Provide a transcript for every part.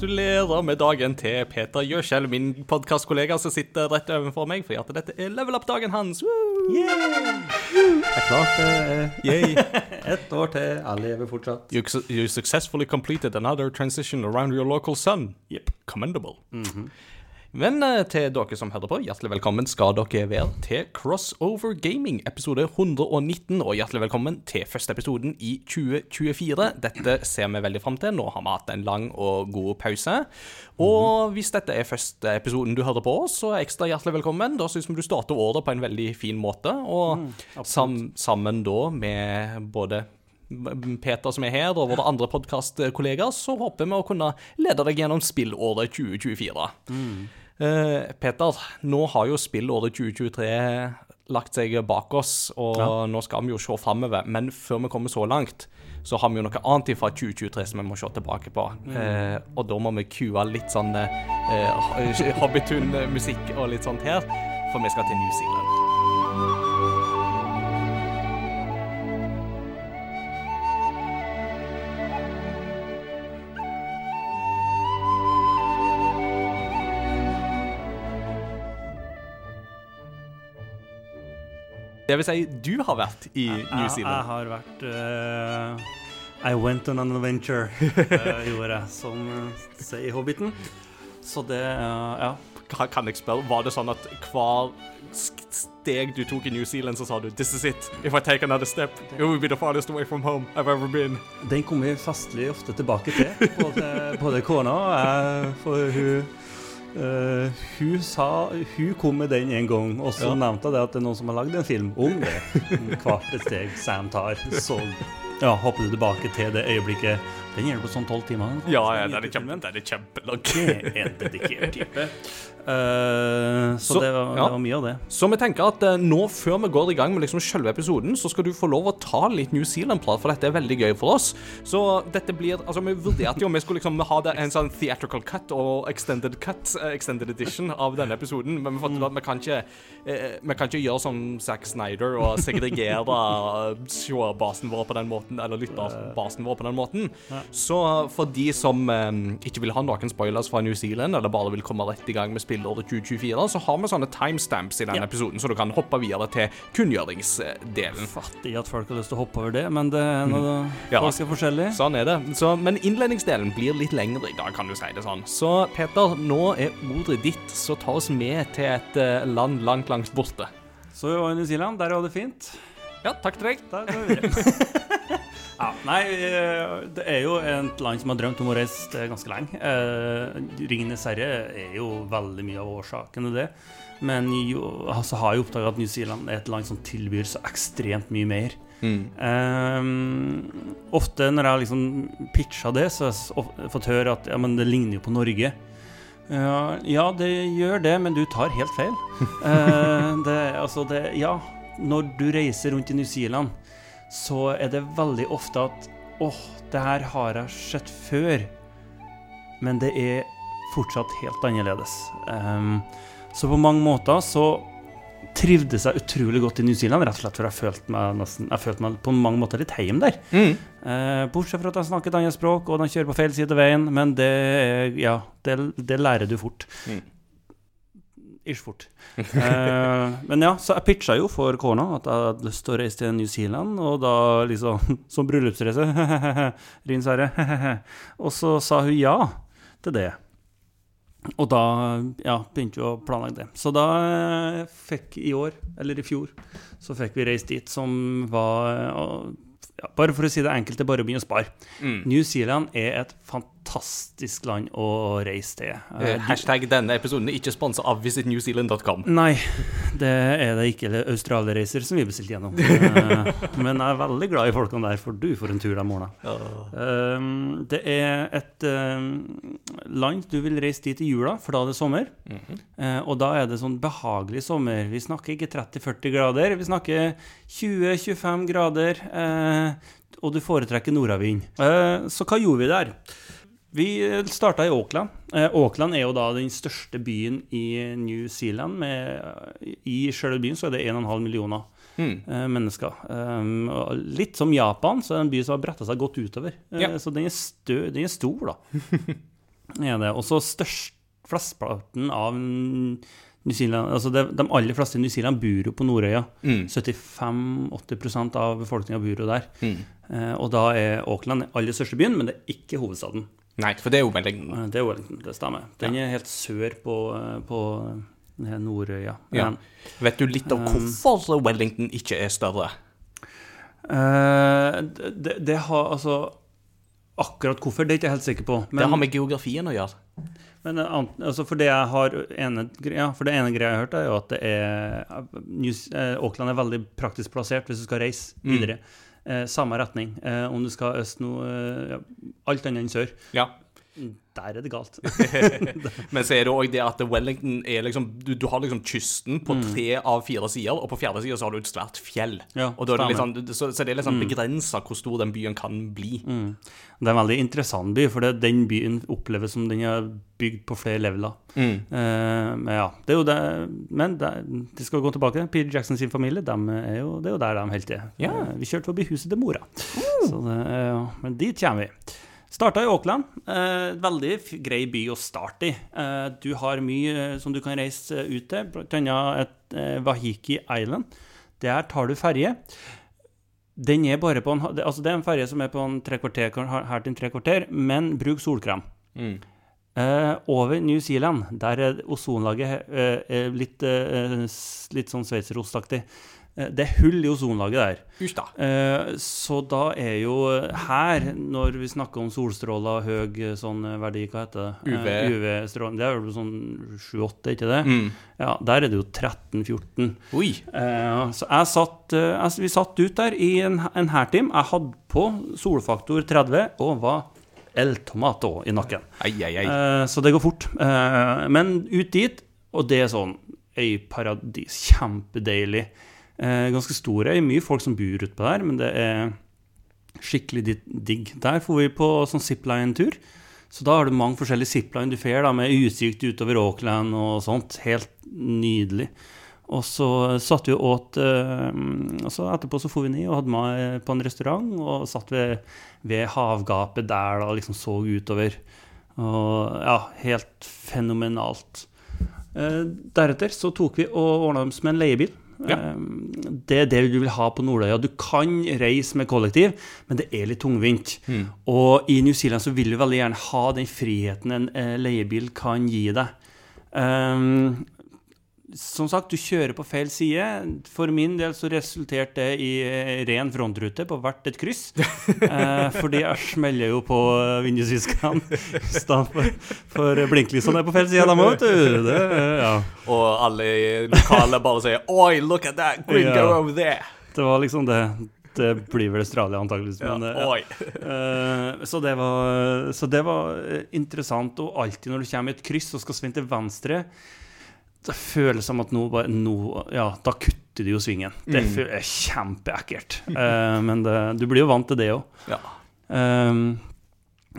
Gratulerer med dagen til Peter Gjøskjell, min podkastkollega som sitter rett overfor meg, fordi at dette er level up-dagen hans. Woo! Det er klart det ett år til. Jeg lever fortsatt. You, you successfully completed another transition around your local sun. Yep, commendable. Men eh, til dere som hører på, hjertelig velkommen skal dere være til Crossover Gaming, episode 119. Og hjertelig velkommen til første episoden i 2024. Dette ser vi veldig fram til. Nå har vi hatt en lang og god pause. Og hvis dette er første episoden du hører på, så er ekstra hjertelig velkommen. Da syns vi du starter året på en veldig fin måte. Og sam sammen da med både Peter som er her, og våre andre podkastkollegaer, så håper vi å kunne lede deg gjennom spillåret 2024. Eh, Peter, nå har jo spillåret 2023 lagt seg bak oss, og nå skal vi jo se framover. Men før vi kommer så langt, så har vi jo noe annet fra 2023 som vi må se tilbake på. Eh, og da må vi kue litt sånn eh, Hobbitun-musikk og litt sånt her, for vi skal til New Zealand. Det vil si, du har vært i New Jeg, jeg har vært uh, I went on an adventure, uh, gjorde jeg, som uh, sier Hobbiten. Så det uh, Ja. Kan jeg spørre, Var det sånn at hver steg du tok i New Zealand, så sa du 'This is it. If I take another step, it will be the farthest away from home I've ever been'. Den kommer vi festlig ofte tilbake til, både, både kona og jeg, for hun eh, hun sa Hun kom med den en gang, og så Ja. nevnte jeg at det er noen som har lagd en film om det. Hvert et steg Sam tar. Så ja, hopper du tilbake til det øyeblikket. Den gjelder på sånn tolv timer. Ja, ja, den er, kjempe, den er kjempelang. Det er en dedikert type. Uh, så, Så, det, var, ja. det var mye av det. Så vi tenker at uh, nå, før vi går i gang med liksom selve episoden, så skal du få lov å ta litt New Zealand-prat, for dette er veldig gøy for oss. Så dette blir Altså, vi vurderte jo om vi skulle liksom ha det, en sånn theatrical cut og extended cut, eh, extended edition av denne episoden, men vi fant ut at vi kan ikke Vi kan ikke gjøre som Zack Snyder og segregere seerbasen vår på den måten, eller lytterbasen vår på den måten. Så for de som eh, ikke vil ha noen spoilers fra New Zealand, eller bare vil komme rett i gang med spillåret 2024, så har vi sånne timestamps i denne Ja. episoden, så du kan hoppe videre til kunngjøringsdelen. Fattig at folk har lyst til å hoppe over det, men det er noe, Ja. folk er forskjellige. Sånn er det. Så, men innledningsdelen blir litt lengre i dag, kan du si det sånn. Så Peter, nå er ordet ditt, så ta oss med til et eh, land langt, langt borte. Så i New Zealand, der var det fint. Ja, takk til deg. Da går vi videre. ja, nei, eh, det er jo et land som har drømt om å reise ganske lenge. Eh, Ringenes herre er jo veldig mye av årsaken til det. Men jo, altså, har jeg oppdaga at New Zealand er et land som tilbyr så ekstremt mye mer. Eh, ofte når jeg har liksom pitcha det, så har jeg fått høre at ja, men det ligner jo på Norge. Ja, ja, det gjør det, men du tar helt feil. Eh, det, altså det, ja, når du reiser rundt i New Zealand, så er det veldig ofte at åh, det her har jeg sett før, men det er fortsatt helt annerledes. Um, så på mange måter så trivdes jeg utrolig godt i New Zealand, rett og slett for jeg følte meg, nesten, jeg følte meg på mange måter litt hjemme der. Eh, bortsett fra at jeg snakker et annet språk, og de kjører på feil side av veien, men det, ja, det, det lærer du fort. Mm. Ish fort. Eh, men ja, så jeg pitcha jo for kona at jeg hadde lyst til å reise til New Zealand, og da liksom Som bryllupsreise. Rins herre. og så sa hun ja til det. Og da ja, begynte vi å planlegge det. Så da eh, fikk i år, eller i fjor, så fikk vi reist dit, som var eh, ja, Bare for å si det enkelt, det er bare å begynne å spare. Mm. New Zealand er et fantastisk land å reise til. Eh, Hashtag denne episoden er ikke sponsa av visitnewzealand.com. Nei, det er det ikke. Eller Australia-reiser som vi bestilte gjennom. Eh, Men jeg er veldig glad i folkene der, for du får en tur de morgenene. Uh, det er et land du vil reise dit i jula, for da er det sommer. Eh, og da er det sånn behagelig sommer. Vi snakker ikke 30-40 grader, vi snakker 20-25 grader. Eh, og du foretrekker nordavind. Eh, så hva gjorde vi der? Vi starta i Auckland. Eh, Auckland er jo da den største byen i New Zealand. Med, I selve byen så er det 1,5 millioner Mm. eh, mennesker. Um, litt som Japan, så er det en by som har bretta seg godt utover. Eh, Ja. Så den er, stø, den er stor, da. er det. Og så flesteparten av New Zealand Altså det, de aller fleste i New Zealand bor jo på Nordøya. Mm. 75-80% av befolkninga bor jo der. Mm. Eh, og da er Auckland den aller største byen, men det er ikke hovedstaden. Nei, for det er jo Eh, Det er Wellington, det stemmer. Den er helt sør på, eh, på her Nordøya. Ja. Vet du litt om hvorfor Wellington ikke er større? Uh, det, det har altså Akkurat hvorfor, det er jeg ikke helt sikker på. det har med geografien å gjøre. Men eh, altså for det ene, ja, for det ene greia jeg har hørt, er jo at det er New, eh, Auckland er veldig praktisk plassert hvis du skal reise Mm. videre. Eh, samme retning. Eh, om du skal øst nå eh, Alt annet enn sør. Ja. Der er det galt. Men så er det òg det at Wellington er liksom Du, du har liksom kysten på Mm. tre av fire sider, og på fjerde side så har du et svært fjell. Ja, og da er det litt sånn, så, så det er litt sånn begrensa hvor stor den byen kan bli. Mm. Det er en veldig interessant by, for det, den byen oppleves som den er bygd på flere leveler. Mm. Uh, men ja, det er jo det Men det, de skal gå tilbake. Peter Jackson sin familie, er jo, det er jo der de holder til. Yeah. Uh, vi kjørte forbi huset til mora. Så det, er men dit kommer vi. Starta i Auckland. Eh, veldig grei by å starte i. Eh, du har mye eh, som du kan reise ut til, blant et eh, Wahiki Island. Der tar du ferje. Den er bare på en, altså det er en ferje som er på en tre kvarter, her til tre kvarter, men bruk solkrem. Mm. Eh, over New Zealand, der er ozonlaget eh, litt, litt sånn sveitserostaktig. Eh, det er hull i ozonlaget der. Eh, så da er jo her, når vi snakker om solstråler, høy eh, sånn eh, verdi, hva heter det? UV. Eh, UV-stråling. Det er vel sånn 7-8, ikke det? Mm. Ja, der er det jo 13-14. Oi. Eh, så jeg satt, eh, jeg, vi satt ut der i en, en hærtim. Jeg hadde på solfaktor 30 og var El Tomato i nakken. Ei, ei. Eh, så det går fort. Eh, men ut dit, og det er sånn øyparadis. Kjempedeilig. Eh, ganske stor øy. Mye folk som bor utpå der, men det er skikkelig digg. Der får vi på sånn zipline-tur. Så da har du mange forskjellige zipline du får, da, med utsikt utover Auckland og sånt. Helt nydelig. Og så satt vi og åt eh, og så Etterpå så for vi ned og hadde med på en restaurant og satt ved, ved havgapet der da, liksom så utover. Og ja, helt fenomenalt. Eh, deretter så tok vi og ordna oss med en leiebil. Ja. Eh, det er det du vil ha på Nordøya. Du kan reise med kollektiv, men det er litt tungvint. Mm. Og i New Zealand så vil du veldig gjerne ha den friheten en eh, leiebil kan gi deg. Ehm, som sagt, du kjører på feil side. For min del så resulterte det i eh, ren frontrute på hvert et kryss. Eh, fordi jeg smeller jo på vindusviskerne i stedet for, for blinklysene er på feil side, de òg, vet du. Det, eh, ja. Og alle lokale bare sier Oi, look at that gringo Ja. over there. det var liksom det. Det blir vel Australia, antakeligvis. Ja, eh, ja. Eh, så, det var, så det var eh, interessant. Og alltid når du kommer i et kryss og skal svinge til venstre, det føles som at nå, bare, nå Ja, da kutter de jo svingen. Det Mm. er kjempeekkelt. Uh, men det, du blir jo vant til det òg. Ja. Um,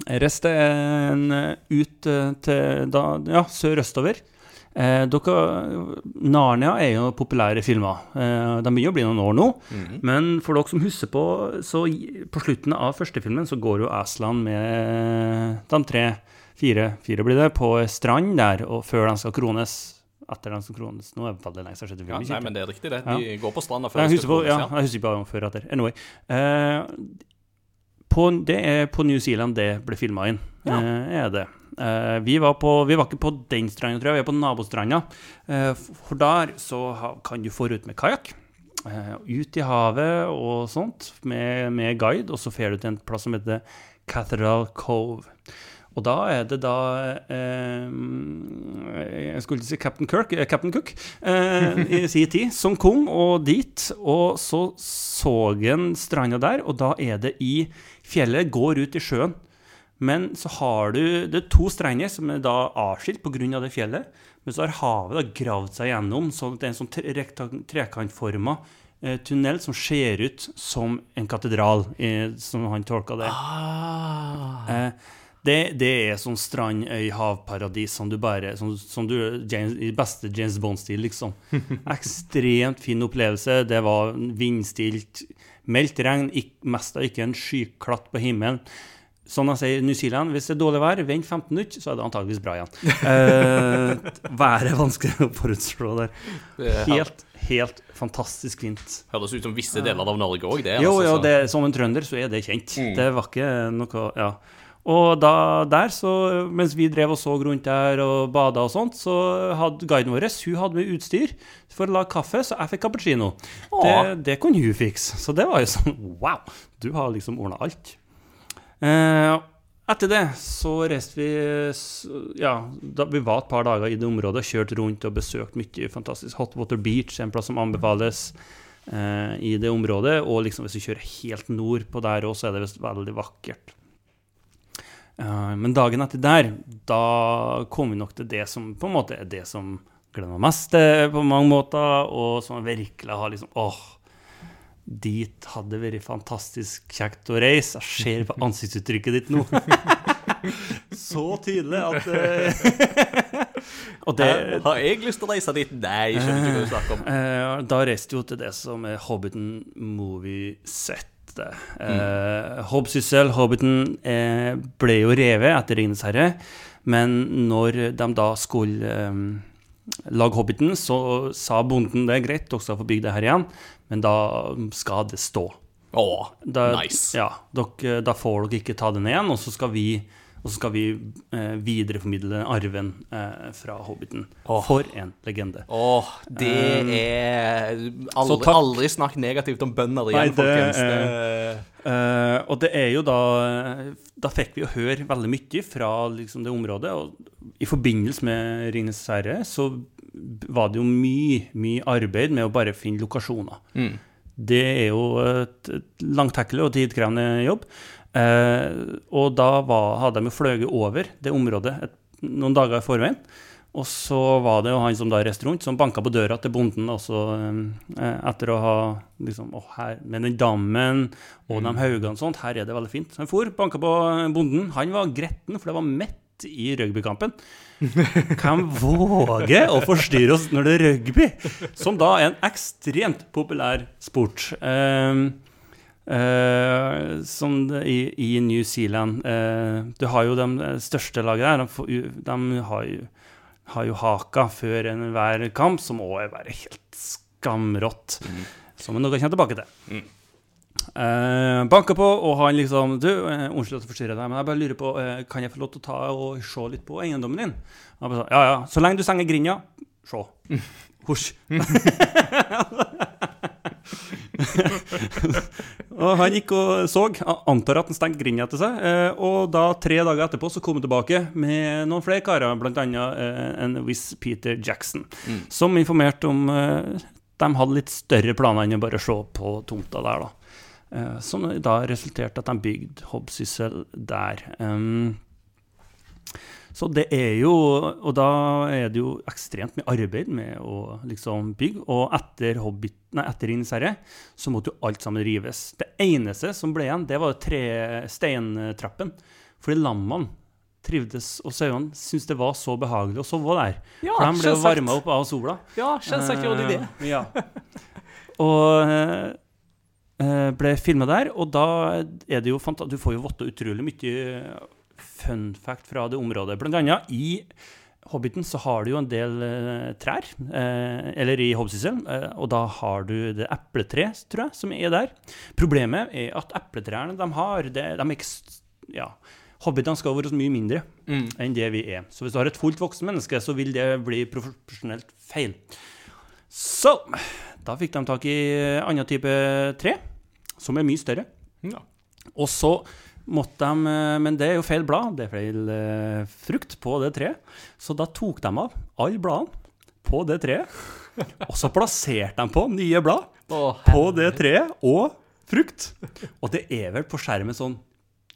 Rest er en eh, ut til da, ja, sørøstover. Eh, dere, Narnia er jo populære filmer. Eh, de begynner å bli noen år nå. Mhm. Men for dere som husker på, så på slutten av første filmen så går jo Aslan med de tre, fire, fire blir det, på strand der, og før de skal krones. Etter dem som krones. Nå er det veldig lenge siden sett Ja, nei, men det er riktig, det. Ja. De går på stranda før Jeg husker, på, ja, jeg husker bare om før etter. Anyway. Uh, på, det er på New Zealand det ble filma inn. Ja. Uh, er det. Uh, vi, var på, vi var ikke på den stranda, tror jeg. Vi er på nabostranda. Uh, for der så ha, kan du få ut med kajakk. Eh, ut i havet og sånt med, med guide, og så fer du til en plass som heter Cathedral Cove. Og da er det da eh, Jeg skulle ikke si Captain Kirk, eh, Captain Cook eh, i sin tid, som kom og dit. Og så så han stranda der, og da er det i fjellet, går ut i sjøen. Men så har du Det er to strender som er da avskilt pga. det fjellet. Men så har havet da gravd seg gjennom, sånn at det er en sånn tre- trekantforma eh, tunnel som ser ut som en katedral, eh, som han tolka det. Ah. Det, det er sånn strandøy-havparadis som du bare Som, som du James, I beste James Bond-stil, liksom. Ekstremt fin opplevelse. Det var vindstilt, meldt regn, ikk, mest av ikke en skyklatt på himmelen. Sånn jeg sier New Zealand, hvis det er dårlig vær, vent 15 minutter, så er det antageligvis bra igjen. Eh, været er vanskelig å forutslå der. Er- Helt, helt fantastisk fint. Høres ut som visse deler av Norge òg, det. Jo, altså, jo, det, som en trønder så er det kjent. Mm. Det var ikke noe Ja. Og da, der, så, mens vi drev og så rundt der og bada og sånt, så hadde guiden vår hun hadde med utstyr for å lage kaffe, så jeg fikk cappuccino. Det, det kunne hun fikse. Så det var jo sånn Wow! Du har liksom ordna alt. Eh, etter det så reiste vi Ja, vi var et par dager i det området, kjørt rundt og besøkt mye fantastisk. Hotwater Beach, en plass som anbefales eh, i det området. Og liksom hvis du kjører helt nord på der òg, så er det veldig vakkert. Eh, men dagen etter der, da kom vi nok til det som på en måte er det som gleder meg mest eh, på mange måter, og som virkelig har liksom Åh, dit hadde det vært fantastisk kjekt å reise. Jeg ser på ansiktsuttrykket ditt nå. Så tydelig at eh, det Har jeg lyst til å reise dit? Nei, skjønner ikke hva du snakker om. Da reiste jo til det som er Hobbiten movie-settet. Uh, Hobbsyssel, Hobbiten, eh, ble jo revet etter 'Ringenes herre', men når de da skulle eh, lage Hobbiten, så sa bonden det er greit, dere skal få bygge det her igjen, men da skal det stå. Åh, Da, nice. Ja, dere, da får dere ikke ta den igjen, og så skal vi, og så skal vi eh, videreformidle arven eh, fra Hobbiten. Oh. For en legende. Åh, det er Aldri, aldri snakk negativt om bønder igjen, Nei, det folkens. Det, Eh, og det er jo da Da fikk vi jo høre veldig mye fra liksom, det området. Og i forbindelse med Ringenes herre så var det jo mye, mye arbeid med å bare finne lokasjoner. Mm. Det er jo et langtekkelig og tidkrevende jobb. Eh, og da var, hadde de jo fløyet over det området et, noen dager i forveien. Og så var det jo han som da reiste rundt, som banka på døra til bonden også, eh, etter å ha liksom Å, her med den dammen og de haugene og sånt, her er det veldig fint. Så han for, banka på bonden. Han var gretten, for det var midt i rugbykampen. Hvem våger å forstyrre oss når det er rugby? Som da er en ekstremt populær sport. Eh, eh, som i, i New Zealand. Uh, du har jo de største laget der. De, de har, jo, har jo haka før enhver kamp, som òg er bare helt skamrått. Som vi nå kan komme tilbake til. Mm. Uh, banker på, og han liksom Du, eh, unnskyld at jeg forstyrrer deg, men jeg bare lurer på eh, Kan jeg få lov til å ta og se litt på eiendommen din? Og bare sånn, ja, ja. Så lenge du stenger grinda, se. Husj. og han gikk og så. Antar at han stengte grinda etter seg. Eh, og da, tre dager etterpå, så kom han tilbake med noen flere karer, annet eh, en viss Peter Jackson, Mm. som informerte om eh, de hadde litt større planer enn å bare se på tomta der, da. Som da resulterte at de bygde Hobbsyssel der. Um, så det er jo Og da er det jo ekstremt mye arbeid med å liksom bygge. Og etter Hobbit, nei, etter Ringenes så måtte jo alt sammen rives. Det eneste som ble igjen, det var tre steintrappen. Fordi lammene trivdes, og sauene syntes det var så behagelig å sove der. Ja, For de ble jo varma opp av sola. Ja, selvsagt gjorde de det. Eh, Ja. Og eh, eh, ble filma der, og da er det jo fanta Du får jo votta utrolig mye fun fact fra det området. Blant annet i Hobbiten så har du jo en del eh, trær, eh, eller i Hobbsyssel, eh, og da har du det epletreet, tror jeg, som er der. Problemet er at epletrærne de har, det, de er ikke Ja. Hobbitene skal være så mye mindre Mm. enn det vi er. Så hvis du har et fullt voksen menneske, så vil det bli profesjonelt feil. Så da fikk de tak i annen type tre, som er mye større. Ja. Og så måtte de, eh, men det er jo feil blad, det er feil eh, frukt på det treet. Så da tok de av alle bladene på det treet, og så plasserte de på nye blad oh, på det treet og frukt. Og det er vel på skjermen sånn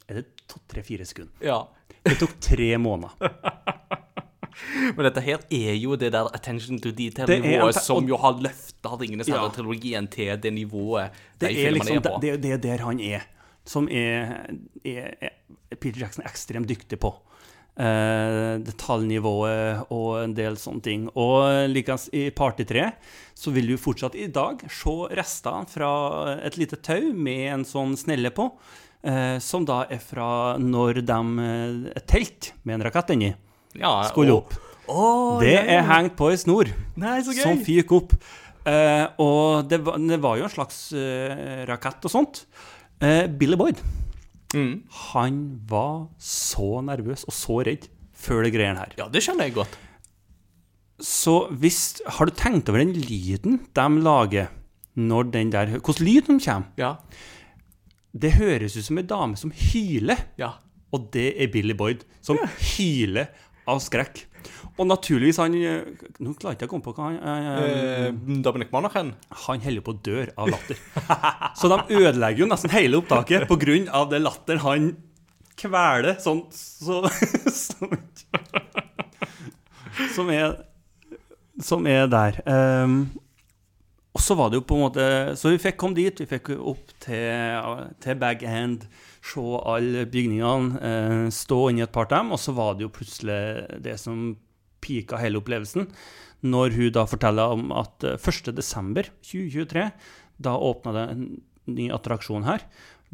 Er det to, tre, fire sekunder? Ja. Det tok tre måneder. Men dette her er jo det der attention to detail-nivået som jo har løfta Ringenes herre-trilogien til det nivået Det de er liksom er det, det er der han er. Som er, er, er Peter Jackson ekstremt dyktig på. Uh, detaljnivået og en del sånne ting. Og likeens i Party 3 så vil du fortsatt i dag se rester fra et lite tau med en sånn snelle på, uh, som da er fra når de eh, Et telt med en rakett inni Ja, skulle opp. Oh, Det er hengt på ei snor Nei, så gøy! som fyker opp. Uh, og det var, det var jo en slags rakett og sånt. Eh, Billy Boyd, Mm. han var så nervøs og så redd før det greiene her. Ja, det skjønner jeg godt. Så hvis Har du tenkt over den lyden de lager når den der Hvordan lyd de kommer? Ja. Det høres ut som ei dame som hyler. Ja. Og det er Billy Boyd, som hyler av skrekk. Og naturligvis han eh, Nå klarer jeg ikke å komme på hva han eh, Eh, Dominic Monaghan. Han holder på å dø av latter. Så de ødelegger jo nesten hele opptaket pga. det latteren han kveler sånn så, som, som er Som er der. Um, og så var det jo på en måte Så vi fikk komme dit. Vi fikk opp til, til Bag End, se alle bygningene, eh, stå inni et par av dem. Og så var det jo plutselig det som pika hele opplevelsen, når hun da forteller om at eh, 1.12.2023, da åpna det en ny attraksjon her.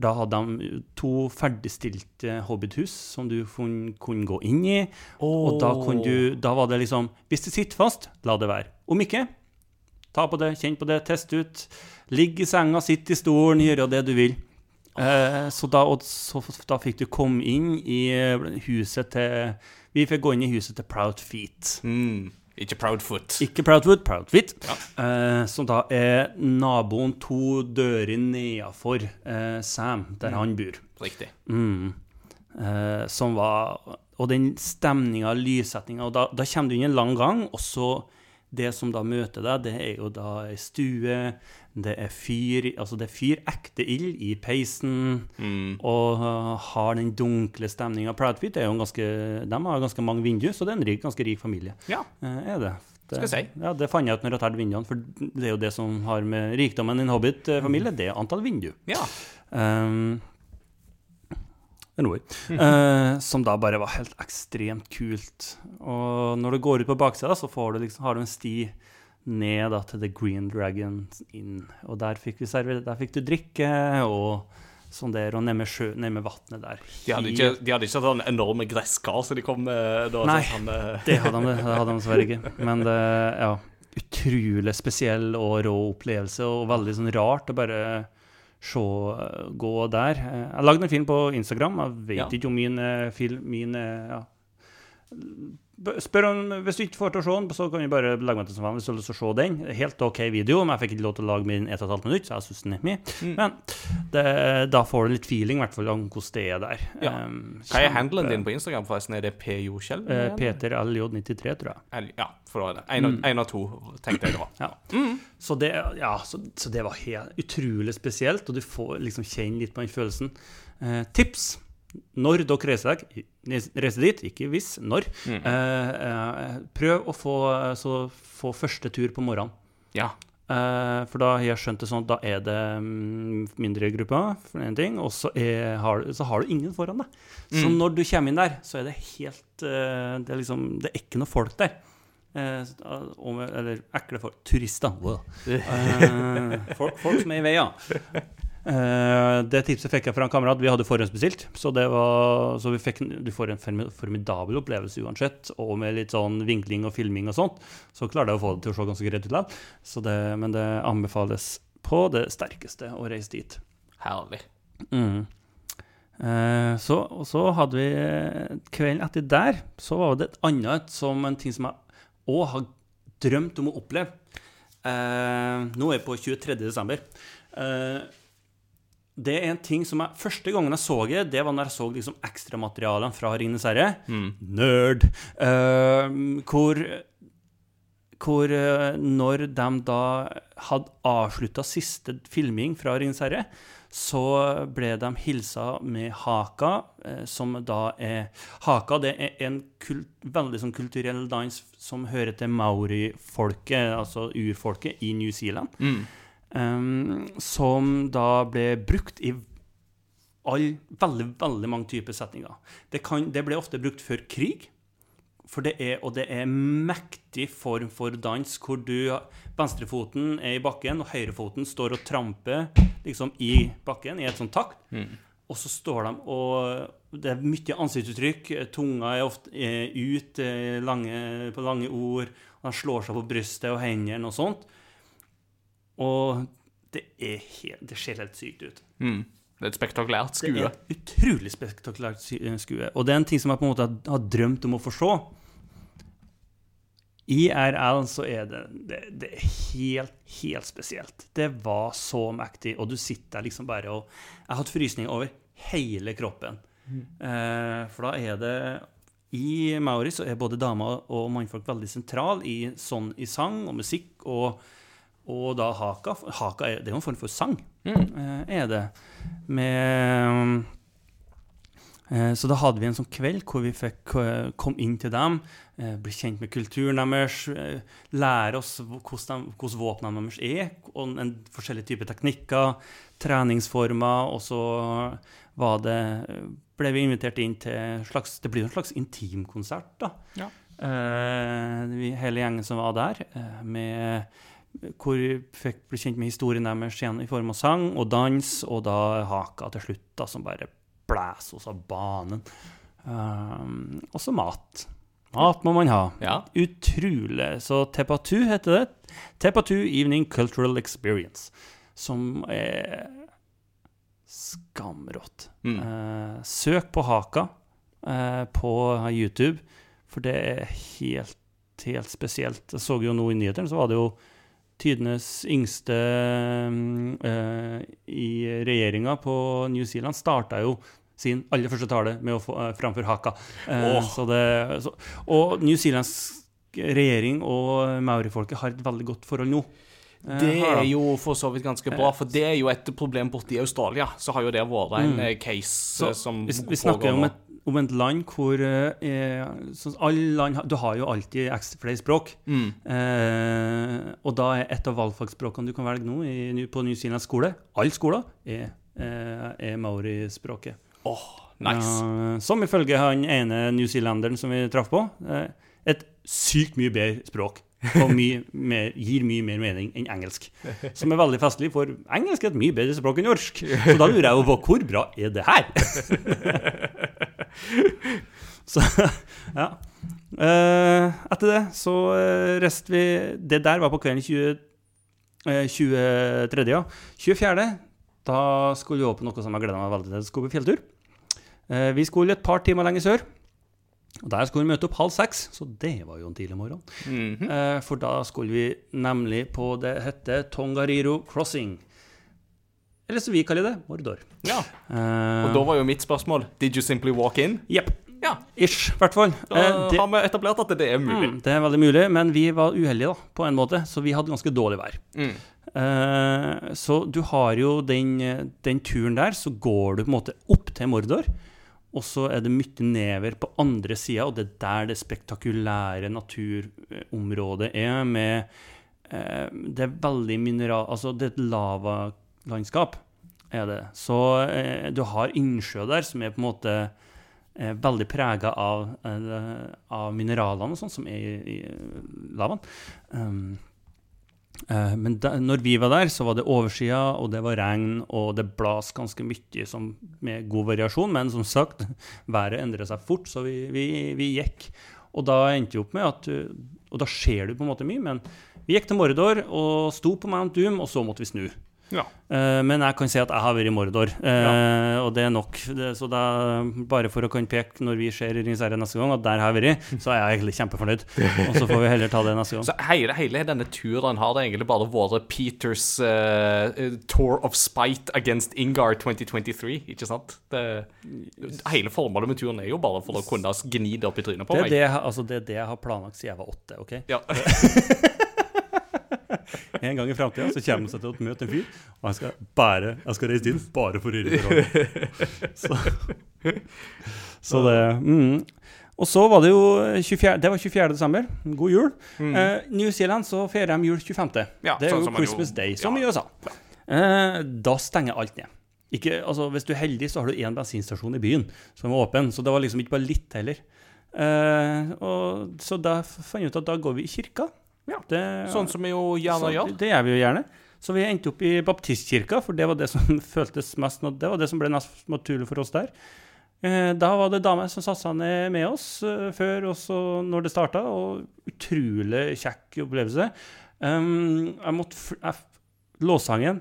Da hadde de to ferdigstilte hobbithus som du kunne gå inn i. Og da, du, da var det liksom Hvis det sitter fast, la det være. Om ikke, ta på det, kjenn på det, test ut. Ligg i senga, sitt i stolen, gjøre det du vil. Eh, så, da, og så, da fikk du komme inn i eh, huset til Vi fikk gå inn i huset til Proud Feet. Mm. Ikke Proudfoot. Ikke Proud Proudfeet. Ja. Eh, som da er naboen to dører nedafor eh, Sam, der han bor. Riktig. Mm. Eh, som var Og den stemninga, lyssettinga Og da, da kommer du inn en lang gang, og så det som da møter deg, det er jo da ei stue, det er fyr Altså det er fyr, ekte ild i peisen, Mm. og uh, har den dunkle stemninga. Proudfeet er jo en ganske De har ganske mange vinduer, så det er en rik, ganske rik familie. Ja. Eh, er det. det Skal jeg si. Ja, det fant jeg ut når jeg talte vinduene, for det er jo det som har med rikdommen i en hobbit-familie, det er antall vinduer. ja. Um, Roar. Eh, som da bare var helt ekstremt kult. Og når du går ut på baksida, så får du liksom, har du en sti ned da, til The Green Dragon inn. Og der fikk, vi server, der fikk du drikke og sånn der, og ned med, sjø, ned med vannet der. De hadde ikke, de hadde ikke sånn enorme gresskar så de kom med da. Nei. sånn, eh, Det hadde de, det hadde de dessverre ikke. Men det, ja, utrolig spesiell og rå opplevelse, og veldig sånn rart å bare se eh, gå der. Jeg Jeg lagde en film på Instagram. Jeg vet Ja. ikke om min eh, film min, eh, ja. Spør om, Hvis du ikke får til å se den, så kan vi bare legge meg til som venn hvis du har lyst til å se den. Helt OK video, men jeg fikk ikke lov til å lage min 1 12 minutt, så jeg syns den er mye. Mm. Men det, da får du litt feeling, i hvert fall, om hvordan det er der. Ja. Um, Hva er handelen din på Instagram, forresten? Er det PJ Kjell? Eh, Peter LJ93, tror jeg. L, Ja, for da er det. En, av- av to, tenkte jeg da. Ja. Så, det, ja, så, så det var helt utrolig spesielt, og du får liksom kjenne litt på den følelsen. Uh, tips når dere reiser, reiser dit, ikke hvis, når, Mm. eh, eh, prøv å få, så, få første tur på morgenen. Ja. Eh, for da har jeg skjønt det sånn at da er det mm, mindre grupper, for én ting, og så, er, har, så har du ingen foran deg. Så Mm. når du kommer inn der, så er det helt eh, Det er liksom Det er ikke noe folk der. Eh, og eller ekle folk. Turister. Wow. Eh, folk, folk som er i veien. Eh, det tipset fikk jeg fra en kamerat. Vi hadde forhåndsbestilt. Så, det var, så vi fikk, du får en formidabel opplevelse uansett. Og med litt sånn vinkling og filming og sånt, så klarte jeg å få det til å se ganske greit ut. Så det- Men det anbefales på det sterkeste å reise dit. Herlig. Mm. Eh, så, og så hadde vi eh, kvelden etter der, så var det et annet som en ting som jeg òg har drømt om å oppleve. Eh, nå er jeg på 23. desember. Eh, det er en ting som jeg Første gangen jeg så det, det var når jeg så liksom ekstramaterialene fra 'Ringenes herre'. Nerd. Uh, hvor hvor uh, når de da hadde avslutta siste filming fra 'Ringenes herre', så ble de hilsa med haka, uh, som da er Haka det er en kult, veldig sånn kulturell dans som hører til maori-folket, altså urfolket, i New Zealand. Um, som da ble brukt i all, veldig, veldig mange typer setninger. Det, kan, det ble ofte brukt før krig. For det er, og det er mektig form for dans hvor du venstrefoten er i bakken, og høyrefoten står og tramper liksom i bakken i et sånt takt. Og så står de og Det er mye ansiktsuttrykk. Tunga er ofte er ut eh, lange, på lange ord. Og de slår seg på brystet og hendene og sånt. Og det er helt, det ser helt sykt ut. Mm. Det er et spektakulært skue. Det er et utrolig spektakulært eh, skue. Og det er en ting som jeg på en måte har, drømt om å få se. IRL så er det, det, det er helt, helt spesielt. Det var så mektig, og du sitter der liksom bare og Jeg har hatt frysninger over hele kroppen. Eh, for da er det I Maori så er både damer og mannfolk veldig sentral i, sånn, i sang og musikk og, og da haka. Haka er, det er jo en form for sang, mm. er det. Med Eh, Så da hadde vi en sånn kveld hvor vi fikk eh, komme inn til dem, eh, bli kjent med kulturen deres, eh, lære oss hvordan, de, hvordan våpnene deres er, og en forskjellige typer teknikker, treningsformer, og så var det, ble vi invitert inn til slags, det blir en slags intimkonsert da. Ja. Eh, vi, hele gjengen som var der, eh, med, hvor vi fikk bli kjent med historien deres igjen i form av sang og dans, og da haka til slutt da, som bare blæser oss av banen. Um, og så mat. Mat må man ha. Ja. Utrolig. Så Tepatu heter det. Tepatu Evening Cultural Experience. Som er skamrått. Mm. Uh, søk på Haka uh, på YouTube, for det er helt, helt spesielt. Jeg så jo nå i nyhetene, så var det jo tidenes yngste eh, i regjeringa på New Zealand starta jo sin aller første tale med å få eh, framføre Haka. Eh, oh. så det, så, og New Zealands regjering og maorifolket har et veldig godt forhold nå. Det er jo for så vidt ganske bra, for det er jo et problem borte i Australia. Så har jo det vært en mm. case Så som vi, vi snakker om et, om et land hvor eh, så alle land, Du har jo alltid ekstra flere språk. Mm. Eh, og da er et av valgfagsspråkene du kan velge nå i, på New Zealand skole Alle skoler er, eh, er maorispråket. Åh, nice. Ja, som ifølge han ene newzealenderen som vi traff på, eh, et sykt mye bedre språk. Og mye mer, gir mye mer mening enn engelsk. Som er veldig festlig, for engelsk er et mye bedre språk enn norsk. Så da lurer jeg jo på hvor bra er det her? så ja. Uh, etter det så rest reiste vi Det der var på kvelden 20, uh, 23. Ja. 24. Da skulle vi åpne noe som jeg gleda meg veldig til. Skulle bli fjelltur. Uh, vi skulle et par timer lenger sør. Og Der skulle vi møte opp halv seks, så det var jo en tidlig morgen. Mhm. Eh, for da skulle vi nemlig på det hette Tongariro Crossing. Eller som vi kaller det, Mordor. Ja. Eh, Og da var jo mitt spørsmål Did you simply walk in? Jepp. Ja. Ish, i hvert fall. Da Eh, det, har vi etablert at det er mulig. mm, det er veldig mulig, men vi var uheldige, da, på en måte, så vi hadde ganske dårlig vær. Mm. Eh, så du har jo den, den turen der, så går du på en måte opp til Mordor. Og så er det mye nedover på andre sida, og det er der det spektakulære naturområdet er. med eh, Det er veldig mineral... Altså, det er et lavalandskap, er det. Så eh, du har innsjø der som er på en måte eh, veldig prega av, eh, av mineralene og sånn som er i, i lavaen. Um, Men da, når vi var der, så var det oversida, og det var regn, og det blas ganske mye som, med god variasjon. Men som sagt, været endrer seg fort, så vi, vi, vi gikk. Og da endte vi opp med at Og da skjer det på en måte mye, men vi gikk til Mordor og sto på Mount Doom, og så måtte vi snu. Ja. Eh, men jeg kan si at jeg har vært i Mordor, ja. og det er nok. Så da, bare for å kunne peke når vi ser Ringens herre neste gang, at der har jeg vært, så er jeg egentlig kjempefornøyd. Og så får vi heller ta det neste gang. Så hele, hele denne turen har det egentlig bare vært Peters uh, tour of spite against Ingar 2023, ikke sant? Det, hele formålet med turen er jo bare for å kunne gni det opp i trynet på Det meg. det, altså, det er det jeg har planlagt siden jeg var åtte. ok? Ja. En gang i framtida kommer han seg til å møte en fyr, og jeg skal bare Jeg skal reise dit bare for å irritere Så, så det mm. Og så var det jo 24, det var 24. desember. God jul. Eh, New Zealand så feirer de jul 25. Mm. Ja, det er sånn jo Christmas jo- Day, som ja. i USA. Eh, da stenger alt ned. Ikke, altså, hvis du er heldig, så har du én bensinstasjon i byen som er åpen. Så det var liksom ikke bare litt heller. Eh, og, så da fant jeg ut at da går vi i kirka. Ja, Det, Sånn som vi jo gjerne så gjør. Det gjør vi jo gjerne. Så vi endte opp i baptistkirka, for det var det som føltes mest Det var det som ble mest naturlig for oss der. Eh, Da var det damer som satte seg ned med oss eh, før og så når det starta, og utrolig kjekk opplevelse. Um, jeg måtte Låssangen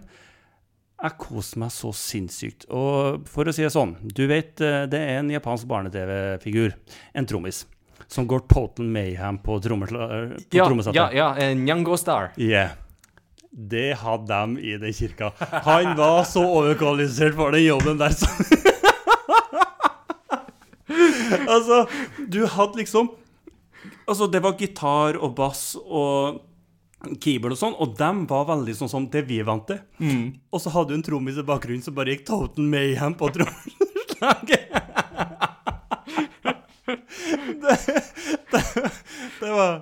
Jeg koste meg så sinnssykt. Og for å si det sånn, du vet eh, det er en japansk barne-TV-figur, en trommis, som går total mayhem på, trommesla- på Ja, trommesettet. ja, ja. eh, Nyango Star. Yeah. Det hadde de i den kirka. Han var så overkvalifisert for den jobben der. Så. altså, du hadde liksom Altså, det var gitar og bass og keyboard og sånn, og dem var veldig sånn som det vi vant til. Og så hadde du en trommis i bakgrunnen som bare gikk total mayhem på trommeslaget det, det, det, var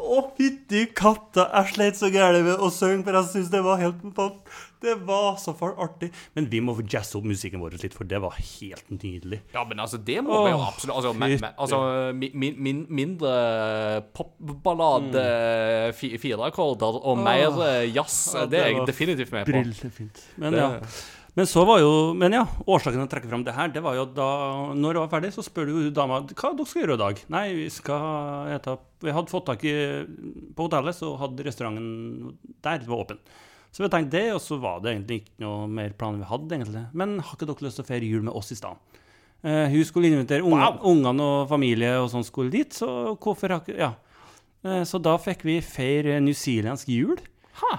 Å, fytti katta! Jeg sleit så gærent med å synge, for jeg syns det var helt fantastisk. Det var så for artig. Men vi må jazze opp musikken vår litt, for det var helt nydelig. Ja, men altså, det må vi jo Åh, absolutt Altså, men, men, altså min, min, mindre popballade, fi, fire akkorder, og mer eh, jazz, Ja, det er jeg definitivt med på. Brillefint. Men Det- ja. Men så var jo Men ja, årsaken til å trekke fram det her, det var jo da Når det var ferdig, så spør du dama hva dere skal gjøre i dag. Nei, vi skal ete Vi hadde fått tak i På hotellet så hadde restauranten der var åpen. Så vi tenkte det, og så var det egentlig ikke noe mer planer vi hadde, egentlig. Men har ikke dere lyst til å feire jul med oss i stedet? Eh, hun skulle invitere unge- Wow. ungene og familie og sånn skulle dit, så hvorfor har ikke Ja. Eh, så da fikk vi feire newzealandsk jul.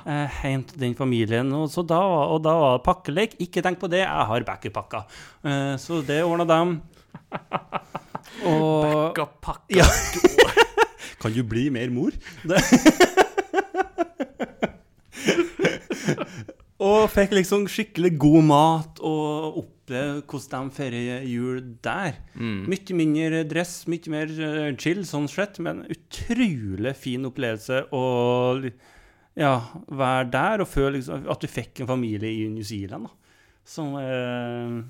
Eh, hjem til den familien. Og, så da, og da var det pakkelek. Ikke tenk på det, jeg har backup-pakka. Eh, så det ordna dem. Og Backup-pakka. Ja. Kan du bli mer mor? Og fikk liksom skikkelig god mat og oppleve hvordan de feirer jul der. Mye mindre dress, mye mer eh, chill sånn sett, men utrolig fin opplevelse å ja, være der og føle liksom, at du fikk en familie i New Zealand. da. Som eh,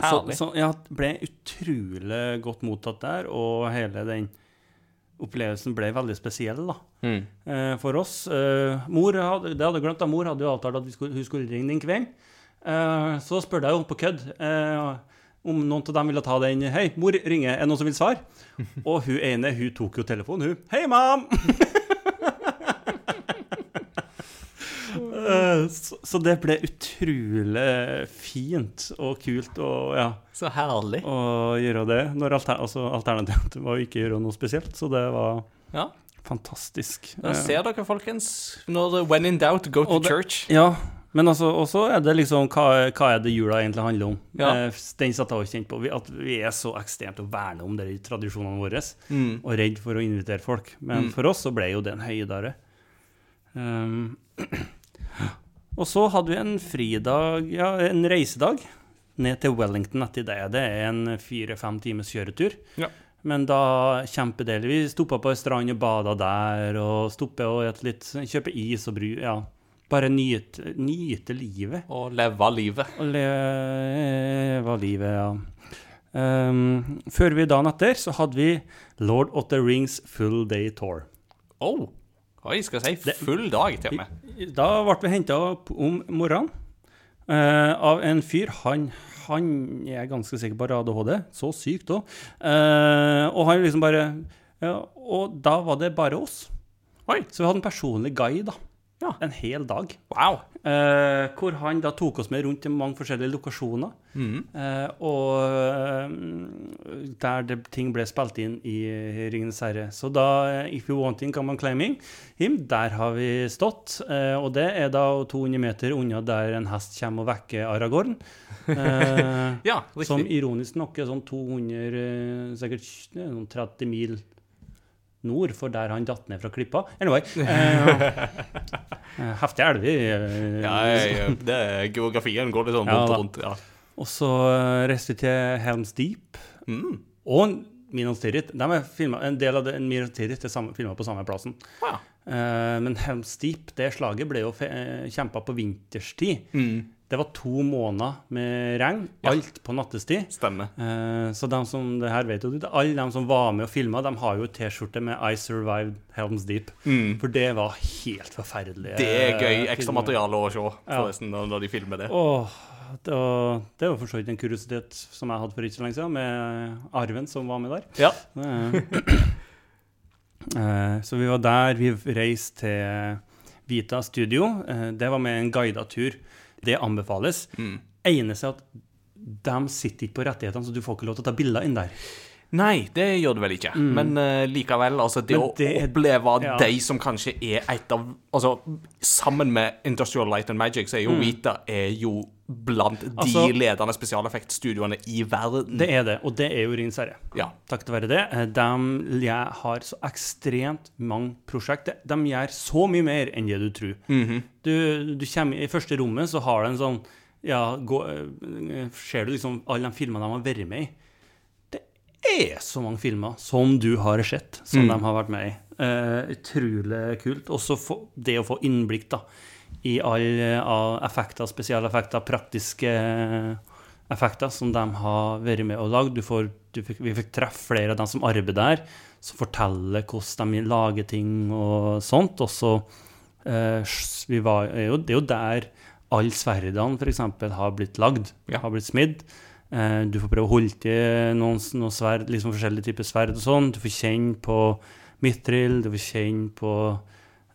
så, så ja, ble utrolig godt mottatt der, og hele den opplevelsen ble veldig spesiell da, Mm. eh, for oss. Eh, mor hadde, det hadde glemt, da. Mor hadde jo avtalt at vi skulle, hun skulle ringe den kvelden. Eh, så spurte jeg jo på kødd eh, om noen av dem ville ta den. Hei, mor ringer, er det noen som vil svare? Og hun ene hun tok jo telefonen, hun. Hei, mam! Eh, så, så det ble utrolig fint og kult og ja Så herlig. å gjøre det. Når alter, altså, alternativet var å ikke gjøre noe spesielt, så det var Ja. fantastisk. Da Eh, ser dere, folkens. Når when in doubt, go to Og det- church. Ja, men altså, også er det liksom hva, hva er det jula egentlig handler om? Ja. Eh, den satte jeg også kjent på. Vi, at vi er så ekstremt å verne om de tradisjonene våre, Mm. og redd for å invitere folk. Men for oss så ble jo det en høydare. Um, og så hadde vi en fridag, ja, en reisedag, ned til Wellington etter det. Det er en fire-fem times kjøretur. Ja. Men da kjempedeilig. Vi stoppa på ei strand og bada der, og stoppa og et litt, kjøpe is og bry... Ja. Bare nyte, nyte livet. Og leve livet. Og leve livet, ja. Um, før vi dagen etter så hadde vi Lord of the Rings Full Day Tour. Oh. Oi, skal jeg si full dag til og med. Da ble vi henta opp om morgenen uh, av en fyr. Han, han er ganske sikker på har ADHD. Så sykt òg. og han liksom bare Ja, og da var det bare oss. Oi. Så vi hadde en personlig guide, da. Ja. En hel dag. Wow. Eh, hvor han da tok oss med rundt til mange forskjellige lokasjoner. Mm. Eh, og eh, der det, ting ble spilt inn i Ringenes herre. Så da eh, If you want him, come on claiming him. Der har vi stått. Eh, og det er da 200 meter unna der en hest kommer og vekker Aragorn. Eh, Ja, som ironisk nok er sånn 200 eh, Sikkert det er sånn 30 mil nord for der han datt ned fra klippa. Anyway. Eh, heftige heftig elver. eh, Ja, ja. Det er geografien går litt sånn Ja, rundt og rundt. Ja. Og så eh, reiste vi til Helms Deep. Mm. Og Minos Tirith. De er filmet, en del av det, Minos Tirith er filma på samme plassen. Ja. Eh, men Helms Deep, det slaget, ble jo kjempa på vinterstid. Mm. Det var to måneder med regn. Ja. Alt på nattestid. Stemmer. Eh, så de som, det her vet jo du, alle de som var med og filma, de har jo T-skjorte med 'I survived Helms Deep'. Mm. For det var helt forferdelig. Det er gøy. Ekstra materiale å se, forresten, når når de filmer det. Åh, det var, det var for så vidt en kuriositet som jeg hadde for ikke så lenge siden, med arven som var med der. Ja. Eh, eh, så vi var der. Vi reiste til Vita Studio. Eh, det var med en guida tur. Det anbefales. Mm. Eneste er at de sitter ikke på rettighetene, så du får ikke lov til å ta bilder inn der. Nei, det gjør det vel ikke. Men uh, likevel, altså det det å oppleve ja. de som kanskje er et av Altså, sammen med Industrial Light and Magic, så er jo Vita er jo blant de Mm. Altså- ledende spesialeffektstudioene i verden. Det er det, og det er jo Rin Serre. Ja. Takket være det. eh, De har så ekstremt mange prosjekter. De gjør så mye mer enn det du tror. Mhm. du, du kommer I første rommet så har du en sånn Ja, gå, eh, ser du liksom alle de filmene de har vært med i? Det er så mange filmer som du har sett, som Mm. de har vært med i. Uh, utrolig kult. Også få- det å få innblikk da, i alle av effekter, spesialeffekter, praktiske eh, effekter som de har vært med og lagd. Du får, du fikk, vi fikk treffe flere av dem som arbeider der, som forteller hvordan de lager ting og sånt. Og så eh, vi var, Det er jo der alle sverdene f.eks. har blitt lagd, Ja. har blitt smidd. Eh, du får prøve å holde til noen, noen sverd, liksom forskjellige typer sverd og sånn. Du får kjenne på mitril, du får kjenne på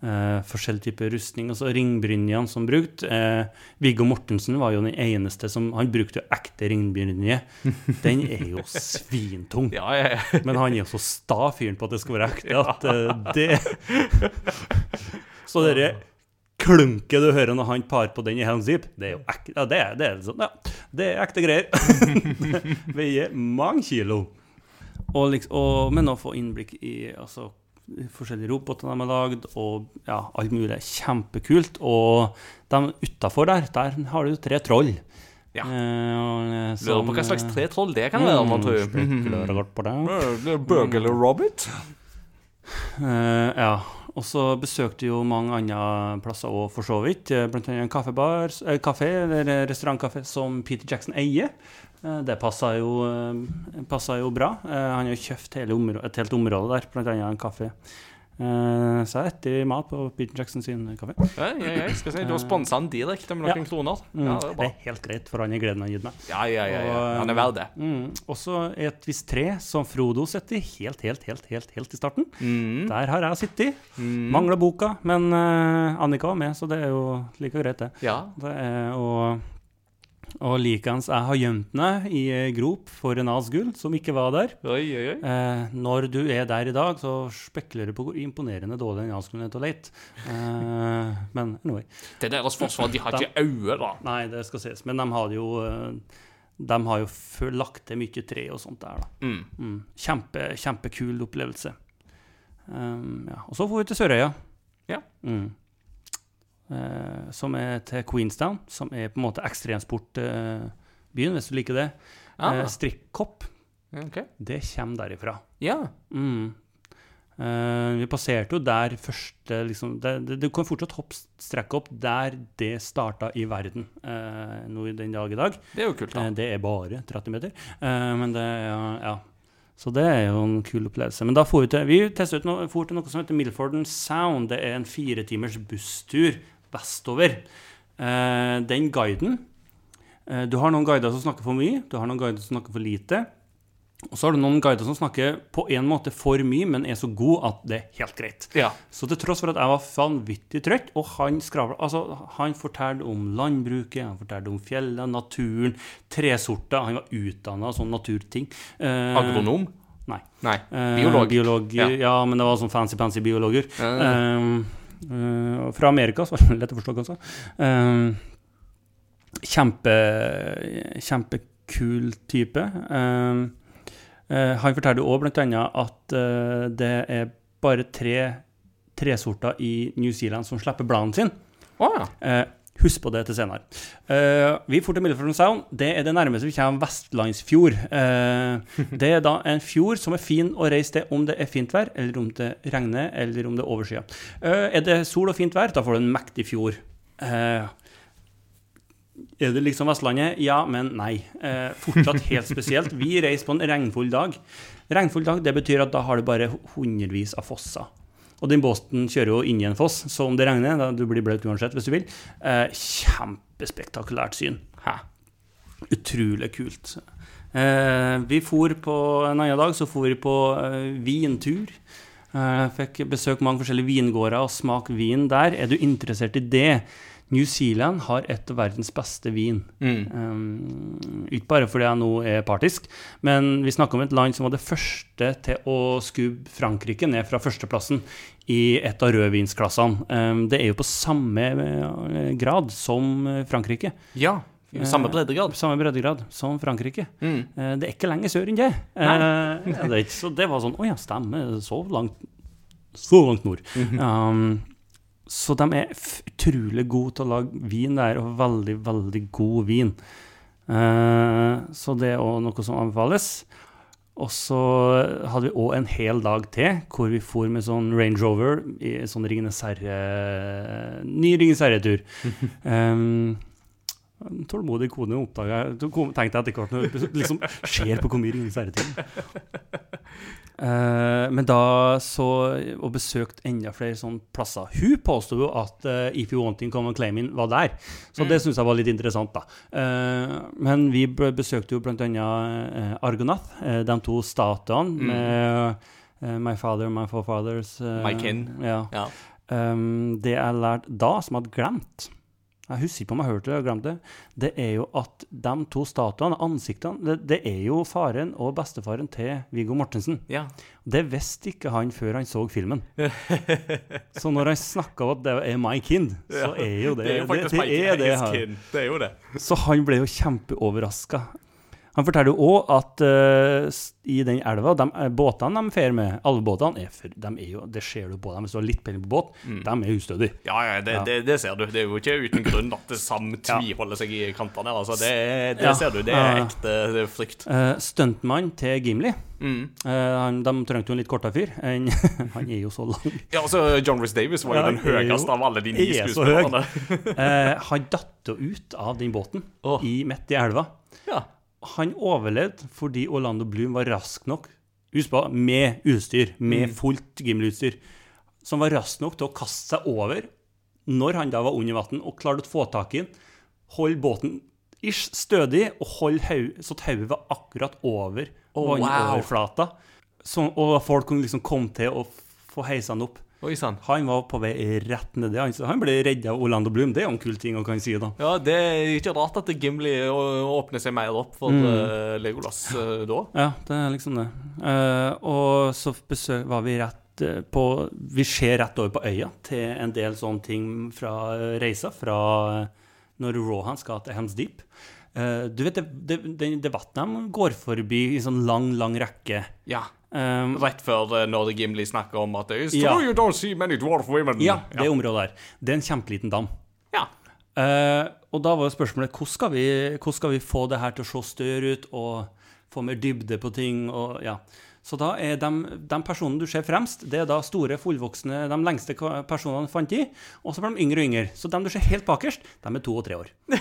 eh, forskjellige typer rustning. altså ringbrynjene som brukt. Uh, Viggo Mortensen var jo den eneste som Han brukte jo ekte ringbrynje. Den er jo svintung. Ja, ja, ja. Men han er jo så sta fyren på at det skal være ekte, at uh, det Så dere klunket du hører når han par på den i Helms Deep, det er jo ekte, ja, det er, det er, sånn, ja, det er ekte greier. Det Veier mange kilo. Og liksom, og, men å få innblikk i altså, forskjellige roboter de har lagd, og ja, alt mulig. Kjempekult. Og de utafor der, der har du tre troll. Ja. Eh, og, eh, Lurer på hva slags eh, tre troll det kan være, man tror. Spekulerer godt på det. Burglar Robert? Eh, ja. Og så besøkte jo mange andre plasser òg, for så vidt. Eh, Blant annet en kaffebar, eh, kafé, eller restaurantkafé som Peter Jackson eier. Eh, det passa jo, eh, jo bra. Eh, han har jo kjøpt hele områ- et helt område der, annet en kafé. Eh, så jeg etter mat på Peter Jackson sin kafé. Ja, ja, ja, skal si, du har sponsa han direkte med noen Ja. kroner. Mm, Ja, det er det er helt greit, for han er gleden han har gitt meg. Ja, ja, ja, ja. Han er verdt det. Mm. også et visst tre som Frodo sitter i helt, helt, helt, helt, helt i starten. Mm. Der har jeg sittet. Mm. Mangla boka, men Annika var med, så det er jo like greit, det. Ja. det er, og og likeens, jeg har gjemt meg i ei grop for en Asgull som ikke var der. Oi, oi, oi. Eh, når du er der i dag, så spekulerer du på hvor imponerende dårlig den Asgullen er til å lete. Eh, men anyway. Til deres forsvar, de har ikke øye, da. Nei, det skal ses. Men de har jo eh, De har jo lagt til mye tre og sånt der, da. Mm. Mm. Kjempe, kjempekul opplevelse. Um, ja. Og så får vi til Sørøya. Ja. Mm. Eh, som er til Queenstown, som er på en måte ekstremsportbyen, hvis du liker det. Ah. Eh, Strikkopp. Okay. det kommer derifra. Ja. Mm. Eh, vi passerte jo der første liksom, det, det, Du kan fortsatt hoppe strekke opp der det starta i verden eh, nå i den dag i dag. Det er jo kult, da. Eh, Det er bare 30 meter. Eh, men det ja, ja. Så det er jo en kul opplevelse. Men da får vi til Vi testet ut noe, til noe som heter Milford Sound. Det er en fire timers busstur vestover. Eh, den guiden eh, Du har noen guider som snakker for mye, du har noen guider som snakker for lite. Og så har du noen guider som snakker på en måte for mye, men er så god at det er helt greit. Ja. Så til tross for at jeg var vanvittig trøtt, og han skravla Altså, han fortalte om landbruket, han fortalte om fjellet, naturen, tresorter Han var utdanna sånn naturting. Eh, Agronom? Nei. Nei. Eh, Biolog. biolog Ja. ja. men det var sånn fancy-pansy biologer. Eh, eh, fra Amerika, så var det lett å forstå, kanskje. Uh, kjempe, kjempekul type. Uh, han forteller òg bl.a. at det er bare tre tresorter i New Zealand som slipper bladene sine. Oh, ja. Husk på det til senere. Uh, vi får til Milford Sound. Det er det nærmeste vi kommer Vestlandsfjord. Uh, det er da en fjord som er fin å reise til om det er fint vær, eller om det regner, eller om det er. Eh, er det sol og fint vær, da får du en mektig fjord. Uh, er det liksom Vestlandet? Ja, men nei. Eh, fortsatt helt spesielt. Vi reiser på en regnfull dag. Regnfull dag, det betyr at da har du bare hundrevis av fosser. Og den båten kjører jo inn i en foss, så om det regner, da du blir blaut uansett hvis du vil. Eh, kjempespektakulært syn. Hæ. Utrolig kult. Eh, vi for på en annen dag, så for vi på eh, vintur. Eh, fikk besøke mange forskjellige vingårder og smake vin der. Er du interessert i det? New Zealand har et av verdens beste vin. Mm. Um, ikke bare fordi jeg nå er partisk, men vi snakker om et land som var det første til å skubbe Frankrike ned fra førsteplassen i et av rødvinsklassene. Um, det er jo på samme eh, grad som eh, Frankrike. Ja. Samme breddegrad. Samme breddegrad som Frankrike. Mm. Eh, det er ikke lenger sør enn det. Det så det var sånn Å ja, stemmer. Så langt Så langt nord. um, så de er utrolig gode til å lage vin der, og veldig, veldig god vin. Uh, så det er òg noe som anbefales. Og så hadde vi òg en hel dag til hvor vi for med sånn Range Rover i sånn Ringenes herre Ny Ringenes herre-tur. um, en tålmodig kone oppdaga Tenkte jeg etter hvert når jeg liksom ser på hvor mye Ringenes herre-ting. Eh, men da så Og besøkt enda flere sånne plasser. Hun påsto jo at uh, If You Want In Come and Claim In var der. Så det syns jeg var litt interessant, da. Uh, men vi besøkte jo eh, Argonath, de to statuene med eh, My Father, My Forefathers My kin. Ja. Ja. Um, det jeg lærte da, som jeg hadde glemt Jeg husker ikke om jeg hørte det, jeg glemte det. Det er jo at de to statuene, ansiktene, det, det er jo faren og bestefaren til Viggo Mortensen. ja. Det visste ikke han før han så filmen. så når han snakka om at det er my kind, så er jo det Det er jo faktisk det, det, er det. Det er jo det. Så han ble jo kjempeoverraska. Han forteller jo òg at uh, i den elva, de, eh, båtene de fer med, alle båtene, er, for, de er jo, det ser du på dem hvis du har litt peiling på båt, de er ustødige. Ja, ja, det, Ja. Det, det ser du. Det er jo ikke uten grunn at det Ja. tviholder seg i kantene. Altså, det, det Ja. ser du. Det er ekte det er frykt. Uh, Stuntmann til Gimli Mm. Uh, han, De trengte jo en litt kortere fyr. En, han er jo så lang. Ja, altså, John Rhys Davis var jo Ja, den høyeste av alle de ni er skuespillerne. uh, han datt jo ut av den båten oh. i, midt i elva. Ja. Han overlevde fordi Orlando Bloom var rask nok, husk på, med utstyr, med fullt Gimli-utstyr, som var rask nok til å kaste seg over når han da var under vann, og klarte å få tak i den, holde båten ish stødig og holde hau, så hodet var akkurat over wow. vannoverflata. Så, og folk kunne liksom komme til å få heisa han opp. Oi sann. Han var på vei rett nedi. Han, han ble redda av Orlando Bloom. Det er jo en kul ting å kan si, da. Ja, det er ikke rart at Gimli åpner seg mer opp for eh, Legolas eh, da. Ja, det er liksom det. Uh, og så besøk, var vi rett på Vi ser rett over på øya til en del sånne ting fra reisa. Fra når Rohan skal til Hands Deep. Eh, du vet, det, det, det de går forbi i sånn lang, lang rekke. Ja. Um, Rett før uh, når Gimli snakker om at It's Ja. true you don't see many dwarf women. ja, det området der. Det er en kjempeliten dam. Ja. Uh, og da var jo spørsmålet hvordan skal, vi, hvordan skal vi få det her til å se større ut og få mer dybde på ting? Og, ja. Så da er de, de personene du ser fremst, det er da store, fullvoksne, de lengste personene fant i. Og så blir de yngre og yngre. Så de du ser helt bakerst, de er to og tre år.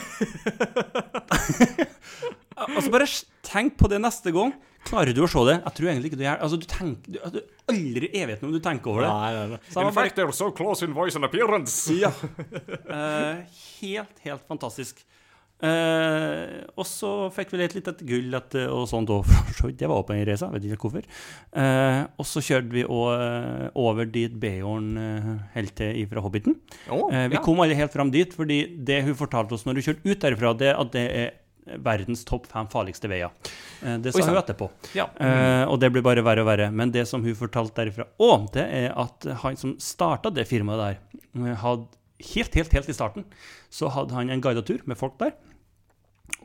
altså bare tenk på det neste gang. Klarer du å se det? Jeg tror egentlig ikke du gjør altså, du tenker, du, du Aldri i evigheten om du tenker over det. Nei, nei, nei. In fact, they're so close in voice and appearance. Ja. Uh, helt, helt fantastisk. Eh, og så fikk vi litt, litt etter gull at, og sånt òg. Det var oppe en reise, vet ikke hvorfor. Eh, og så kjørte vi også, over dit Beorn eh, holdt til fra Hobbiten. Oh, Eh, vi ja. kom aldri helt fram dit, fordi det hun fortalte oss når hun kjørte ut derifra, det at det er verdens topp fem farligste veier. Eh, det Oi, sa hun etterpå. ja. Eh, og det blir bare verre og verre. Men det som hun fortalte derifra òg, det er at han som starta det firmaet der, eh, hadde helt, helt, helt i starten, så hadde han en guidet tur med folk der.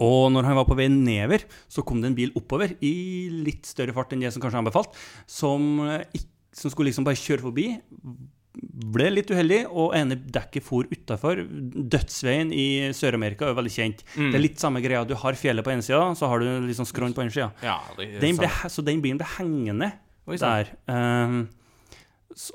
Og når han var på vei nedover, så kom det en bil oppover i litt større fart enn det som kanskje han befalt, som, eh, som skulle liksom bare kjøre forbi. Ble litt uheldig, og ene dekket for utafor. Dødsveien i Sør-Amerika er veldig kjent. Mm. Det er litt samme greia. Du har fjellet på ene sida, så har du liksom skrån på andre sida. ja er så den bilen ble hengende Oi, der. Ehm, s-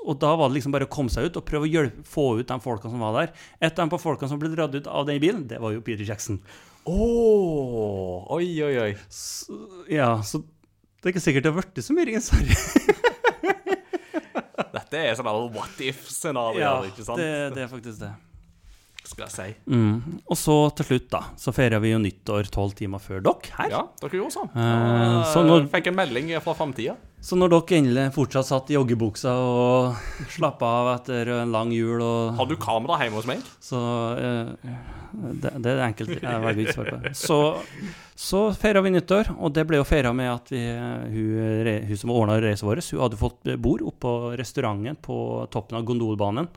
og da var det liksom bare å komme seg ut og prøve å hjelpe, få ut de folka som var der. Et av de folkene som ble dratt ut av den bilen, det var jo Peter Jackson. Åh, oi, oi, oi. Så, ja, så det er ikke sikkert det har blitt så mye Ringenes herre. Dette er sånn what if-scenario, Ja, ikke sant? det, det er faktisk det. Skal jeg si. Mm. Og så til slutt, da, så feira vi jo nyttår tolv timer før dere her. Ja, dere gjorde sånn. Eh, så når- Fikk en melding fra framtida. Så når dere endelig fortsatt satt i joggebuksa og slappa av etter en lang jul og Har du kamera hjemme hos meg? Så eh, det, det er enkelt. Jeg velger ikke å svare på. Så, så feira vi nyttår, og det ble jo feira med at vi, hun, hun som ordna reisen vår, hun hadde fått bord oppå restauranten på toppen av gondolbanen.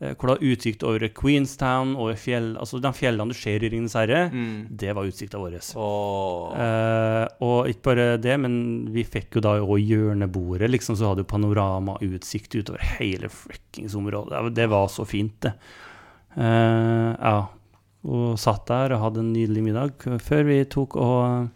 Eh, Hvor du har utsikt over Queenstown og fjell, altså de fjellene du ser i Ringenes herre. Det var utsikta vår. Oh. Eh, og ikke bare det, men vi fikk jo da òg hjørnebordet, liksom, så hadde jo panoramautsikt utover hele frikkings området. Det var så fint, det. Eh, ja. Og satt der og hadde en nydelig middag før vi tok og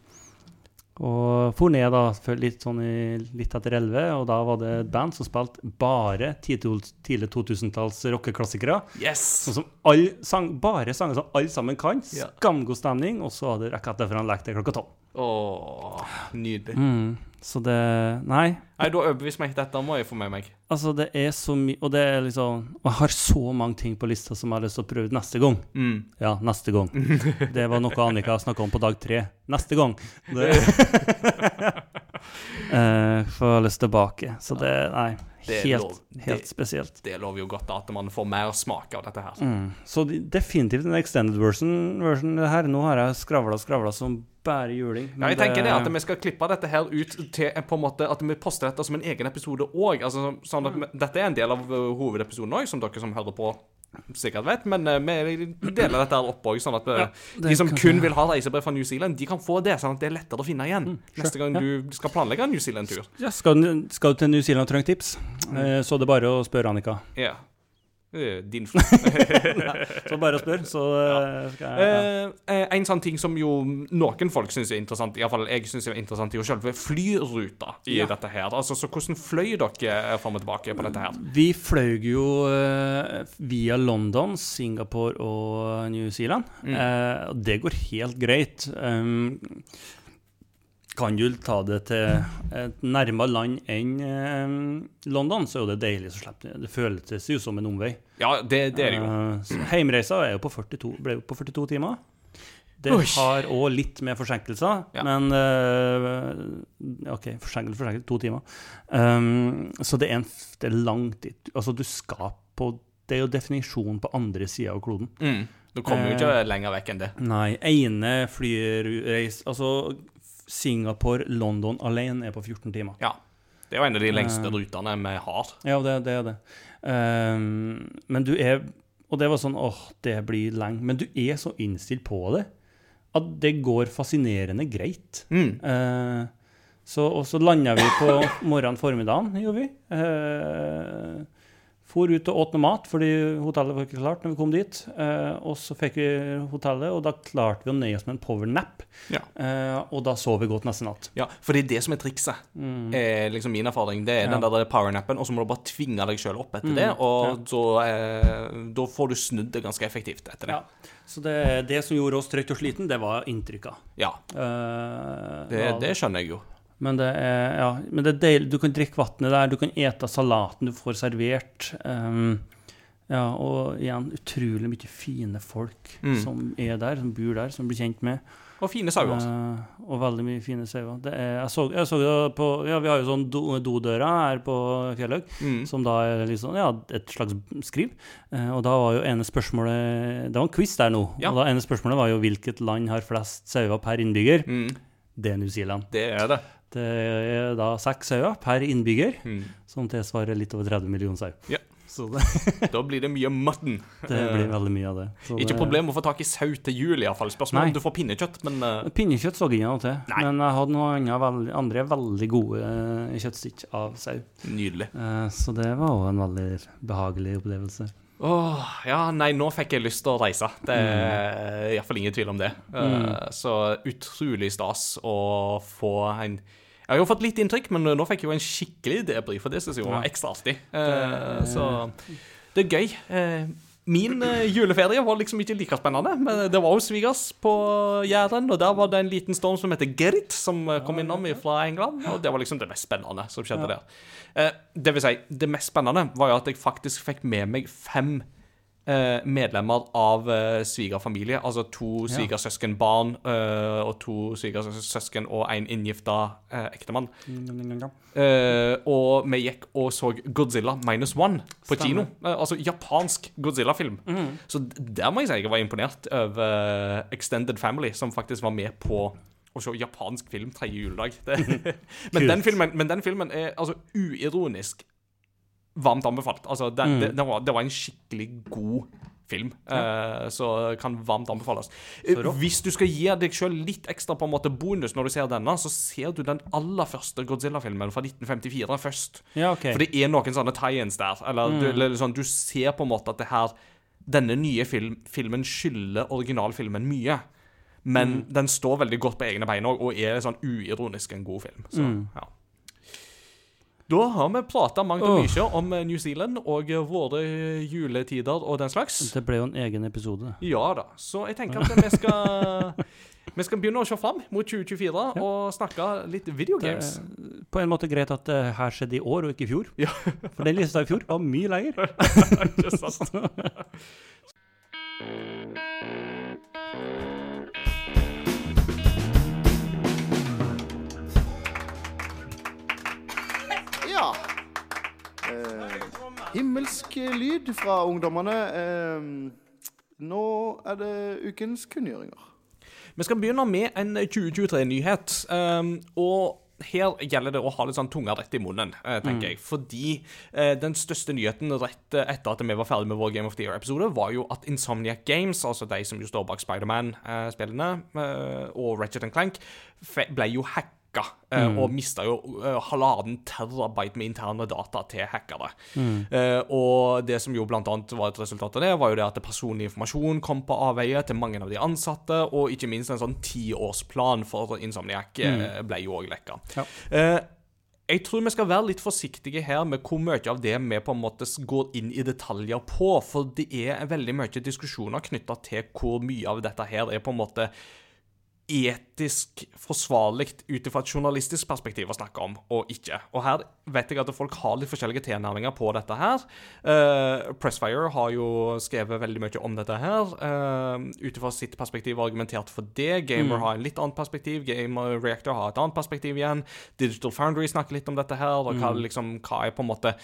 og for ned da, litt sånn i, litt etter 11, og da var det et band som spilte bare tidlig tidlig 2000-talls rockeklassikere. Yes! Sånn som alle sang, bare sanger som alle sammen kan. Ja. Skamgod stemning. Og så hadde raketta fra en lek til klokka tolv. Åh, nydelig. Mm, så det Nei. Nei, du har overbevist meg. Dette må jeg få med meg. Altså, det er så mye Og det er liksom Og jeg har så mange ting på lista som jeg har lyst til å prøve neste gang. Mm. Ja, neste gang. Det var noe Annika snakka om på dag tre. Neste gang. Det eh, Får jeg lyst tilbake. Så det Nei. Det Helt, lov. helt Det- spesielt. Det lover jo godt at man får mer smak av dette her. Mm. Så definitivt en extended version, version det her. Nå har jeg skravla og skravla som bare juling. Ja, jeg tenker det at vi skal klippe dette her ut til på en måte at vi poster dette som en egen episode òg. Altså, sånn mm. dette er en del av uh, hovedepisoden òg, som dere som hører på, sikkert vet. Men uh, vi deler dette her opp òg, sånn at uh, Ja, de som kan kun vil ha reisebrev fra New Zealand, de kan få det, sånn at det er lettere å finne igjen neste gang ja. du skal planlegge en New Zealand-tur. Ja, skal, du- skal du til New Zealand og trenger tips, eh, så det er bare å spørre Annika. Ja. Eh, Din Så bare å spørre, så eh, skal jeg ja. Eh, en sånn ting som jo noen folk syns er interessant, iallfall jeg syns er interessant, er jo selve flyruta i Ja. dette her. Altså, så hvordan fløy dere fram og tilbake på dette her? Vi fløy jo via London, Singapore og New Zealand. Eh, det går helt greit. Kan du ta det til et nærmere land enn eh, London, så er det deilig. Så slipper det. det føles jo som en omvei. Ja, det, det er det jo. Eh, Heimreisa jo på 42, ble jo på 42 timer. Det har òg litt med forsinkelser, Ja. men uh, OK, forsinkelse, forsinkelse, to timer. Um, så det er, en, det er langt dit. Altså, du skal på Det er jo definisjonen på andre sida av kloden. Mm. Du kommer jo ikke lenger vekk enn det. Nei, ene flyreis Altså, Singapore-London alene er på 14 timer. Ja. Det er jo en av de lengste Eh. rutene vi har. Ja, det, det er det. Um, men du er Og det var sånn åh, det blir lenge. Men du er så innstilt på det at det går fascinerende greit. Mm. Uh, så, og så landa vi på morgenen formiddagen, gjorde vi. Uh, for ut og åt noe mat, fordi hotellet var ikke klart når vi kom dit. Eh, og så fikk vi hotellet, og da klarte vi å nøye oss med en powernap. Ja. Eh, og da sov vi godt neste natt. ja, for det er det som er trikset. Er liksom min erfaring. Det er Mm. Ja. den der powernappen, og så må du bare tvinge deg sjøl opp etter Mm, det. Og så eh, Da får du snudd det ganske effektivt etter det. Ja. Så det, det som gjorde oss trøtt og sliten, det var inntrykka. Ja, Eh, det, det skjønner jeg jo. Men det er, ja, men det er deilig. Du kan drikke vannet der, du kan ete salaten du får servert. Um, Ja, og igjen utrolig mye fine folk Mm. som er der, som bor der, som blir kjent med. Og fine sauer. Uh, og veldig mye fine sauer. Det er- Jeg så, jeg så det på Ja, vi har jo sånn do, dodører her på Fjellhaug, Mm. som da er liksom Ja, et slags skriv. Uh, og da var jo ene spørsmålet Det var en quiz der nå. Ja. Og da ene spørsmålet var jo hvilket land har flest sauer per innbygger. Mm. Det er New Zealand. Det er det. Det er da seks sauer per innbygger, Mm. som tilsvarer litt over 30 millioner sau. Ja. Så det, Da blir det mye mutton. det blir veldig mye av det. Så Ikke det- problem å få tak i sau til jul, iallfall. Spørsmålet Nei. om du får pinnekjøtt, men uh... Pinnekjøtt så jeg ikke noe til, Nei. men jeg hadde noen andre, veld, andre veldig gode eh, kjøttstikk av sau. nydelig. Uh, så det var òg en veldig behagelig opplevelse. Åh, ja, nei, nå fikk jeg lyst til å reise. Det er iallfall ingen tvil om det. Eh, så utrolig stas å få en Jeg har jo fått litt inntrykk, men nå fikk jeg jo en skikkelig debrief, for det syns jeg var ekstra artig. Eh, så det er gøy. Eh, Min eh, juleferie var liksom ikke like spennende, men det var jo svigers på Jæren, og der var det en liten storm som heter Gerrit, som eh, kom innom fra England, og det var liksom det mest spennende som skjedde der. Eh, Det vil si, det mest spennende var jo at jeg faktisk fikk med meg fem eh, medlemmer av eh, svigerfamilie, altså to svigersøskenbarn eh, og to svigersøsken og en inngifta eh, ektemann. Eh, og vi gikk og så Godzilla minus one på kino. Eh, altså japansk Godzilla-film. Så der må jeg si jeg var imponert over eh, Extended Family, som faktisk var med på å se japansk film tredje juledag. Men, den filmen, men den filmen er altså uironisk varmt anbefalt. Altså, det, Mm. det, det, var, det var en skikkelig god film, eh, så kan varmt anbefales. Eh. Hvis du skal gi deg sjøl litt ekstra på en måte bonus når du ser denne, så ser du den aller første Godzilla-filmen fra 1954 først. Ja, okay. For det er noen sånne tie-ins der. Eller, du, eller sånn, du ser på en måte at det her Denne nye film, filmen skylder originalfilmen mye. Men den står veldig godt på egne bein òg, og er sånn uironisk en god film. Så, Mm. ja. Da har vi prata mangt og mye om eh, New Zealand og eh, våre juletider og den slags. Det ble jo en egen episode. Ja da. Så jeg tenker at vi skal Vi skal begynne å se fram mot 2024 og snakke litt videogames. Det på en måte greit at det her skjedde i år og ikke i fjor. Ja. For den lista i fjor var mye lenger. Ikke sant? Ja. Eh, himmelsk lyd fra ungdommene. Eh, nå er det ukens kunngjøringer. Vi skal begynne med en 2023-nyhet. Um, og her gjelder det å ha litt sånn tunga rett i munnen, tenker tenker jeg. Fordi eh, den største nyheten rett eh, etter at vi var ferdig med vår Game of the Year-episode, var jo at Insomniac Games, altså de som jo står bak Spiderman-spillene, eh, og Ratchet Clank, ble jo hacka. Eh, Og mista jo eh, halvannen terabyte med interne data til hackere. Eh, og det som jo blant annet var et resultat av det, var jo det at personlig informasjon kom på avveie til mange av de ansatte, og ikke minst en sånn tiårsplan for Insomniac eh, ble jo òg lekka. Ja. Eh, jeg tror vi skal være litt forsiktige her med hvor mye av det vi på en måte går inn i detaljer på, for det er veldig mye diskusjoner knytta til hvor mye av dette her er på en måte etisk forsvarlig ut fra et journalistisk perspektiv å snakke om, og ikke. Og her vet jeg at folk har litt forskjellige tilnærminger på dette her. Uh, Pressfire har jo skrevet veldig mye om dette her, uh, ut fra sitt perspektiv og argumentert for det. Gamer har en litt annet perspektiv, Gamer Reactor har et annet perspektiv igjen. Digital Foundry snakker litt om dette her, og hva, liksom, hva er på en måte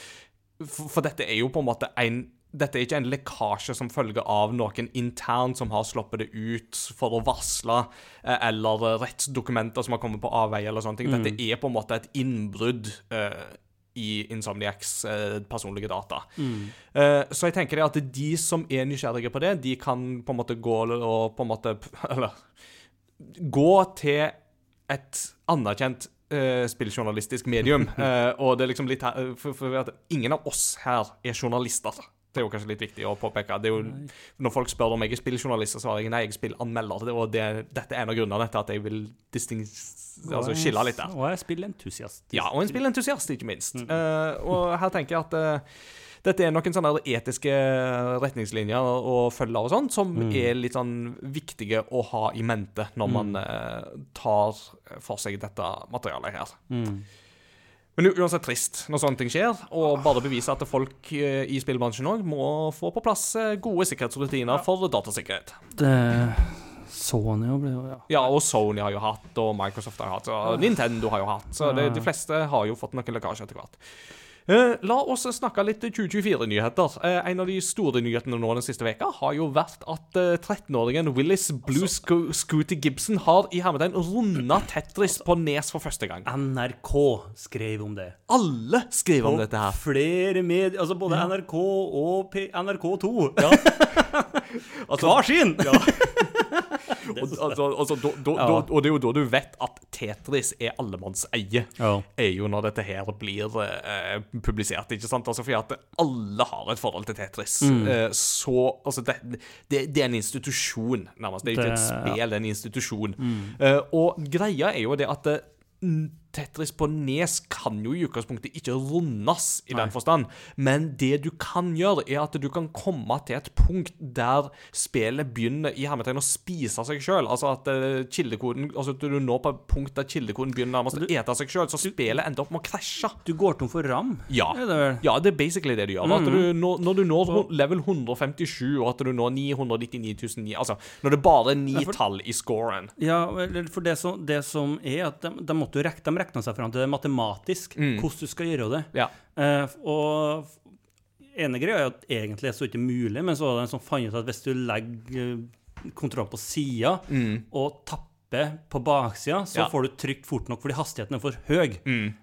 for, for dette er jo på en måte en dette er ikke en lekkasje som følge av noen intern som har sluppet det ut for å varsle, eh, eller rettsdokumenter som har kommet på avveie, eller sånne ting. Dette er på en måte et innbrudd uh, i Insomniacs uh, personlige data. Eh, så jeg tenker det at de som er nysgjerrige på det, de kan på en måte gå og på en måte Eller gå til et anerkjent Uh, spilljournalistisk medium. Uh, og det er liksom litt her, for, for at ingen av oss her er journalister. Det er jo kanskje litt viktig å påpeke. Det er jo, når folk spør om jeg er spilljournalist, så svarer jeg nei, jeg er spillanmelder. Det, og det, dette er en av grunnene til at jeg vil altså skille litt der. Og jeg er entusiast. Ja, og en spillentusiast, ikke minst. Eh, og her tenker jeg at uh, dette er noen sånne etiske retningslinjer å følge og sånt, som er litt sånn viktige å ha i mente når man eh, tar for seg dette materialet her. Mm. Men er uansett trist når sånne ting skjer, og bare bevise at folk eh, i spillbransjen òg må få på plass eh, gode sikkerhetsrutiner for datasikkerhet. Det Sony jo ble jo ja. Ja, og Sony har jo hatt, og Microsoft har jo hatt, og Nintendo har jo hatt. Så det, de fleste har jo fått noen lekkasjer etter hvert. Eh, la oss snakke litt 2024-nyheter. Eh, en av de store nyhetene nå den siste veka har jo vært at eh, 13-åringen Willis Blue Sco Scooty Gibson har i hermetegn runda Tetris på Nes for første gang. NRK skrev om det. Alle skrev om Og dette her. Flere medier, altså både NRK og P NRK2. Altså, Hver sin! og, altså, altså, do, do, Ja. do, og det er jo da du vet at Tetris er allemannseie. Ja. er jo når dette her blir eh, publisert. ikke sant? Altså Fordi at alle har et forhold til Tetris. Mm. Eh, så altså det, det, det er en institusjon, nærmest. Det er ikke et spill, det er en institusjon. Mm. Eh, og greia er jo det at eh, Tetris på Nes kan jo i utgangspunktet ikke rundes i den forstand, men det du kan gjøre, er at du kan komme til et punkt der spillet begynner i hermetegn å spise seg sjøl. Altså at eh, kildekoden Altså at du når på et punkt der kildekoden begynner nærmest å ete seg sjøl, så spillet ender opp med å krasje. Du går tom for ram? Ja. Er det vel? Ja, det er basically det du gjør. At du, når, når du når level 157, og at du når 999 009 Altså, når det bare er ni tall i scoren. Ja, for det som, det som er at de, de måtte jo rekke, de rekna seg fram til det matematisk, hvordan du skal gjøre det. Ja. Uh, og ene greia er at egentlig er så ikke mulig, men så var det en som fant ut at hvis du legger eh, kontrollen på sida og tapper på baksida, så Ja. får du trykt fort nok fordi hastigheten er for høy.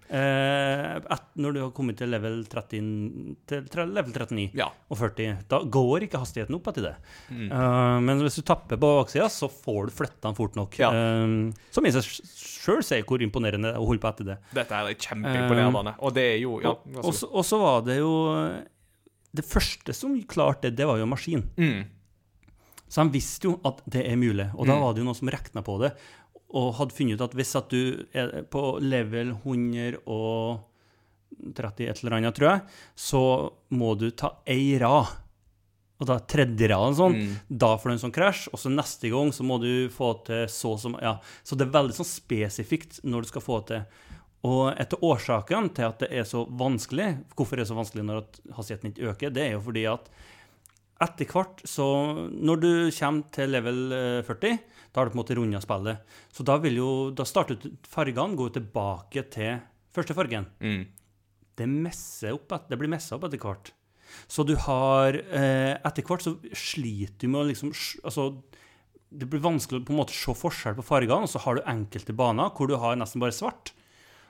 Eh, et, når du har kommet til level, 30, til level 39 Ja. og 40, da går ikke hastigheten opp etter det. Eh, men hvis du tapper på baksida, så får du flytta den fort nok. Ja. Eh, som i seg sjøl sier hvor imponerende det er å holde på etter det. Dette er kjempeimponerende. Og det er jo Ja. Og- så og så var det jo Det første som klarte det, det var jo maskin. Mm. Så de visste jo at det er mulig. Og da var det jo noen som regna på det, og hadde funnet ut at hvis at du er på level 130 et eller annet, tror jeg, så må du ta ei rad. Og da tredje raden sånn, Mm. da får du en sånn krasj, og så neste gang så må du få til så som Ja. Så det er veldig sånn spesifikt når du skal få til. Og etter årsaken til at det er så vanskelig, hvorfor det er så vanskelig når hastigheten ikke øker, det er jo fordi at etter hvert, så Når du kommer til level eh, 40, da har du på en måte runda spillet. Så da vil jo Da starter fargene går tilbake til første fargen. Mm. Det opp Det blir messa opp etter hvert. Så du har eh, Etter hvert så sliter du med å liksom Altså det blir vanskelig å på en måte se forskjell på fargene, og så har du enkelte baner hvor du har nesten bare svart.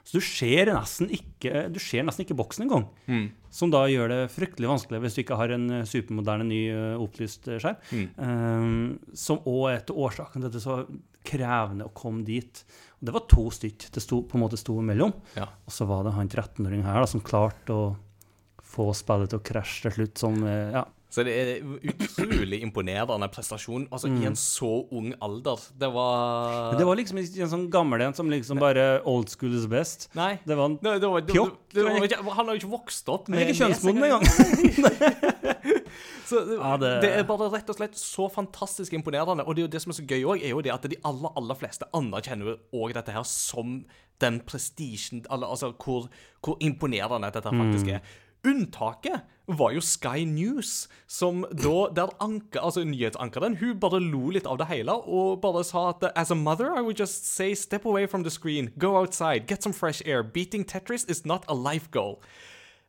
Så du ser nesten ikke, du ser nesten ikke boksen engang. Mm. Som da gjør det fryktelig vanskelig hvis du ikke har en eh, supermoderne, ny eh, opplyst eh, skjerm. Mm. Um, som òg er til årsaken til at det er så krevende å komme dit. Og det var to stykk det sto, på en måte sto imellom. Ja. Og så var det han 13-åringen her da, som klarte å få spillet til å krasje til slutt, som Ja. Så det er utrolig imponerende prestasjon altså i en så ung alder. Det var det var liksom ikke en sånn gammel en som liksom bare old school is best. Nei. Det var en Det, det var, det, Pjokk, det, var han har jo ikke vokst opp Han er ikke med kjønnsmoden engang. Så det, Ja, det- er bare rett og slett så fantastisk imponerende. Og det er jo det som er så gøy òg, er jo det at de aller, aller fleste anerkjenner jo òg dette her som den prestisjen Altså hvor, hvor imponerende dette faktisk er. Unntaket var jo Sky News, som da Der anker, altså nyhetsankeren hun bare lo litt av det hele og bare sa at As a mother, I would just say step away from the screen, go outside, get some fresh air. Beating Tetris is not a life goal.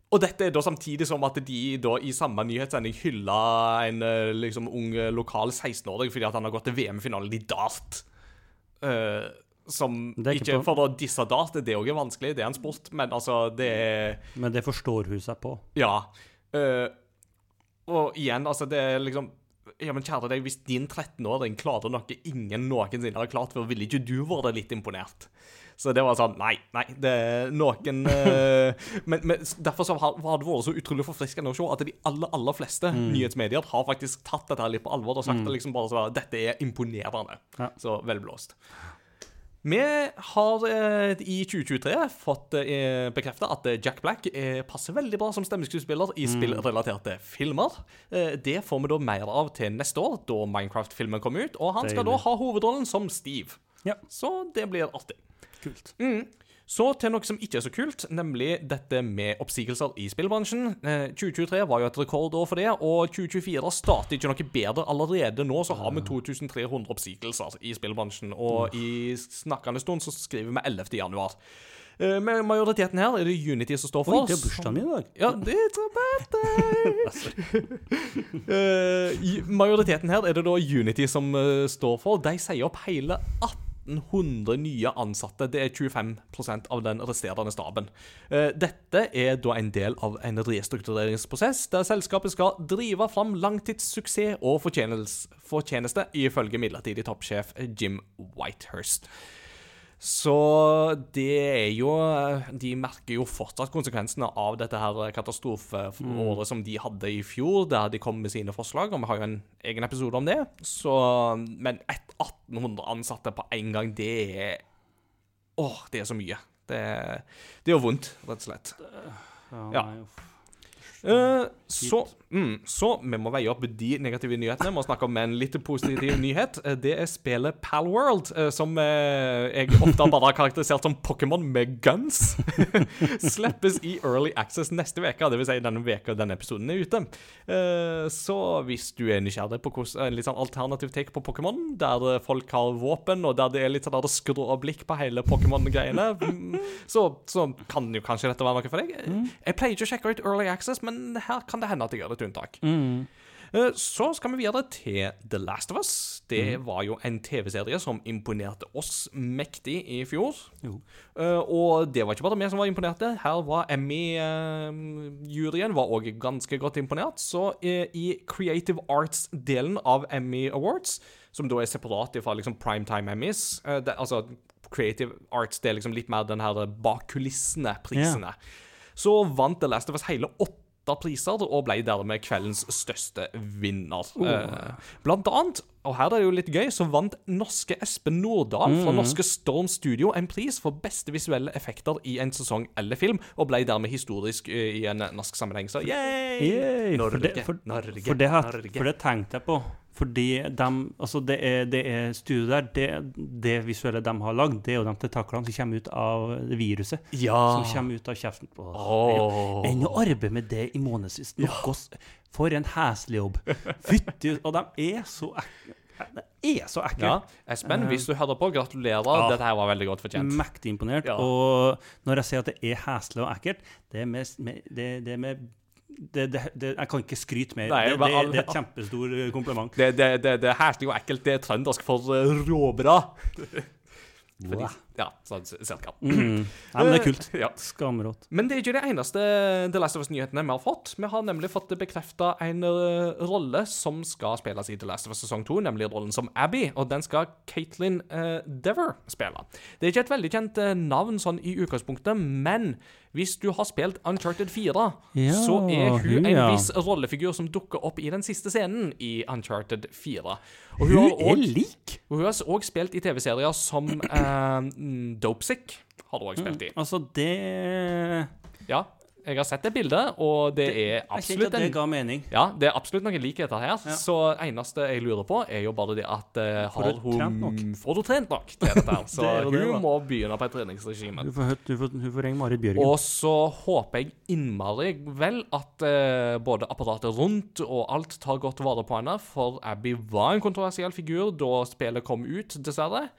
Og dette er da samtidig som at de da i samme nyhetssending hylla en eh, liksom ung eh, lokal 16-åring fordi at han har gått til VM-finalen i dart. Eh, som er ikke ikke, For å disse dart, det er òg vanskelig, det er en sport, men altså, det er Men det forstår hun seg på. Ja. Uh, og igjen, altså, det er liksom ja, men kjære deg, Hvis din 13-åring klarer noe ingen noensinne har klart før, ville ikke du vært litt imponert? Så det var sånn Nei, nei, det er noen uh, men, men derfor så har, har det vært så utrolig forfriskende å se at de aller aller fleste nyhetsmedier har faktisk tatt dette her litt på alvor og sagt det liksom bare så, Dette er imponerende. Ja. Så vel blåst. Vi har eh, i 2023 fått eh, bekrefta at eh, Jack Black eh, passer veldig bra som stemmeskuespiller i spillrelaterte filmer. Det får vi da mer av til neste år, da Minecraft-filmen kommer ut. Og han skal da ha hovedrollen som Steve. Ja. Så det blir artig. Kult. Mm. Så til noe som ikke er så kult, nemlig dette med oppsigelser i spillbransjen. Eh, 2023 var jo et rekordår for det, og 2024 starter ikke noe bedre. Allerede nå så har vi 2300 oppsigelser i spillbransjen, og i snakkende stund så skriver vi 11. januar. Eh, Med majoriteten her er det Unity som står for. Oi, det er bursdagen min i dag. Ja, it's a birthday! Eh, majoriteten her er det da Unity som eh, står for. De sier opp hele 1800 nye ansatte. Det er 25% av den resterende staben. Eh, dette er da en del av en restruktureringsprosess der selskapet skal drive fram langtidssuksess og fortjeneste, ifølge midlertidig toppsjef Jim Whitehurst. Så det er jo De merker jo fortsatt konsekvensene av dette her katastrofeåret som de hadde i fjor, der de kom med sine forslag, og vi har jo en egen episode om det. Så, men 1800 ansatte på én gang, det er Åh, det er så mye. Det, det gjør vondt, rett og slett. Ja, Ja. Eh, så, mm, så vi må veie opp de negative nyhetene. Vi må snakke om en litt positiv nyhet. Eh, Det er spillet Palworld, eh, som jeg ofte bare har karakterisert som Pokémon med guns. Slippes i Early Access neste uke, dvs. Si denne veka denne episoden er ute. Så hvis du er nysgjerrig på en litt sånn alternativ take på Pokémon, der folk har våpen, og der det er litt sånn der skråblikk på hele Pokémon-greiene, mm, så, så kan jo kanskje dette være noe for deg. Jeg pleier ikke å sjekke ut Early Access, men her kan det hende at jeg gjør et unntak. Mm. Så skal vi videre til The Last of Us. Det var jo en TV-serie som imponerte oss mektig i fjor. Jo. Eh, og det var ikke bare vi som var imponerte. Her var Emmy-juryen var òg ganske godt imponert. Så eh, i Creative Arts-delen av Emmy Awards, som da er separat fra liksom Primetime Emmys eh, det, Altså Creative Arts det er liksom litt mer den her bak kulissene-prisene. Så vant The Last of Us hele åtte priser, og ble dermed kveldens største vinner. Eh, blant annet, og her er det jo litt gøy, så vant norske Espen Nordahl fra norske Storm Studio en pris for beste visuelle effekter i en sesong eller film, og ble dermed historisk eh, i en norsk sammenheng. Så yay! Yay, for, det, for, Norge, for, det, Norge. for det tenkte jeg på. Fordi de, altså det er, det er studioet der. Det, det visuelle de har lagd, det er jo de tentaklene som kommer ut av viruset. Ja. Som kommer ut av kjeften. på oss. Enn å arbeide med det i månedsvis. Ja. For en heslig jobb. Fytti Og de er så ekle. De er så ekle. Ja, Espen, hvis du hører på, gratulerer. Ja. Dette her var veldig godt fortjent. Mektig imponert. Ja. Og når jeg sier at det er heslig og ekkelt, det er med, med, det, det er med det, det, det, Jeg kan ikke skryte mer. Nei, det, er et kjempestor eh, kompliment. Det, det, det, det er heslig og ekkelt. Det er trøndersk for uh, råbra. Wow. Ja, sånn cirka. Mm. Nei, men det er kult. Ja. Skamrått. Men det er ikke det eneste The Last of Us-nyhetene vi har fått. Vi har nemlig fått bekrefta en eh, rolle som skal spilles i The Last of Us sesong 2, nemlig rollen som Abby, og den skal Katelyn uh, Dever spille. Det er ikke et veldig kjent eh, navn sånn i utgangspunktet, men hvis du har spilt Uncharted 4, Ja, så er hun en ja. viss rollefigur som dukker opp i den siste scenen i Uncharted 4. Og hun, Hun er også- lik! hun har òg spilt i TV-serier som uh, Dopesick. Har du òg spilt i. Altså, det Ja, jeg har sett det bildet, og det er Jeg kjente absolutt at det ga mening. ja, det er absolutt noen likheter her. Ja. Så eneste jeg lurer på, er jo bare det at uh, Får har du hun trent nok? Får du trent nok til dette her? Så Det hun det, hun må begynne på et treningsregime. Du får, du får, du får Marit Bjørgen. Og så håper jeg innmari vel at uh, både apparatet rundt og alt tar godt vare på henne, for Abby var en kontroversiell figur da spillet kom ut, dessverre.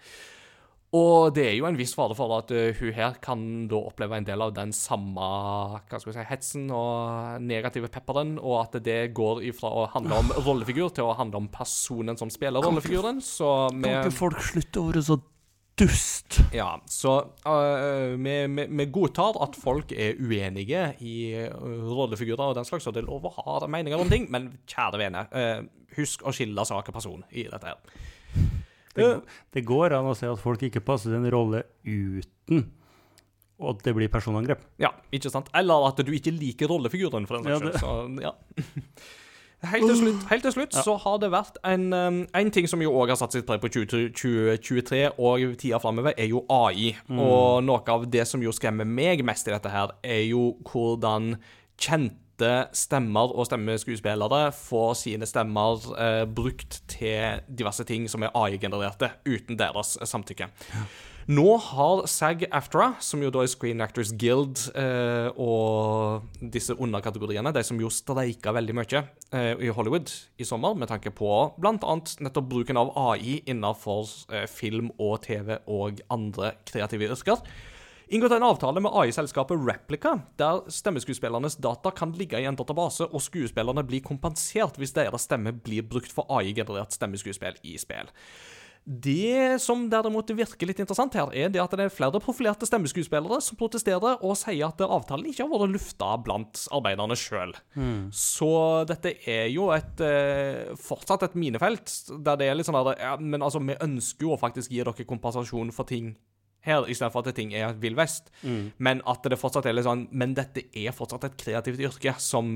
Og det er jo en viss fare for at eh, hun her kan da oppleve en del av den samme hva skal vi si, hetsen og negative pepperen, og at det går ifra å handle om rollefigur til å handle om personen som spiller rollefiguren. Så Kan vi ikke folk slutte å være så dust? ja, så øh, vi, vi, vi godtar at folk er uenige i rollefigurer og den slags, og det er lov å ha meninger om ting, men kjære vene, uh, husk å skille sak og person i dette her. Det, det går an å se at folk ikke passer den en rolle uten at det blir personangrep. Ja, ikke sant? Eller at du ikke liker rollefiguren, for den Ja, saks skyld. Ja. Helt til slutt, helt til slutt så har det vært en, um, en ting som jo òg har satt sitt preg på 20- 2023 og tida framover, er jo AI. Og noe av det som jo skremmer meg mest i dette her, er jo hvordan kjente stemmer og stemmeskuespillere får sine stemmer eh, brukt til diverse ting som er AI-genererte, uten deres samtykke. Nå har SAG-AFTRA, som jo da er Screen Actors Guild, eh, og disse underkategoriene, de som jo streika veldig mye eh, i Hollywood i sommer, med tanke på bl.a. nettopp bruken av AI innenfor eh, film og TV og andre kreative yrker. Inngått en avtale med AI-selskapet Replica, der stemmeskuespillernes data kan ligge i en database, og skuespillerne blir kompensert hvis deres stemme blir brukt for AI-generert stemmeskuespill i spill. Det som derimot virker litt interessant her, er det at det er flere profilerte stemmeskuespillere som protesterer og sier at avtalen ikke har vært lufta blant arbeiderne sjøl. Så dette er jo et eh, fortsatt et minefelt, der det er litt sånn at ja, Men altså, vi ønsker jo å faktisk gi dere kompensasjon for ting her, istedenfor at ting er vill vest. Men at det fortsatt er litt sånn Men dette er fortsatt et kreativt yrke som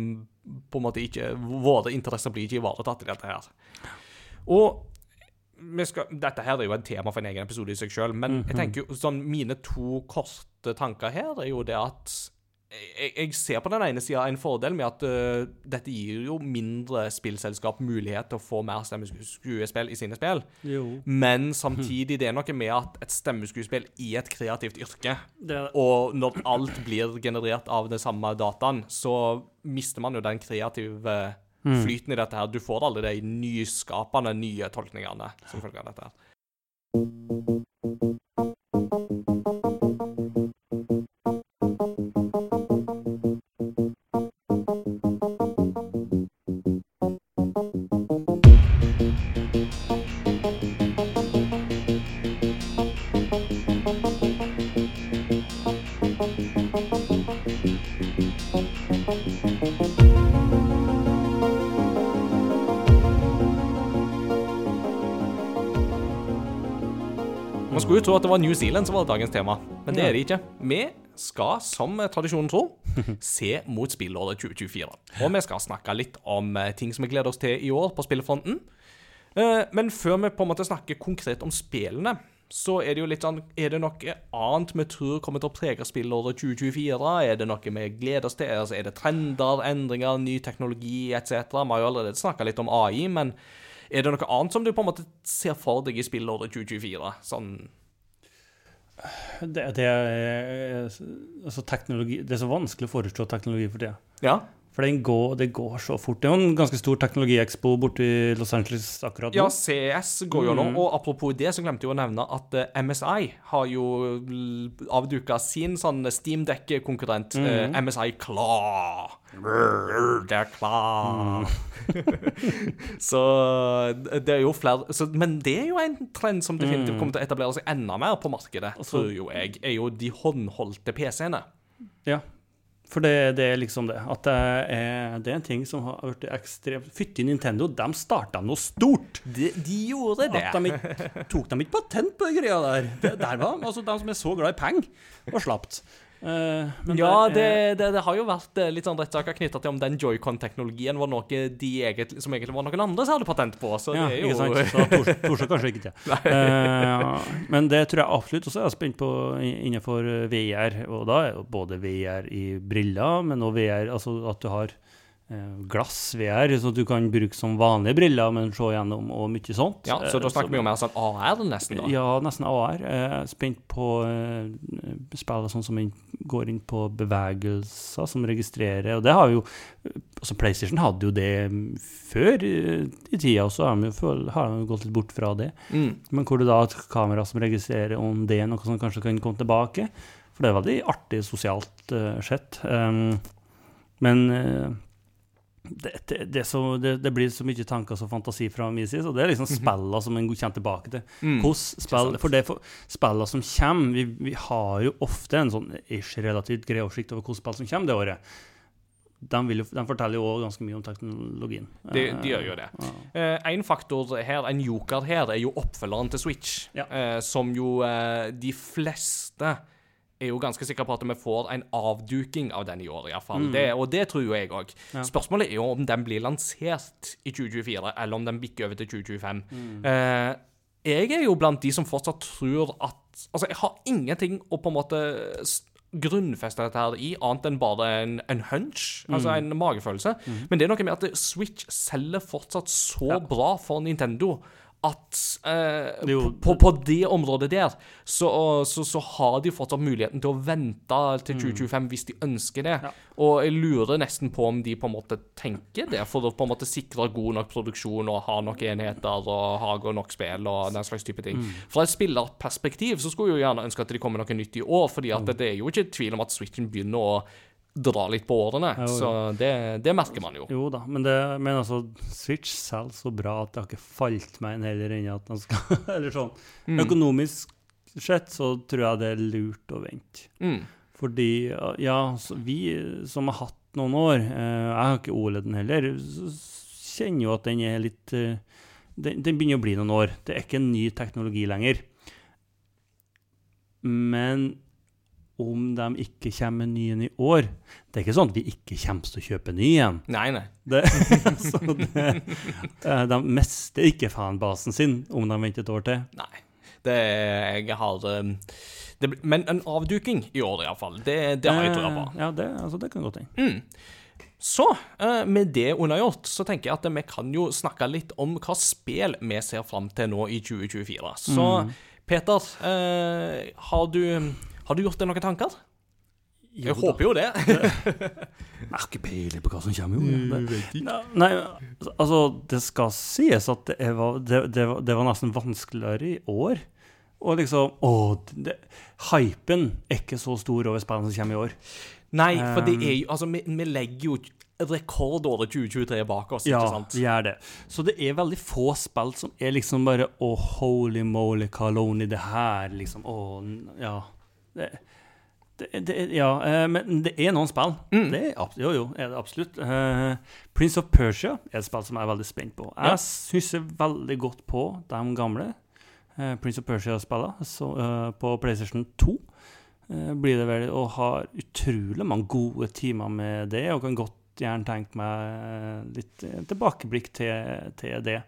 på en måte ikke Våre interesser blir ikke ivaretatt i dette her. Og skal, dette her er jo et tema for en egen episode i seg sjøl, men jeg tenker jo sånn Mine to korte tanker her er jo det at jeg, jeg ser på den ene sida en fordel med at uh, dette gir jo mindre spillselskap mulighet til å få mer stemmeskuespill i sine spill. Jo. Men samtidig, det er noe med at et stemmeskuespill er et kreativt yrke. Det, Og når alt blir generert av den samme dataen, så mister man jo den kreative flyten i dette her. Du får aldri de nyskapende, nye tolkningene som følge av dette. her. Skulle tro at det var New Zealand som var dagens tema, men det er det ikke. Vi skal, som tradisjonen tror, se mot spillåret 2024. Og vi skal snakke litt om eh, ting som vi gleder oss til i år på spillefronten. Eh, Men før vi på en måte snakker konkret om spillene, så er det jo litt sånn Er det noe annet vi tror kommer til å prege spillåret 2024? Er det noe vi gleder oss til? Altså, er det trender, endringer, ny teknologi etc.? Vi har jo allerede snakka litt om AI, men er det noe annet som du på en måte ser for deg i spillåret 2024? Sånn det, det, er, altså teknologi, det er så vanskelig å foreslå teknologi for tida. Ja? For går, det går så fort. Det er jo en ganske stor teknologiexpo borti Los Angeles akkurat nå. Ja, CS går jo nå. Mm. Og apropos det, så glemte jeg å nevne at eh, MSI har jo avduka sin sånn Steamdeck-konkurrent, Mm. eh, MSI Claw. Det er Claw. så det er jo flere så, Men det er jo en trend som Mm. definitivt kommer til å etablere seg enda mer på markedet, tror jo jeg, er jo de håndholdte PC-ene. Ja. For det, det er liksom det. At det er, det er en ting som har blitt ekstremt Fytti Nintendo, de starta noe stort! De, de gjorde det. At de ikke, tok de ikke patent på de greia der? Det, der var altså de som er så glad i penger, og slapt. Eh, men Ja, det det, er- det, det har jo vært eh, litt sånn rettssaker knytta til om den joycon-teknologien var noe de egentlig, som egentlig var noen andre som hadde patent på. Så ja, det er ikke jo sant? Så kanskje ikke det. uh, men det tror jeg absolutt også jeg er spent på innenfor eh, VR. Og da er jo både VR i briller, men også VR Altså at du har eh, glass-VR, så du kan bruke som vanlige briller, men se gjennom og mye sånt. Ja, Så da Eh, snakker vi jo mer sånn AR, nesten. da. Ja, nesten AR. Jeg er spent på uh, spill sånn som går inn på bevegelser, som registrerer. Og det har jo altså PlayStation hadde jo det før eh, i tida, og så har de jo gått litt bort fra det. Mm. Men hvor du da har et kamera som registrerer om det er noe som kanskje kan komme tilbake. For det er veldig artig sosialt uh, sett. Um, men eh, det, det, det, så, det, blir så mye tanker og fantasi fra min side, så det er liksom spillene som en kommer tilbake til. Mm. Hvordan spill, for det for spillene som kommer vi, vi har jo ofte en sånn ikke relativt grei oversikt over hvilke spill som kommer det året. De, jo, de forteller jo også ganske mye om teknologien. De, de gjør jo det. Ja. Eh, en faktor her, en joker her, er jo oppfølgeren til Switch. Ja. Eh, som jo eh, de fleste er jo ganske sikker på at vi får en avduking av den i år, iallfall. Det, og det tror jo jeg òg. Mm. Ja. Spørsmålet er jo om den blir lansert i 2024, eller om den bikker over til 2025. Mm. Eh, jeg er jo blant de som fortsatt tror at Altså, jeg har ingenting å på en måte grunnfeste dette her i, annet enn bare en, en hunch, altså Mm. en magefølelse. Men det er noe med at Switch selger fortsatt så Ja. bra for Nintendo at eh, på, på det området der, så, så, så har de fortsatt muligheten til å vente til 2025 hvis de ønsker det. Ja. Og jeg lurer nesten på om de på en måte tenker det, for å på en måte sikre god nok produksjon og ha nok enheter og ha nok spill og den slags type ting. Fra et spillerperspektiv så skulle jeg jo gjerne ønske at det kommer noe nytt i år, fordi at det er jo ikke tvil om at Switchen begynner å dra litt på årene. Jo, jo. Så det, det merker man jo. Jo da, men, det, men altså, Switch selger så bra at det har ikke falt meg inn heller enn at den skal Eller sånn. Mm. Økonomisk sett så tror jeg det er lurt å vente. Mm. Fordi, ja, vi som har hatt noen år eh, Jeg har ikke OLED-en heller. Kjenner jo at den er litt eh, den, den begynner å bli noen år. Det er ikke en ny teknologi lenger. Men om de ikke kommer med ny en i år Det er ikke sånn at vi ikke kommer til å kjøpe ny igjen. Nei, nei. Det, så det, eh, de mister ikke fanbasen sin om de venter et år til. Nei. Det Jeg har um, det, Men en avduking i år, iallfall. Det, det har jeg trua på. Eh, Ja, det, altså, det kan godt hende. Mm. Så, eh, med det unnagjort, så tenker jeg at vi kan jo snakke litt om hva spill vi ser fram til nå i 2024. Så Peter, eh, har, du, har du gjort deg noen tanker? Jeg håper jo det. Jeg har ikke peiling på hva som kommer. Jo. Det, nei, altså, det skal sies at det var, det, det, var, det var nesten vanskeligere i år. Og liksom Å, det, hypen er ikke så stor over spillene som kommer i år. Nei, for det Um, er jo Altså, vi, vi legger jo rekordåret 2023 bak oss, Ja, ikke sant? Ja, vi gjør det. Så det er veldig få spill som er liksom bare Å, holy moly, Caloni, det her, liksom. Å, oh, ja. Det, det, det, ja, eh, men det er noen spill. Mm. Det er, jo, jo, er det absolutt. Uh, Prince of Persia er et spill som jeg er veldig spent på. Ja. Jeg husker veldig godt på de gamle uh, Prince of Persia-spillene så, eh, på PlayStation 2. Eh, blir det vel å ha utrolig mange gode timer med det, og kan godt gjerne tenke meg litt tilbakeblikk til, til det.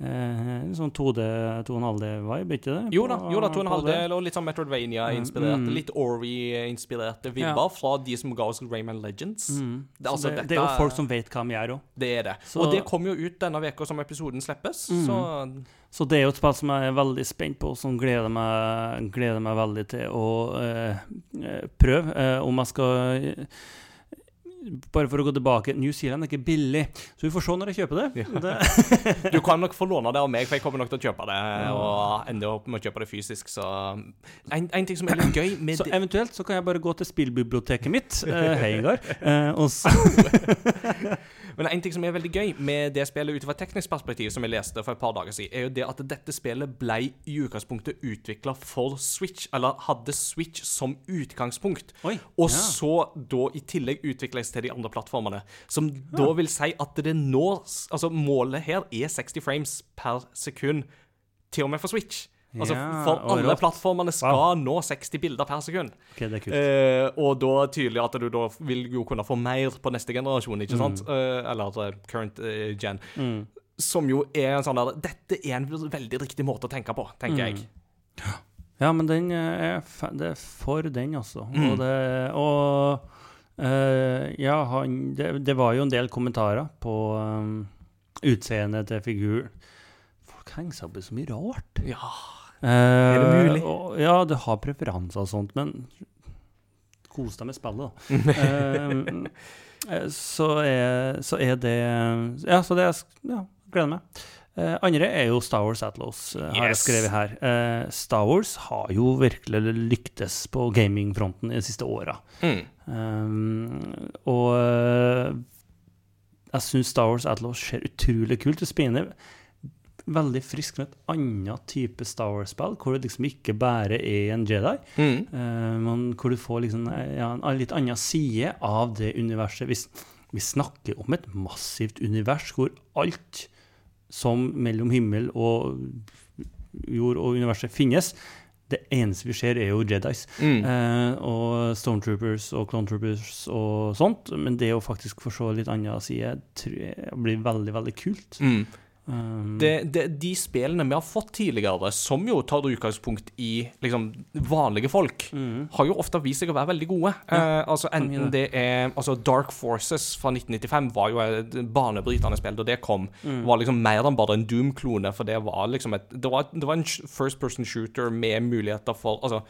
Eh, sånn 2D, 2,5D-vibe, ikke det? Jo da, På- jo da, to og på litt sånn Metroidvania-inspirerte, Mm. litt Ori-inspirerte vibber fra de som ga oss Rayman Legends. Mm. Det er altså det, dette- det er jo folk som vet hva vi gjør òg. Det er det. Så- Og det kommer jo ut denne uka som episoden slippes, Mm. så Så det er jo et spill som jeg er veldig spent på, som gleder meg, gleder meg veldig til å eh, eh, prøve. Eh, om jeg skal Bare for å gå tilbake New Zealand er ikke billig, så vi får se når jeg kjøper det. det Du kan nok få låne det av meg, for jeg kommer nok til å kjøpe det. Og ender opp med å kjøpe det fysisk, så En, en ting som er litt gøy med så eventuelt så kan jeg bare gå til spillbiblioteket mitt, Uh, hei, Ingar, eh, og så Men en ting som er veldig gøy med det spillet ut fra teknisk perspektiv, som jeg leste for et par dager siden, er jo det at dette spillet ble i utgangspunktet utvikla for Switch, eller hadde Switch som utgangspunkt. Oi, Og ja. så da i tillegg utvikles til de andre plattformene. Som da vil si at det nå Altså, målet her er 60 frames per sekund, til og med for Switch. Altså, Ja, for alle plattformene skal nå 60 bilder per sekund. OK, det er kult. Eh, og da tydelig at du da vil jo kunne få mer på neste generasjon, ikke sant? Eh, eller eh, current eh, gen. Mm. Som jo er en sånn der Dette er en veldig riktig måte å tenke på, tenker Mm. jeg. Ja, men den eh, er, det er for den, altså. Mm. Og det Og uh, ja, han det, det var jo en del kommentarer på um, utseendet til figuren. Folk henger seg opp i så mye rart. Ja. Er det mulig? Og, ja, det har preferanser og sånt, men kos deg med spillet, da. Eh, eh, så, er, så er det Ja, så det Ja, gleder meg. Uh, andre er jo Star Wars Atlas, eh, har jeg skrevet her. Uh, Star Wars har jo virkelig lyktes på gamingfronten de siste åra. Mm. Um, og eh, jeg syns Star Wars Atlos ser utrolig kult ut. Spennende. Veldig frisk med et annet type Star Wars-spill, hvor det liksom ikke bare er en Jedi, Mm. eh, men hvor du får liksom eh, ja, en litt annen side av det universet. Hvis vi snakker om et massivt univers hvor alt som mellom himmel og jord og universet finnes, det eneste vi ser, er jo Jedis. Mm. Eh, og Stormtroopers og Clone Troopers og sånt. Men det å faktisk få se litt annen side tror jeg blir veldig, veldig kult. Mm. Um, det, det, de spillene vi har fått tidligere, som jo tar utgangspunkt i liksom, vanlige folk, har jo ofte vist seg å være veldig gode. Eh, altså Enten det er altså Dark Forces fra 1995 var jo et banebrytende spill da det kom. Var liksom mer enn bare en Doom-klone, for det var liksom et Det var, det var en first person shooter med muligheter for Altså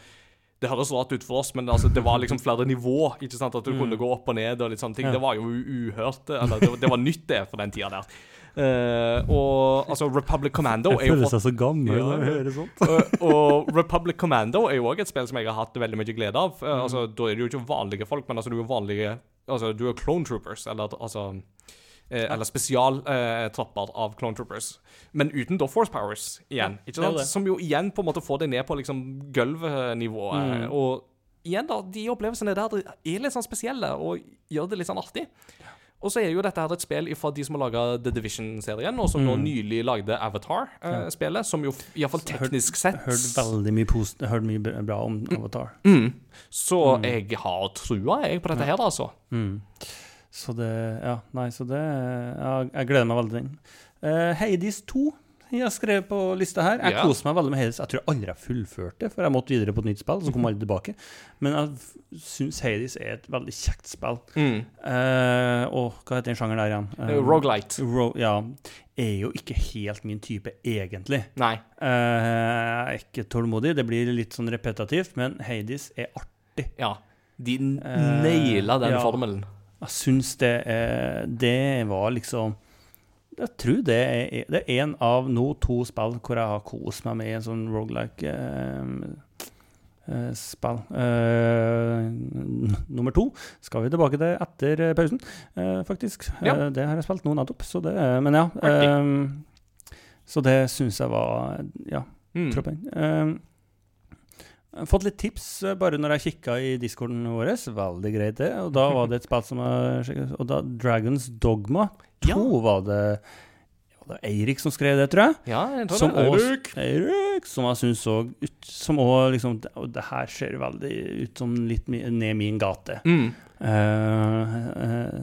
det høres rart ut for oss, men altså, det var liksom flere nivå. ikke sant, At du kunne gå opp og ned og litt sånne ting. Ja. Det var jo uhørt. Eller det, det var nytt, det, for den tida der. Eh, og altså, Republic Commando Jeg føler seg så gammel Ja, når jeg hører sånt. og, og Republic Commando er jo òg et spill som jeg har hatt veldig mye glede av. Eh, altså, Da er det jo ikke vanlige folk, men altså, du er vanlige Altså, du er clone troopers, eller altså eh, Eller spesialtropper av clone troopers. Men uten da force powers igjen. ikke det det. Som jo igjen på en måte får deg ned på liksom gulvnivået. Mm. Og igjen, da, de opplevelsene der er litt sånn spesielle, og gjør det litt sånn artig. Og så er jo dette her et spill fra de som har laga The Division-serien, og som nå Mm. nylig lagde Avatar-spillet, som jo iallfall teknisk sett Hørt veldig mye, post, hørt mye bra om Avatar. Mm. Så jeg har trua, jeg, på dette her, altså. Mm. Så det Ja, nei, så det ja, Jeg gleder meg veldig til den. Uh, Hades 2 jeg har skrevet på lista her. Jeg Ja. koser meg veldig med Hades. Jeg tror jeg aldri har fullført det, for jeg måtte videre på et nytt spill, så kom jeg aldri tilbake. Men jeg syns Hades er et veldig kjekt spill. Mm. Uh, og hva heter den sjangeren der igjen? Uh, Rogelight. Ro ja. Er jo ikke helt min type, egentlig. Nei. Uh, jeg er ikke tålmodig. Det blir litt sånn repetitivt, men Hades er artig. Ja. De Eh, naila den ja. formelen. Jeg syns det Det var liksom Jeg tror det er, det er en av nå to spill hvor jeg har kost meg med en sånn rogelike eh, eh, spill. Eh, nummer to skal vi tilbake til etter pausen, eh, faktisk. Ja. Eh, det har jeg spilt nå nettopp, så det Men ja. eh, så det syns jeg var Ja, Mm. troppen. Eh, jeg har fått litt tips eh, bare når jeg kikka i discorden vår. Veldig greit, det. Og da var det et spill som jeg Og da Dragons Dogma 2 Ja. var det var det Eirik som skrev det, tror jeg. Ja, jeg tror Som det. også- Eirik. Eirik, som jeg syns så ut Som òg liksom Og det her ser veldig ut som litt ned min gate. Mm. Uh, uh,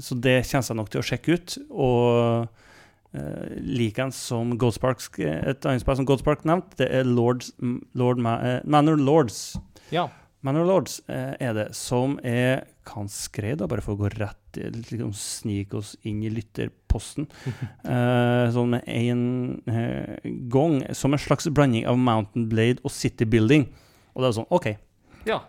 så det kommer jeg nok til å sjekke ut. Og uh, likeens som Goldspark Et annet spill som Goldspark nevnte, det er Lords, Lord Ma uh, Manor Lords. Ja. Manor Lords uh, er det, som er Kan skrev, da, bare for å gå rett liksom Snike oss inn i lytterposten. Eh, sånn med én eh, gang. Som en slags blanding av Mountain Blade og City Building. Og det er sånn OK, ja.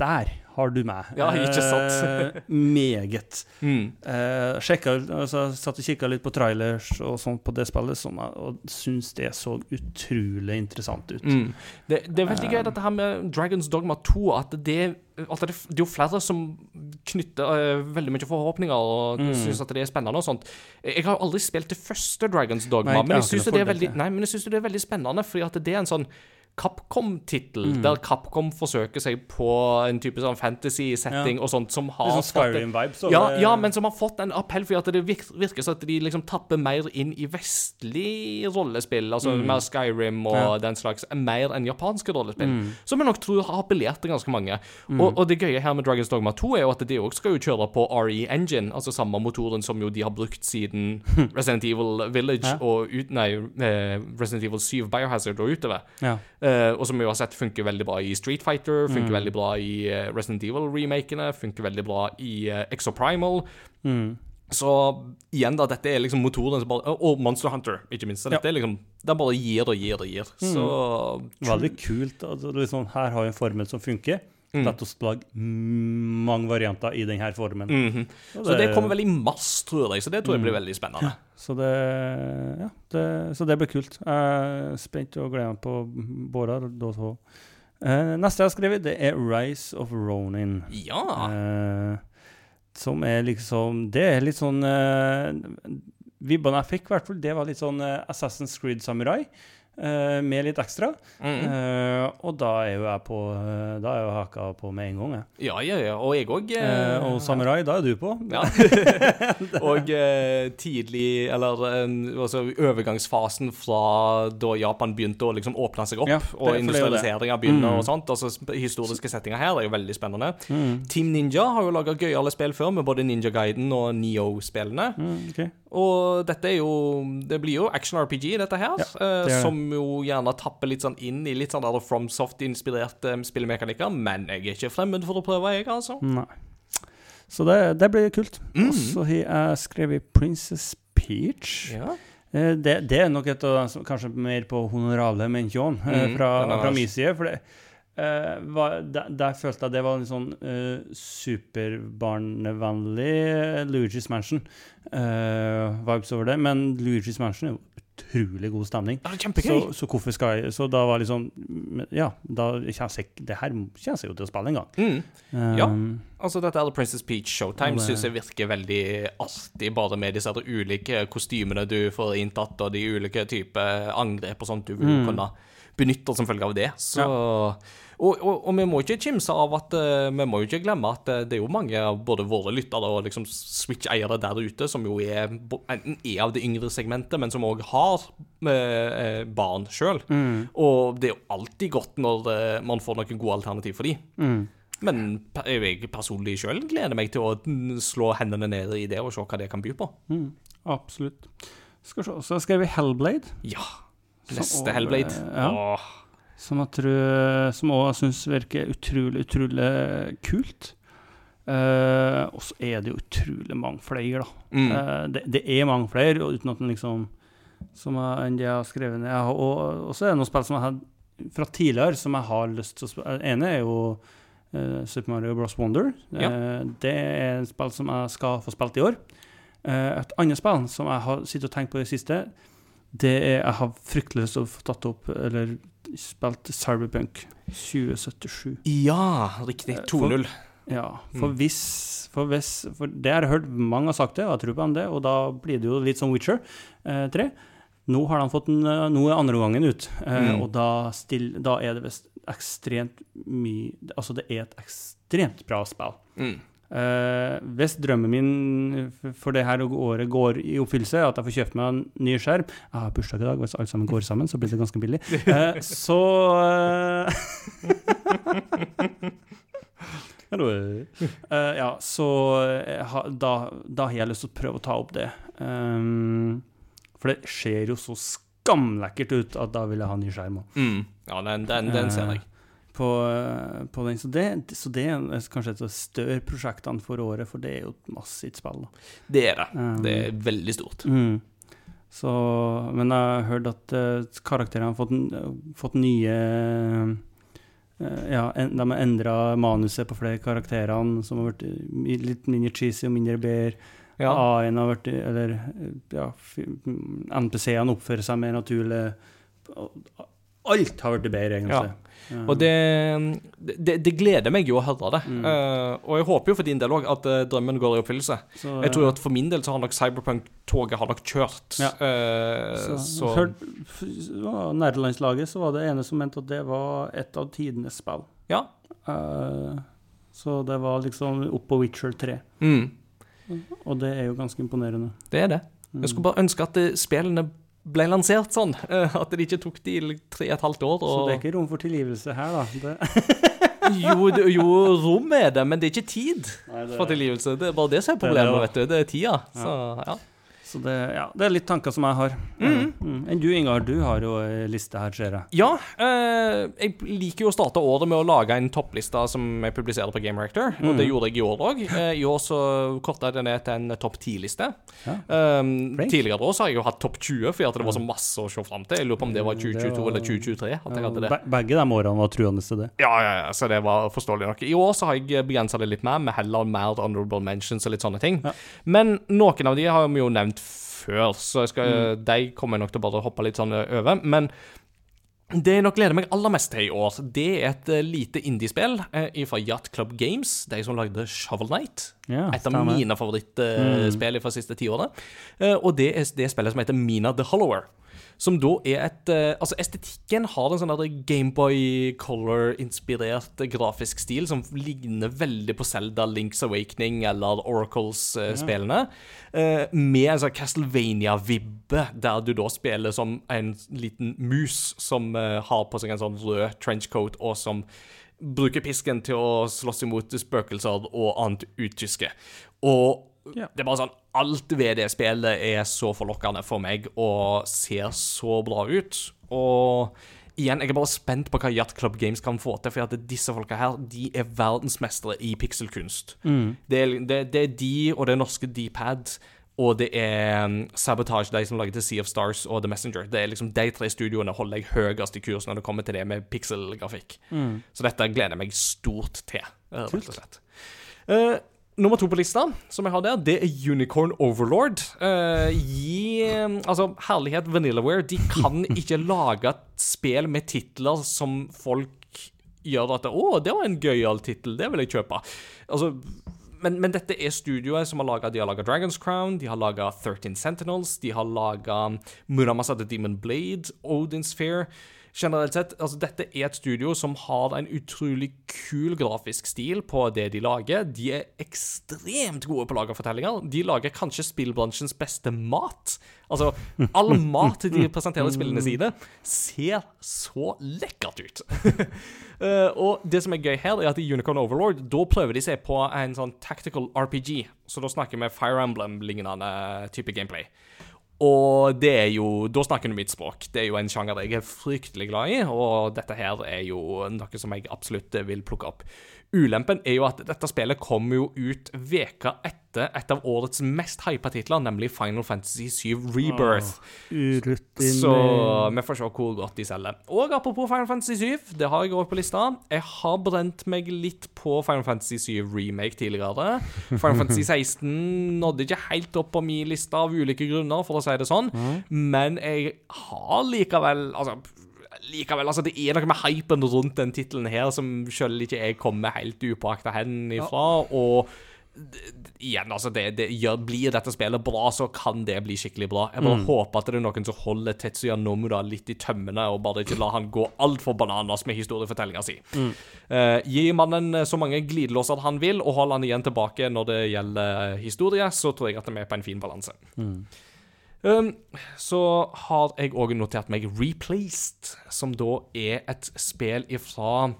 der har du meg. Ja, ikke sant? Eh, meget. Mm. Eh, sjekka, altså, satt og kikka litt på trailers og sånt på det spillet, sånn, og syns det så utrolig interessant ut. Mm. Det, det er veldig gøy dette her med Dragons Dogma 2, at det, at det, det er jo flere som knytter uh, veldig mye forhåpninger og Mm. syns at det er spennende og sånt. Jeg har aldri spilt det første Dragons Dogma, Nei, men jeg jeg syns det, det, er veldig- nei, men jeg synes det er veldig spennende, fordi at det er en sånn Capcom-tittel, Mm. der Capcom forsøker seg på en type sånn fantasy-setting og sånt, som har sånn Skyrim-vibes. ja, ja, men som har fått en appell fordi at det virker, som at de liksom tapper mer inn i vestlig rollespill, altså Mm. mer Skyrim og Ja. den slags, mer enn japanske rollespill. Mm. Som jeg nok tror har appellert til ganske mange. Og, og det gøye her med Dragons Dogma 2 er jo at de òg skal jo kjøre på RE Engine, altså samme motoren som jo de har brukt siden Resident Evil Village Ja. og ut, Nei, eh, Resident Evil 7 Biohazard og utover. Ja. Eh, og som vi har sett funker veldig bra i Street Fighter, funker Mm. veldig bra i eh, Resident Evil-remakene, funker veldig bra i uh, Exoprimal. Mm. Så igjen, da, dette er liksom motoren som bare Og Monster Hunter, ikke minst. Så Ja. dette er liksom Den bare gir og gir og gir. Så Veldig kult. Altså, liksom, her har vi en formel som funker. Mm. Lage mange varianter i denne formen. Mm -hmm. det, Så det kommer vel i mars, tror jeg. Så det tror jeg blir veldig spennende. Så det, ja, det, så det blir kult. Jeg er spent og gleder meg på Bård. Uh. Eh, neste jeg har skrevet, det er Rise of Ronin. Ja. Uh, som er liksom Det er litt sånn uh, Vibbene jeg fikk, i hvert fall, det var litt sånn uh, Assassin's Creed Samurai. Eh, med litt ekstra. Mm. Uh, og da er jo jeg på eh, Da er jo haka på med en gang, jeg. ja, ja, ja. Og jeg òg. Uh, og Samurai, da er du på. Ja. og uh, tidlig Eller altså overgangsfasen fra da Japan begynte å liksom åpne seg opp, Ja, det- og er industrialiseringa begynner Mm. og sånt. Altså Historiske settinger her er jo veldig spennende. Mm. Team Ninja har jo laga gøyale spill før, med både Ninja Guiden og Neo-spillene. Mm, ok. Og dette er jo Det blir jo action-RPG, dette her. Ja, eh, det det. som jo gjerne tapper litt sånn inn i litt sånn der FromSoft-inspirerte spillemekanikker. Men jeg er ikke fremmed for å prøve, jeg, altså. Nei. Så det, det blir kult. Mm. Og så har jeg skrevet Princess Peach. Ja. Eh, Det, det er nok et av kanskje mer på honorable mention eh, Mm, fra, fra min side. For det, eh, var, der, der følte jeg det var en sånn uh, superbarnevennlig eh, Luigi's Mansion-vibes over det. Men Luigi's Mansion er jo utrolig god stemning. Så, så hvorfor skal jeg Så da var liksom Ja, da kjennes jeg Det her kjennes jeg jo til å spille en gang. Mm. Um, Ja. Altså, dette er Princess Peach Showtime synes jeg virker veldig artig, bare med disse ulike kostymene du får inntatt, og de ulike typer angrep og sånt du vil Mm. kunne benytte som følge av det. Så og, og, og vi må ikke kimse av at eh, Vi må jo ikke glemme at eh, det er jo mange av både våre lyttere og liksom Switch-eiere der ute som jo er enten er av det yngre segmentet, men som òg har eh, barn sjøl. Mm. Og det er jo alltid godt når eh, man får noen gode alternativ for de. Mm. Men jeg personlig sjøl gleder meg til å mm, slå hendene ned i det og se hva det kan by på. Mm, absolutt. Skal vi se, så har jeg skrevet Hellblade. Ja. Neste Hellblade. ja. Åh. Som jeg tror Som òg syns virker utrolig, utrolig kult. Eh, og så er det jo utrolig mange flere, da. Mm. Eh, det, det er mange flere, og uten at den liksom som jeg, enn det jeg har skrevet ned. Har- Og, og så er det noen spill som jeg har fra tidligere som jeg har lyst til å spille. Det ene er jo uh, Super Mario Bros. Wonder. Eh, det er et spill som jeg skal få spilt i år. Uh, et annet spill som jeg har sittet og tenkt på i det siste, det er Jeg har fryktelig lyst til å få tatt opp eller spilt Cyberpunk 2077. Ja, riktig. Eh, 2-0. Ja, for Mm. hvis For, hvis, for det har jeg hørt mange har sagt det, og jeg tror på det, og da blir det jo litt som Witcher eh, 3. Nå har de fått en, eh, nå er andre gangen ut, eh, Mm. og da, still, da er det visst ekstremt mye Altså, det er et ekstremt bra spill. Mm. Eh, hvis drømmen min for det her året går i oppfyllelse, at jeg får kjøpt meg en ny skjerm Jeg har bursdag i dag, hvis alt sammen går sammen, så blir det ganske billig. Uh, så uh. Eh, ja, så da, da har jeg lyst til å prøve å ta opp det. Um, for det ser jo så skamlekkert ut at da vil jeg ha en ny skjerm òg. Mm. Ja, den, den, den ser jeg. På, eh, på den. Så det, så det er kanskje et av de større prosjektene for året, for det er jo et massivt spill. Da. Det er det. Um, Det er veldig stort. Mm. Så, men jeg har hørt at eh, karakterene har fått, fått nye eh, Ja, en, de har endra manuset på flere karakterene, som har blitt litt mindre cheesy og mindre bedre. Ja. A-en har vært Eller ja, NPC-ene oppfører seg mer naturlig. Alt har blitt bedre, egentlig. Ja. Og det, det, det gleder meg jo å høre det. Mm. Uh, og jeg håper jo for din del òg at uh, drømmen går i oppfyllelse. Så, Jeg tror at for min del så har nok Cyberpunk-toget har nok kjørt. Ja. Uh, så, så Nederlandslaget så var det ene som mente at det var et av tidenes spill. ja. Så det var liksom opp på Witcher 3. Mm, Og det er jo ganske imponerende. det er det. Jeg skulle bare ønske at spillene ble lansert sånn. eh, at det ikke tok de tre og et halvt år. Så det er ikke rom for tilgivelse her, da. Jo, det- jo, rom er det, men det er ikke tid Nei, det- for tilgivelse. Det er bare det som er problemet, vet du. Det er tida. Så, ja. Så det, ja, det er litt tanker som jeg har. Mm. Mm. Enn du, Ingar, du har jo liste her, ser jeg. Ja, eh, jeg liker jo å starte året med å lage en toppliste som jeg publiserer på Game Reactor, og Mm. det gjorde jeg i år òg. I år så korta jeg det ned til en topp ti-liste. Ja. Um, tidligere år så har jeg jo hatt topp 20, fordi at det var så masse å se fram til. Jeg lurer på om det var Det 2022 var- eller 2023 at jeg hadde det. Begge de årene var truende til det. Ja, ja, ja, så det var forståelig nok. I år så har jeg begrensa det litt mer, med heller mer honorable mentions og litt sånne ting. Ja. Men noen av de har vi jo nevnt før, så skal, Mm. de kommer jeg nok til å bare hoppe litt sånn over. Men det jeg nok gleder meg aller mest til i år, det er et eh, lite indiespill eh, fra Yacht Club Games, de som lagde Shovel Knight. Ja, Et av mine favorittspill fra siste tiåret. Eh, og det er det spillet som heter Mina the Hollower. Som da er et eh, Altså, estetikken har en sånn Gameboy Color-inspirert grafisk stil som ligner veldig på Zelda, Links Awakening eller Oracles-spillene. Eh, med en sånn Castlevania-vibbe, der du da spiller som en liten mus som eh, har på seg en sånn rød trenchcoat, og som bruker pisken til å slåss imot spøkelser og annet utyske. Og Ja. det er bare sånn Alt ved det spillet er så forlokkende for meg og ser så bra ut. Og igjen, jeg er bare spent på hva Yacht Club Games kan få til, for at disse folka her, de er verdensmestere i pikselkunst. Det, er, det, det er de og det norske D-pad. Og det er um, Sabotage, de som lager til Sea of Stars og The Messenger. Det er liksom De tre studioene holder jeg høyest i kurs når det kommer til det med pikselgrafikk. Så dette gleder jeg meg stort til, rett og slett. Eh, nummer to på lista, som jeg har der, det er Unicorn Overlord. Uh, gi Altså, herlighet Vanillaware, de kan ikke lage et spill med titler som folk gjør at Å, det var en gøyal tittel, det vil jeg kjøpe. Altså men, men dette er studioet som har laga De har laga Dragons Crown, de har laga 13 Sentinels, de har laga Muramasa The Demon Blade, Odin Sphere Generelt sett, altså dette er et studio som har en utrolig kul grafisk stil på det de lager. De er ekstremt gode på å lage fortellinger. De lager kanskje spillbransjens beste mat. Altså, all mat de presenterer i spillene sine, ser så lekkert ut. uh, og det som er gøy her, er at i Unicorn Overlord da prøver de seg på en sånn tactical RPG. Så da snakker vi Fire Emblem-lignende type gameplay. Og det er jo Da snakker du mitt språk. Det er jo en sjanger jeg er fryktelig glad i, og dette her er jo noe som jeg absolutt vil plukke opp. Ulempen er jo at dette spillet kommer jo ut veka etter et av årets mest hypa titler, nemlig Final Fantasy 7 Rebirth. Oh, Så vi får se hvor godt de selger. Og apropos Final Fantasy 7, det har jeg også på lista. Jeg har brent meg litt på Final Fantasy 7 Remake tidligere. Final Fantasy 16 nådde ikke helt opp på min liste av ulike grunner, for å si det sånn. Men jeg har likevel Altså likevel, altså Det er noe med hypen rundt den tittelen her som selv ikke jeg kommer helt upåakta hen ifra. Og d- d- igjen, altså det, det gjør, Blir dette spillet bra, så kan det bli skikkelig bra. Jeg bare håper at det er noen som holder Tetsuya Nomura litt i tømmene, og bare ikke lar han gå altfor bananas med historiefortellinga si. Eh, gi mannen så mange glidelåser han vil, og hold han igjen tilbake når det gjelder historie, så tror jeg at vi er på en fin balanse. Um, så har jeg òg notert meg Replaced, som da er et spill ifra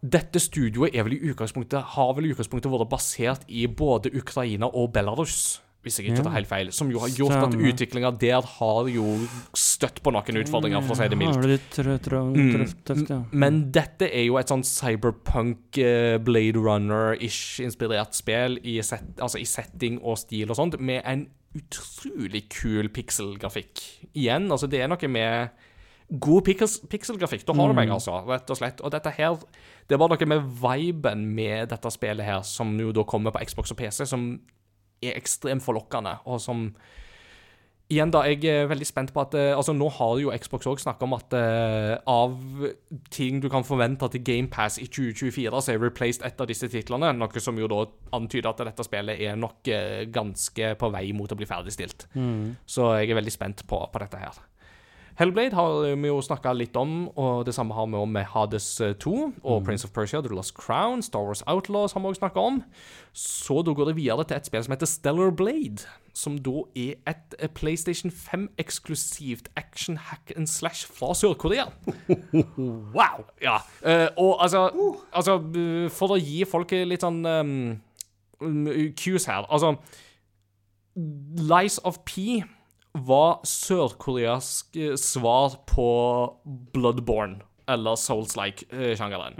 Dette studioet er vel i utgangspunktet har vel i utgangspunktet vært basert i både Ukraina og Belarus, hvis jeg ikke tar helt feil. Som jo har gjort at utviklinga der har jo støtt på noen utfordringer, for å si det mildt. Mm. Men dette er jo et sånn cyberpunk, eh, Blade Runner-ish inspirert spill i, set, altså i setting og stil og sånt, med en utrolig kul pikselgrafikk. Igjen, altså det er noe med god pikselgrafikk. Da har du meg, altså, rett og slett. Og dette her Det er bare noe med viben med dette spillet her, som jo da kommer på Xbox og PC, som er ekstremt forlokkende, og som Igjen, da, jeg er veldig spent på at eh, Altså, nå har jo Xbox òg snakka om at uh, av ting du kan forvente til GamePass i 2024, så er Replaced et av disse titlene. Noe som jo da antyder at dette spillet er nok uh, ganske på vei mot å bli ferdigstilt. Så jeg er veldig spent på, på dette her. Hellblade har vi jo snakka litt om, og det samme har vi om med Hades eh, 2 og Prince of Persia, The Lost Crown, Star Wars Outlaws har vi også snakka om. Så da går det videre til et spill som heter Stellar Blade, som da er et eh, PlayStation 5-eksklusivt action hack and slash fra Sør-Korea. wow! Ja. eh, og altså, altså eh, For å gi folk litt sånn um, cues her Altså Lies of P var Sør-Koreas eh, svar på Bloodborne, eller Souls-like-sjangeren.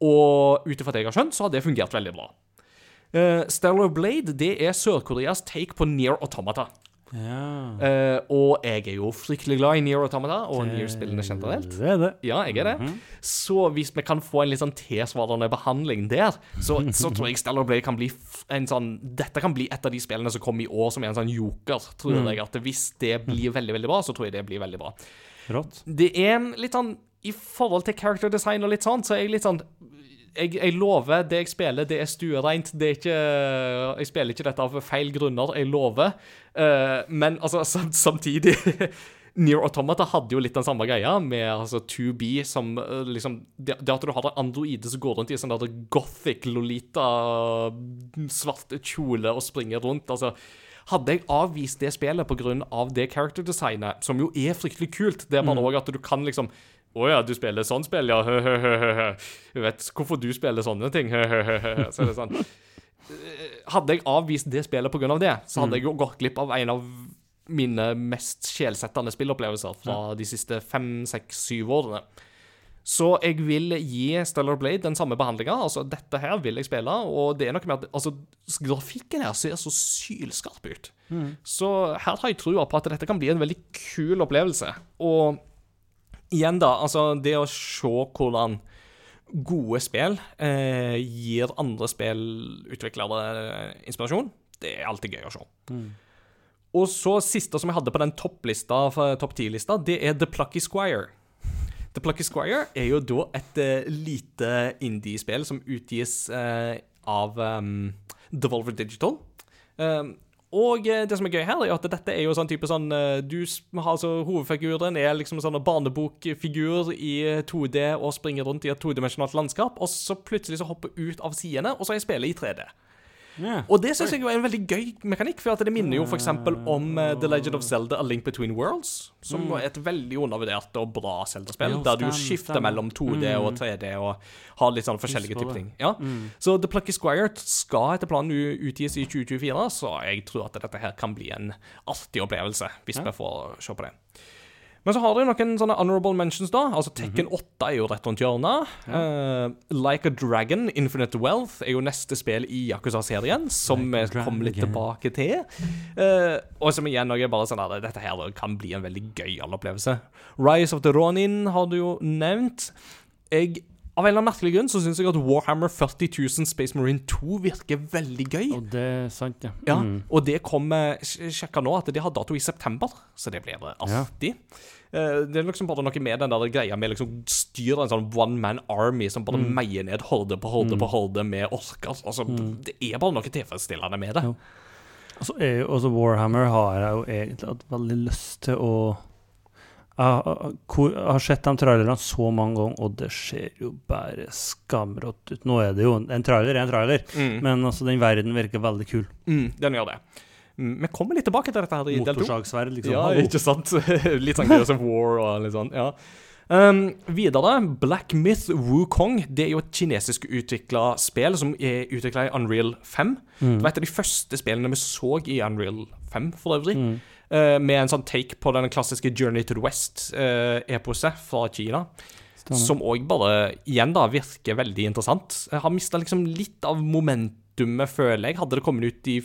Og ut ifra det jeg har skjønt, så har det fungert veldig bra. Uh, Stellar Blade det er Sør-Koreas take på Near Automata. ja. Uh, og jeg er jo fryktelig glad i Near Automata og Near-spillene generelt. Det er det. Ja, jeg er det. Så hvis vi kan få en litt sånn tilsvarende behandling der, så, så tror jeg Stellar Blade kan bli en sånn Dette kan bli et av de spillene som kommer i år som er en sånn joker, tror jeg. at Hvis det blir veldig, veldig bra, så tror jeg det blir veldig bra. Rått. Det er litt sånn I forhold til character design og litt sånn, så er jeg litt sånn jeg, jeg lover, det jeg spiller, det er stuereint. Det er ikke Jeg spiller ikke dette av feil grunner, jeg lover. Uh, men altså, samtidig Near Automata hadde jo litt den samme greia, med altså 2B som eh, liksom det, det at du har en androide som går rundt i sånn der gothic lolita svarte kjole og springer rundt. altså hadde jeg avvist det spillet pga. det character-designet, som jo er fryktelig kult Det er bare mm. at du kan liksom å ja, du spiller sånn spill, ja. Jeg vet hvorfor du spiller sånne ting. Så er det sånn Eh, hadde jeg avvist det spillet pga. det, så hadde jeg jo gått glipp av en av mine mest sjelsettende spillopplevelser fra de siste fem, seks, syv årene. Så jeg vil gi Stellar Blade den samme behandlinga. Altså, dette her vil jeg spille, og det er noe med at altså, grafikken her ser så sylskarp ut. Så her har jeg trua på at dette kan bli en veldig kul opplevelse. Og igjen, da, altså det å se hvordan gode spill eh, gir andre spillutviklere inspirasjon, det er alltid gøy å se. Og så siste som jeg hadde på den topplista, topp ti-lista, det er The Plucky Squire. The Plucky Squire er jo da et uh, lite indie-spill som utgis uh, av um, Devolver Digital. Um, og eh, det som er gøy her, er at dette er jo sånn type sånn eh, Du altså Hovedfiguren er liksom sånn barnebokfigur i eh, 2D og springer rundt i et todimensjonalt landskap, og så plutselig så hopper ut av sidene, og så er spillet i 3D. Ja. Og det syns jeg jo er en veldig gøy mekanikk, for det minner jo f.eks. om eh, The Legend of Zelda A Link Between Worlds, som er et veldig undervurdert og bra Zelda-spill, der du stemmer, skifter mellom 2D og 3D og har litt sånn forskjellige typer ting. Ja. Så The Plucky Squire skal etter planen utgis i 2024, så jeg tror at dette her kan bli en artig opplevelse, hvis vi får se på det. Men så har dere noen sånne honorable mentions, da. Altså Tekken 8 er jo rett rundt hjørnet. Eh, like a Dragon, Infinite Wealth, er jo neste spill i Yakuza-serien, som vi like kommer litt tilbake til. Uh, og som igjen er bare sånn at dette her kan bli en veldig gøyal opplevelse. Rise of the Ronin har du jo nevnt. Jeg av en eller annen merkelig grunn så syns jeg at Warhammer 40 000 Space Marine 2 virker veldig gøy. Og det er sant, ja. Ja, Mm. og det kommer Sjekka nå at de har dato i september, så det blir artig. Ja. Det er liksom bare noe med den der greia med liksom styre en sånn one man army som bare Mm. meier ned horde på horde på horde med orker. Altså, Det er bare noe tilfredsstillende med det. Ja. Altså Warhammer har jeg jo egentlig hatt veldig lyst til å jeg, har- sett de trailerne så mange ganger, og det ser jo bare skamrått ut. Nå er det jo En trailer er en trailer, Mm. men altså, den verden virker veldig kul. Mm, den gjør det. Mm, Vi kommer litt tilbake til dette her i del to. Motorsagsverd, liksom. Ja, Hallo. ikke sant? litt sånn Gears of War og litt sånn, ja. Um, videre, Black Myth Wukong. Det er jo et kinesisk utvikla spill som er utvikla i Unreal 5. Mm. Det var et av de første spillene vi så i Unreal 5, for øvrig. Mm. Eh, med en sånn take på den klassiske Journey to the West-eposet fra Kina. Stemmer. Som òg bare, igjen da, virker veldig interessant. Jeg har mista liksom litt av momentumet, føler jeg. Hadde det kommet ut i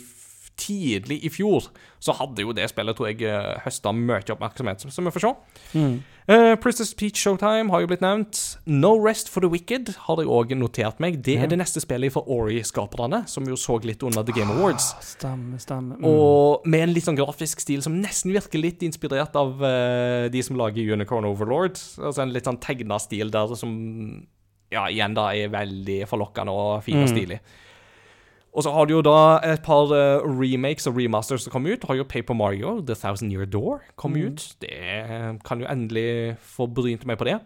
tidlig i fjor, så hadde jo det spillet, tror jeg, uh, høsta mye oppmerksomhet. Så, vi får se. Mm. Uh, Princess Peach Showtime har jo blitt nevnt. No Rest for the Wicked har jeg òg notert meg. Det Ja. er det neste spillet fra Ori-skaperne, som vi jo så litt under The Game Awards. Ah, stemme, stemme. Mm. Og med en litt sånn grafisk stil som nesten virker litt inspirert av uh, de som lager Unicorn Overlord. Altså en litt sånn tegna stil der som ja, igjen da er veldig forlokkende og fin og Mm. Og så har du jo da et par uh, remakes og remasters som kommer ut. Du har jo Paper Mario, The Thousand Year Door, kom Mm. ut. Det kan jo endelig få brynt meg på det.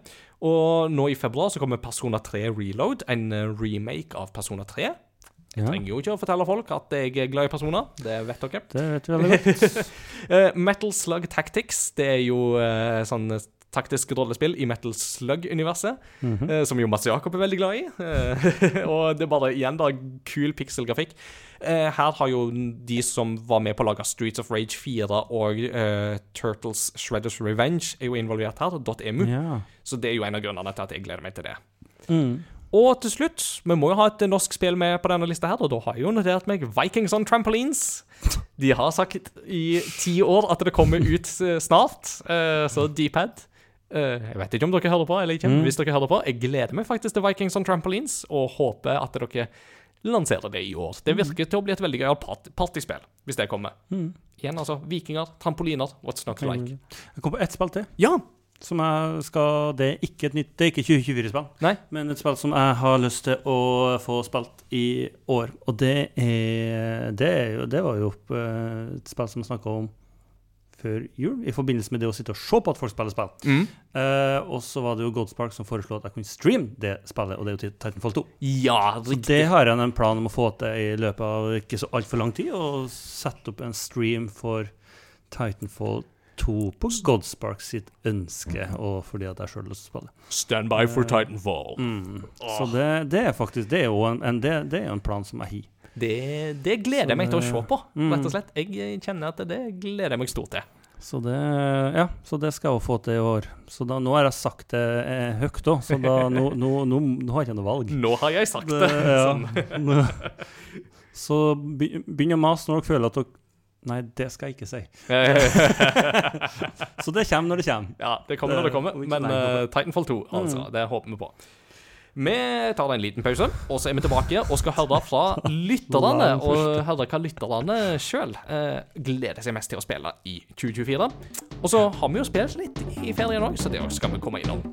Og nå i februar så kommer Persona 3 Reload, en eh, remake av Persona 3. Jeg Ja. trenger jo ikke å fortelle folk at jeg er glad i Persona, det vet dere. Det vet vi veldig godt. Eh, Metal Slug Tactics, det er jo uh, sånn eh, taktisk rollespill i Metal Slug-universet, Mhm. eh, som jo Mats Jakob er veldig glad i. Eh, og det er bare igjen da kul pikselgrafikk. Eh, her har jo de som var med på å lage Streets of Rage 4 og eh, Turtles Shredders Revenge, er jo involvert her. .emu. Ja. Så det er jo en av grunnene til at jeg gleder meg til det. Mm. Og til slutt, vi må jo ha et norsk spill med på denne lista her, og da har jeg jo notert meg Vikings on Trampolines. De har sagt i ti år at det kommer ut snart, så Deep eh, Jeg vet ikke om dere hører på eller ikke. Mm. Hvis dere hører på, jeg gleder meg faktisk til Vikings on Trampolines, og håper at dere lanserer det i år. Det virker til å bli et veldig gøyalt part partyspill, hvis det kommer. Mm. Igjen, altså. Vikinger, trampoliner, what's not to like. Jeg kom på ett spill til. Ja! Som jeg skal Det er ikke et nytt Det er ikke 2024-spill, men et spill som jeg har lyst til å få spilt i år. Og det er Det, er jo, det var jo eh, et spill som snakka om før jul, i forbindelse med det å sitte og se på at folk spiller spill. Mm. Uh, og så var det jo Godspark som foreslo at jeg kunne streame det spillet, og det er jo til Titanfall 2. Ja, Så det har jeg en plan om å få til i løpet av ikke så altfor lang tid, og sette opp en stream for Titanfall to på Godspark sitt ønske, og fordi at jeg sjøl har lyst til å spille. Stand by for Titanfall. Mm. Så det, det er faktisk Det er jo en, en, det, det er en plan som jeg har. Det, det gleder jeg meg til å se på, Mm. rett og slett. Jeg kjenner at det gleder jeg meg stort til. Så det, ja, så det skal jeg få til i år. Så da, nå har jeg sagt det eh, høyt òg, så da, nå, nå, nå, nå har jeg ikke noe valg. Nå har jeg sagt det. Det- ja. Sånn. Så be- begynn å mase når dere føler at dere Nei, det skal jeg ikke si. Så det kommer når det kommer. ja, det kommer når det kommer. Men uh, Titanfall 2, altså. Mm. Det håper vi på. Vi tar en liten pause, og så er vi tilbake og skal høre fra lytterne. Og høre hva lytterne sjøl gleder seg mest til å spille i 2024. Og så har vi jo spilt litt i ferien òg, så det skal vi komme innom.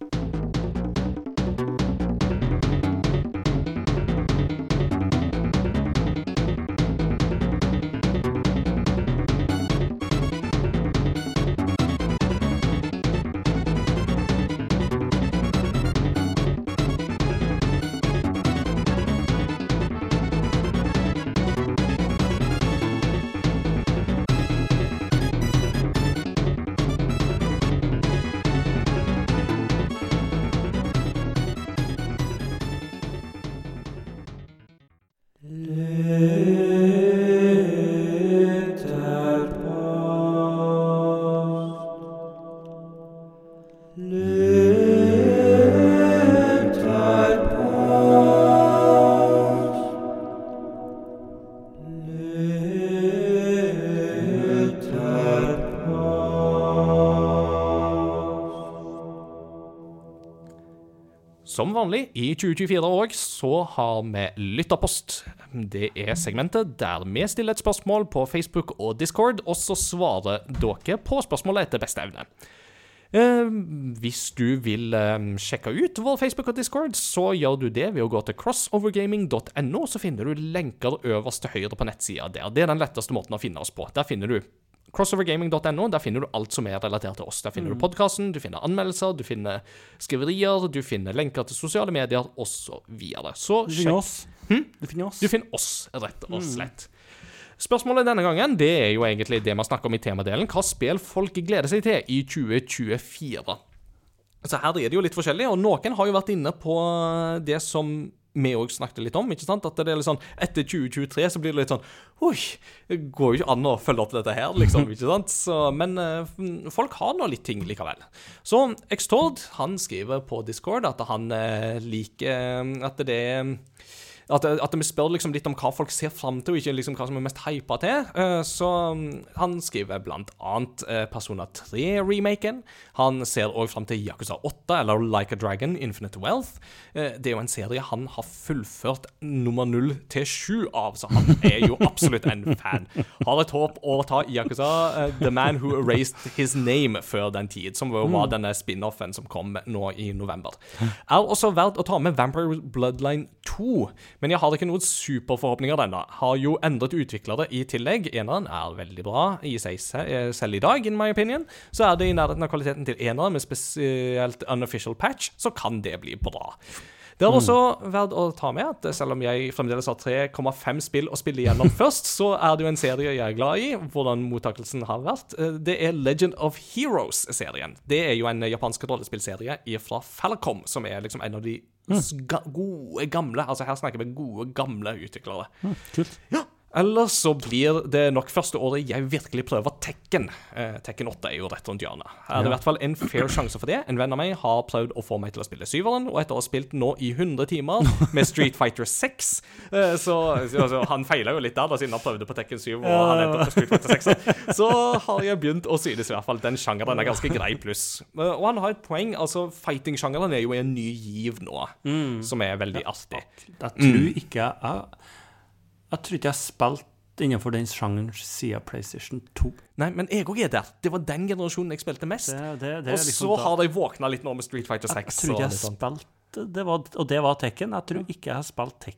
Som vanlig i 2024 òg, så har vi lytterpost. Det er segmentet der vi stiller et spørsmål på Facebook og Discord, og så svarer dere på spørsmålet etter beste evne. Eh, hvis du vil eh, sjekke ut vår Facebook og Discord, så gjør du det ved å gå til crossovergaming.no, så finner du lenker øverst til høyre på nettsida der. Det er den letteste måten å finne oss på. Der finner du crossovergaming.no. Der finner du alt som er relatert til oss. Der finner du podkasten, du finner anmeldelser, du finner skriverier, du finner lenker til sosiale medier osv. Så, så Du finner oss. Du finner oss. du finner oss, rett og slett. Spørsmålet denne gangen det er jo egentlig det vi snakker om i temadelen. Hva spill folk gleder seg til i 2024? Så her er det jo litt forskjellig, og noen har jo vært inne på det som vi òg snakket litt om. ikke sant? At det er litt sånn, Etter 2023 så blir det litt sånn Oi, det går jo ikke an å følge opp dette her, liksom. ikke sant? Så, men eh, folk har nå litt ting likevel. Så Xtord han skriver på Discord at han eh, liker at det er at, at vi spør liksom litt om hva folk ser fram til, og ikke liksom hva som er mest hypa til. Eh, Så mm, han skriver blant annet eh, Persona 3-remaken. Han ser òg fram til Yakuza 8, eller Like a Dragon, Infinite Wealth. Eh, Det er jo en serie han har fullført nummer 0 til 7 av, så han er jo absolutt en fan. Har et håp å ta Yakuza The Man Who Erased His Name før den tid, som var denne spin-offen som kom nå i november. Er også verdt å ta med Vampire Bloodline 2, men jeg har ikke noen superforhåpninger ennå. Har jo endret utviklere i tillegg. Eneren er veldig bra i seg eh, selv i dag, in my opinion. Så er det i nærheten av kvaliteten til eneren, med spesielt unofficial patch, så kan det bli bra. Det er også verdt å ta med at selv om jeg fremdeles har 3,5 spill å spille igjennom først, så er det jo en serie jeg er glad i, hvordan mottakelsen har vært. Eh, Det er Legend of Heroes-serien. Det er jo en japansk rollespillserie fra Falcom, som er liksom en av de ga gode, gamle Altså her snakker vi gode, gamle utviklere. Kult. Ja. Ellers så blir det nok første året jeg virkelig prøver Tekken. Eh, Tekken 8 er jo rett rundt hjørnet. Her er det i hvert fall en fair sjanse for det. En venn av meg har prøvd å få meg til å spille syveren, og etter å ha spilt nå i 100 timer med Street Fighter 6 eh, så, så, så Han feila jo litt der, da, siden han prøvde på Tekken 7 og han endte på Street Fighter 6. Så har jeg begynt å synes i hvert fall den sjangeren er ganske grei pluss. Eh, Og han har et poeng. altså Fighting-sjangeren er jo i en ny giv nå, som er veldig artig. Det tror ikke jeg Jeg, jeg tror ikke jeg har spilt innenfor den sjangeren siden PlayStation 2. Nei, men jeg òg er der. Det var den generasjonen jeg spilte mest. Det, det, det Og liksom så har de våkna litt nå med Street Fighter 6. Jeg tror ikke jeg har spilt det var, Og det var Tekken. Jeg tror ikke jeg har spilt tek,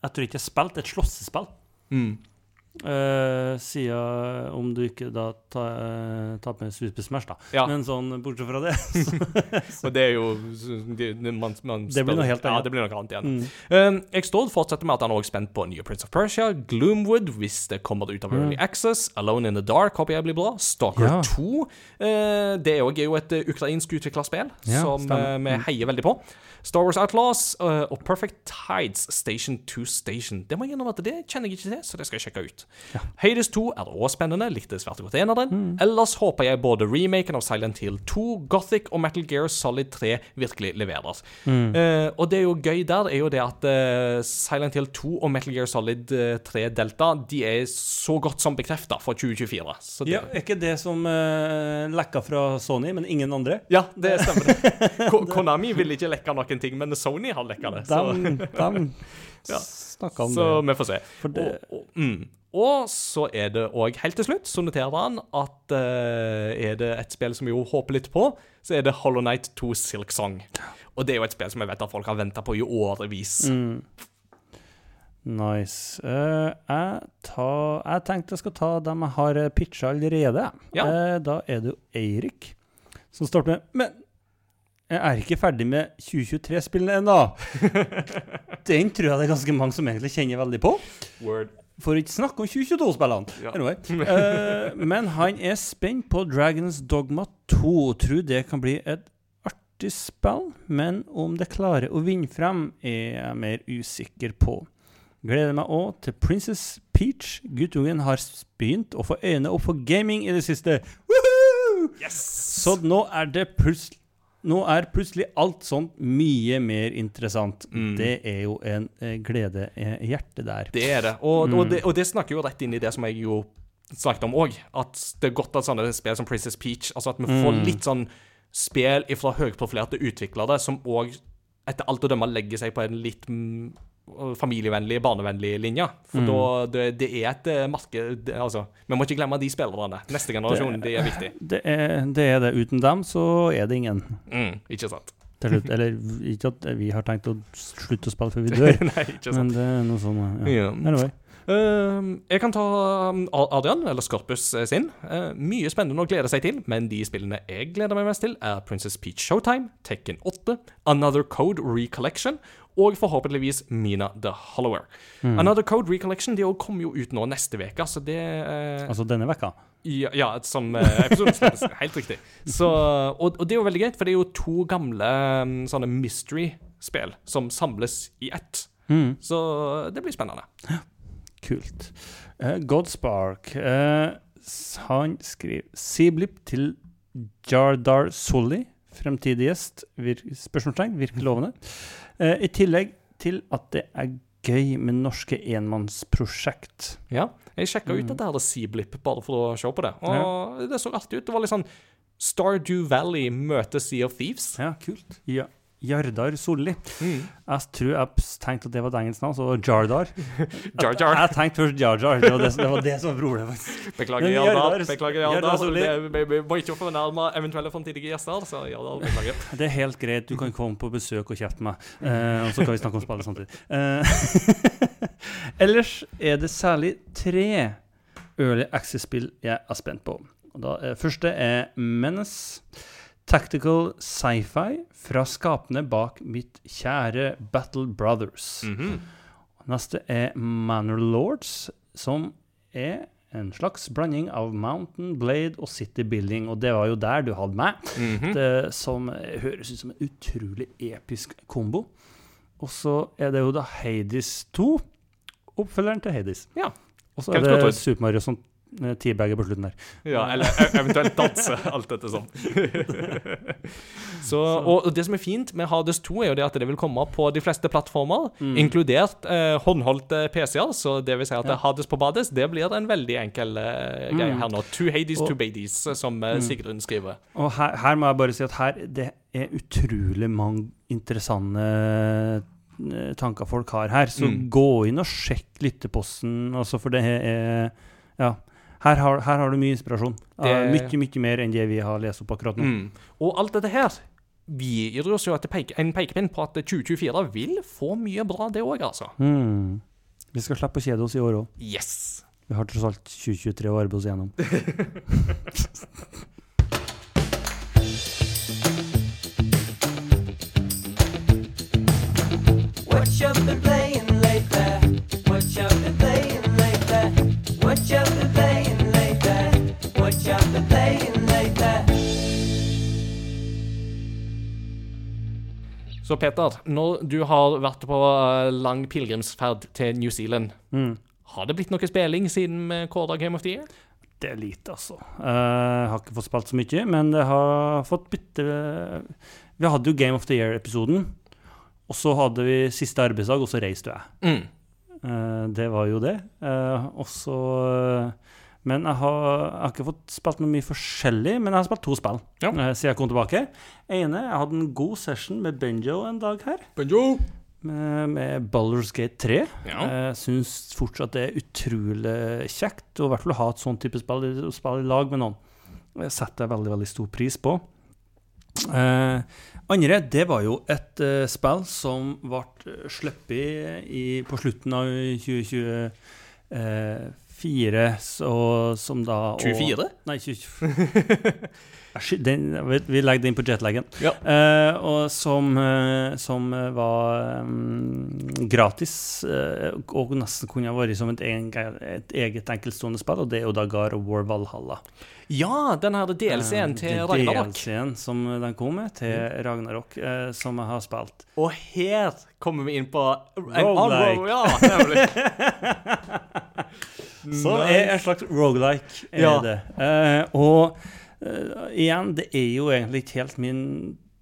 Jeg tror ikke jeg har spilt et slåssespill Uh, siden om du ikke da tar uh, tar med Super Smash, da. Ja. Men sånn bortsett fra det Og det er jo det, man, man Det blir noe helt annet. Ja, det blir noe annet igjen. mm. Uh, Xstord fortsetter med at han er også spent på nye Prince of Persia, Gloomwood hvis det kommer ut av Early Access, Alone in the Dark håper jeg blir bra, Stalker Ja. 2 uh, Det jo- er jo et ukrainsk utvikla spill som vi heier veldig på. Star Wars Outlaws uh, og Perfect Tides Station to Station. Det må jeg innrømme at det kjenner jeg ikke til, så det skal jeg sjekke ut. Hades 2 er også spennende, likte svært godt en av den. Mm. Ellers håper jeg både remaken av Silent Hill 2, Gothic og Metal Gear Solid 3 virkelig leverer. Mm. Uh, og det er jo gøy der, er jo det at uh, Silent Hill 2 og Metal Gear Solid eh, 3 Delta De er så godt som bekrefta for 2024. Så det, Ja, er ikke det som uh, lekka fra Sony, men ingen andre? ja, det stemmer. Konami vil ikke lekke noen ting, men Sony har lekka det. Så, De, de Ja. snakka om så det. vi får se. Det Og, og, mm. og så er det òg, helt til slutt, så noterer han at uh, er det et spill som vi jo håper litt på, så er det Hollow Night 2 Silk Song. Og det er jo et spill som jeg vet at folk har venta på i årevis. Mm. Nice. Uh, jeg, tar, jeg tenkte jeg skal ta dem jeg har pitcha allerede. Ja. Uh, da er det jo Eirik som starter med Men jeg er ikke ferdig med 2023-spillene ennå. Den tror jeg det er ganske mange som egentlig kjenner veldig på. Word. For ikke snakke om 2022-spillene. Ja. Anyway. Uh, men han er spent på Dragons Dogma 2. Tror det kan bli et artig spill, men om det klarer å vinne frem, er jeg mer usikker på. Gleder meg òg til Princess Peach. Guttungen har begynt å få øynene opp for gaming i det siste. Woohoo! Yes! Så nå er det plutselig nå er plutselig alt sånt mye mer interessant. Mm. Det er jo en eh, glede i hjertet der. Det er det. Og, Mm. og, det. og det snakker jo rett inn i det som jeg jo snakket om òg. At det er godt at sånne spill som Princess Peach Altså at vi får Mm. litt sånn spill fra høyprofilerte utviklere som òg etter alt å dømme legger seg på en litt mm, familievennlig, barnevennlig linje. For Mm. da det, det er et eh, marked det, Altså, vi må ikke glemme de spillerne. Neste generasjon, det, er viktig. Det er, det er det. Uten dem så er det ingen. Mm, ikke sant? Slutt. Eller ikke at vi har tenkt å slutte å spille før vi dør, Nei, men det er noe sånn ja. Yeah. Anyway. Uh, jeg kan ta um, Adrian, eller Scorpus eh, sin. Uh, mye spennende å glede seg til, men de spillene jeg gleder meg mest til, er Princess Peach Showtime, Tekken 8, Another Code Recollection og forhåpentligvis Mina the Hollower. Mm. Another Code Recollection de kommer jo ut nå neste uke, så det eh, Altså denne vekka. ja, ja, som uh, episoden slippes. Helt riktig. Så, og, og det er jo veldig greit, for det er jo to gamle um, sånne mystery-spill som samles i ett. Mm. Så det blir spennende. Kult. Uh, Godspark. uh, han skriver Seablip til Jardar Sully, fremtidig gjest. Vir spørsmålstegn, virker lovende. Eh, I tillegg til at det er gøy med norske enmannsprosjekt. Ja, jeg sjekka ut Mm. dette her Seablip bare for å se på det, og det så artig ut. Det var litt sånn Stardew Valley møter Sea of Thieves. Ja, kult. Ja. Jardar Solli. Mm. Jeg tror jeg tenkte at det var et engelsk navn, så Jardar. Jar Jar. Jeg tenkte først Jar Jar. Det var det, det, var det som var problemet. Beklager, Jardar. Beklager, Jardar. Det- Vi må ikke fornærme eventuelle framtidige gjester, så Jardar, beklager. Det er helt greit, du kan komme på besøk og kjefte meg. uh, og så kan vi snakke om spillet samtidig. Uh, ellers er det særlig tre Early Access-spill jeg er spent på. Da, uh, første er Menace. Tactical sci-fi fra skapene bak mitt kjære Battle Brothers. Mhm. Neste er Manor Lords, som er en slags blanding av Mountain Blade og City Building, og det var jo der du hadde meg. Mhm. Det som høres ut som en utrolig episk kombo. Og så er det jo da Hades 2, oppfølgeren til Hades. Ja. Og så er det. Super Mario som eh, teabagger på slutten der. Ja, eller e- eventuelt danse, alt dette sånn. så, og, det som er fint med Hades 2, er jo det at det vil komme på de fleste plattformer, Mm. inkludert eh, håndholdte PC-er. Så det vil si at Ja. Hades på Bades, det blir en veldig enkel eh, greie Mm. her nå. Two Hades, Og- two Badies, som eh, Mm. Sigrun skriver. Og her, her må jeg bare si at her det er utrolig mange interessante eh, tanker folk har her. Så Mm. gå inn og sjekk lytteposten, altså, for det er Ja. Her har, her har du mye inspirasjon. Ja, Det- mye, mye mer enn det vi har lest opp akkurat nå. Mm. Og alt dette her vi gir oss jo peke, en pekepinn på at 2024 vil få mye bra, det òg, altså. Mm. Vi skal slippe å kjede oss i år òg. Yes. Vi har tross alt 2023 å arbeide oss gjennom. What you been playing Så Peter, når du har vært på eh, lang pilegrimsferd til New Zealand, Mm. har det blitt noe spilling siden vi Game of the Year? Det er lite, altså. Eh, Jeg har ikke fått spilt så mye, men det har fått bitte Vi hadde jo Game of the Year-episoden, og så hadde vi siste arbeidsdag, og så reiste jeg. Mm. Eh, det var jo det. Og så Men jeg har, jeg har ikke fått spilt noe mye forskjellig, men jeg har spilt to spill Ja. eh, siden jeg kom tilbake. ene, jeg hadde en god session med Benjo en dag her, Benjo! med, med Ballers Gate 3. Ja. Jeg syns fortsatt det er utrolig kjekt, og i hvert fall å ha et sånn type spill, spill, i lag med noen. Det setter jeg veldig, veldig stor pris på. Eh, andre, det var jo et eh, spill som ble sluppet på slutten av 2024, så, som da og- 24? Nei, 20... Den, vi, legger den på jetlaggen. Ja. Uh, og som, uh, som eh, var um, gratis, uh, og nesten kunne ha vært som et, en, et eget enkeltstående spill, og det er jo da God of War Valhalla. Ja, den her DLC-en til Ragnarok. DLC-en som den kom med, til Ragnarok, eh, som jeg har spilt. Og her kommer vi inn på en Roguelike. Ja. Så er en slags rogelike, er Ja. det. Og eh, igjen, det er jo egentlig ikke helt min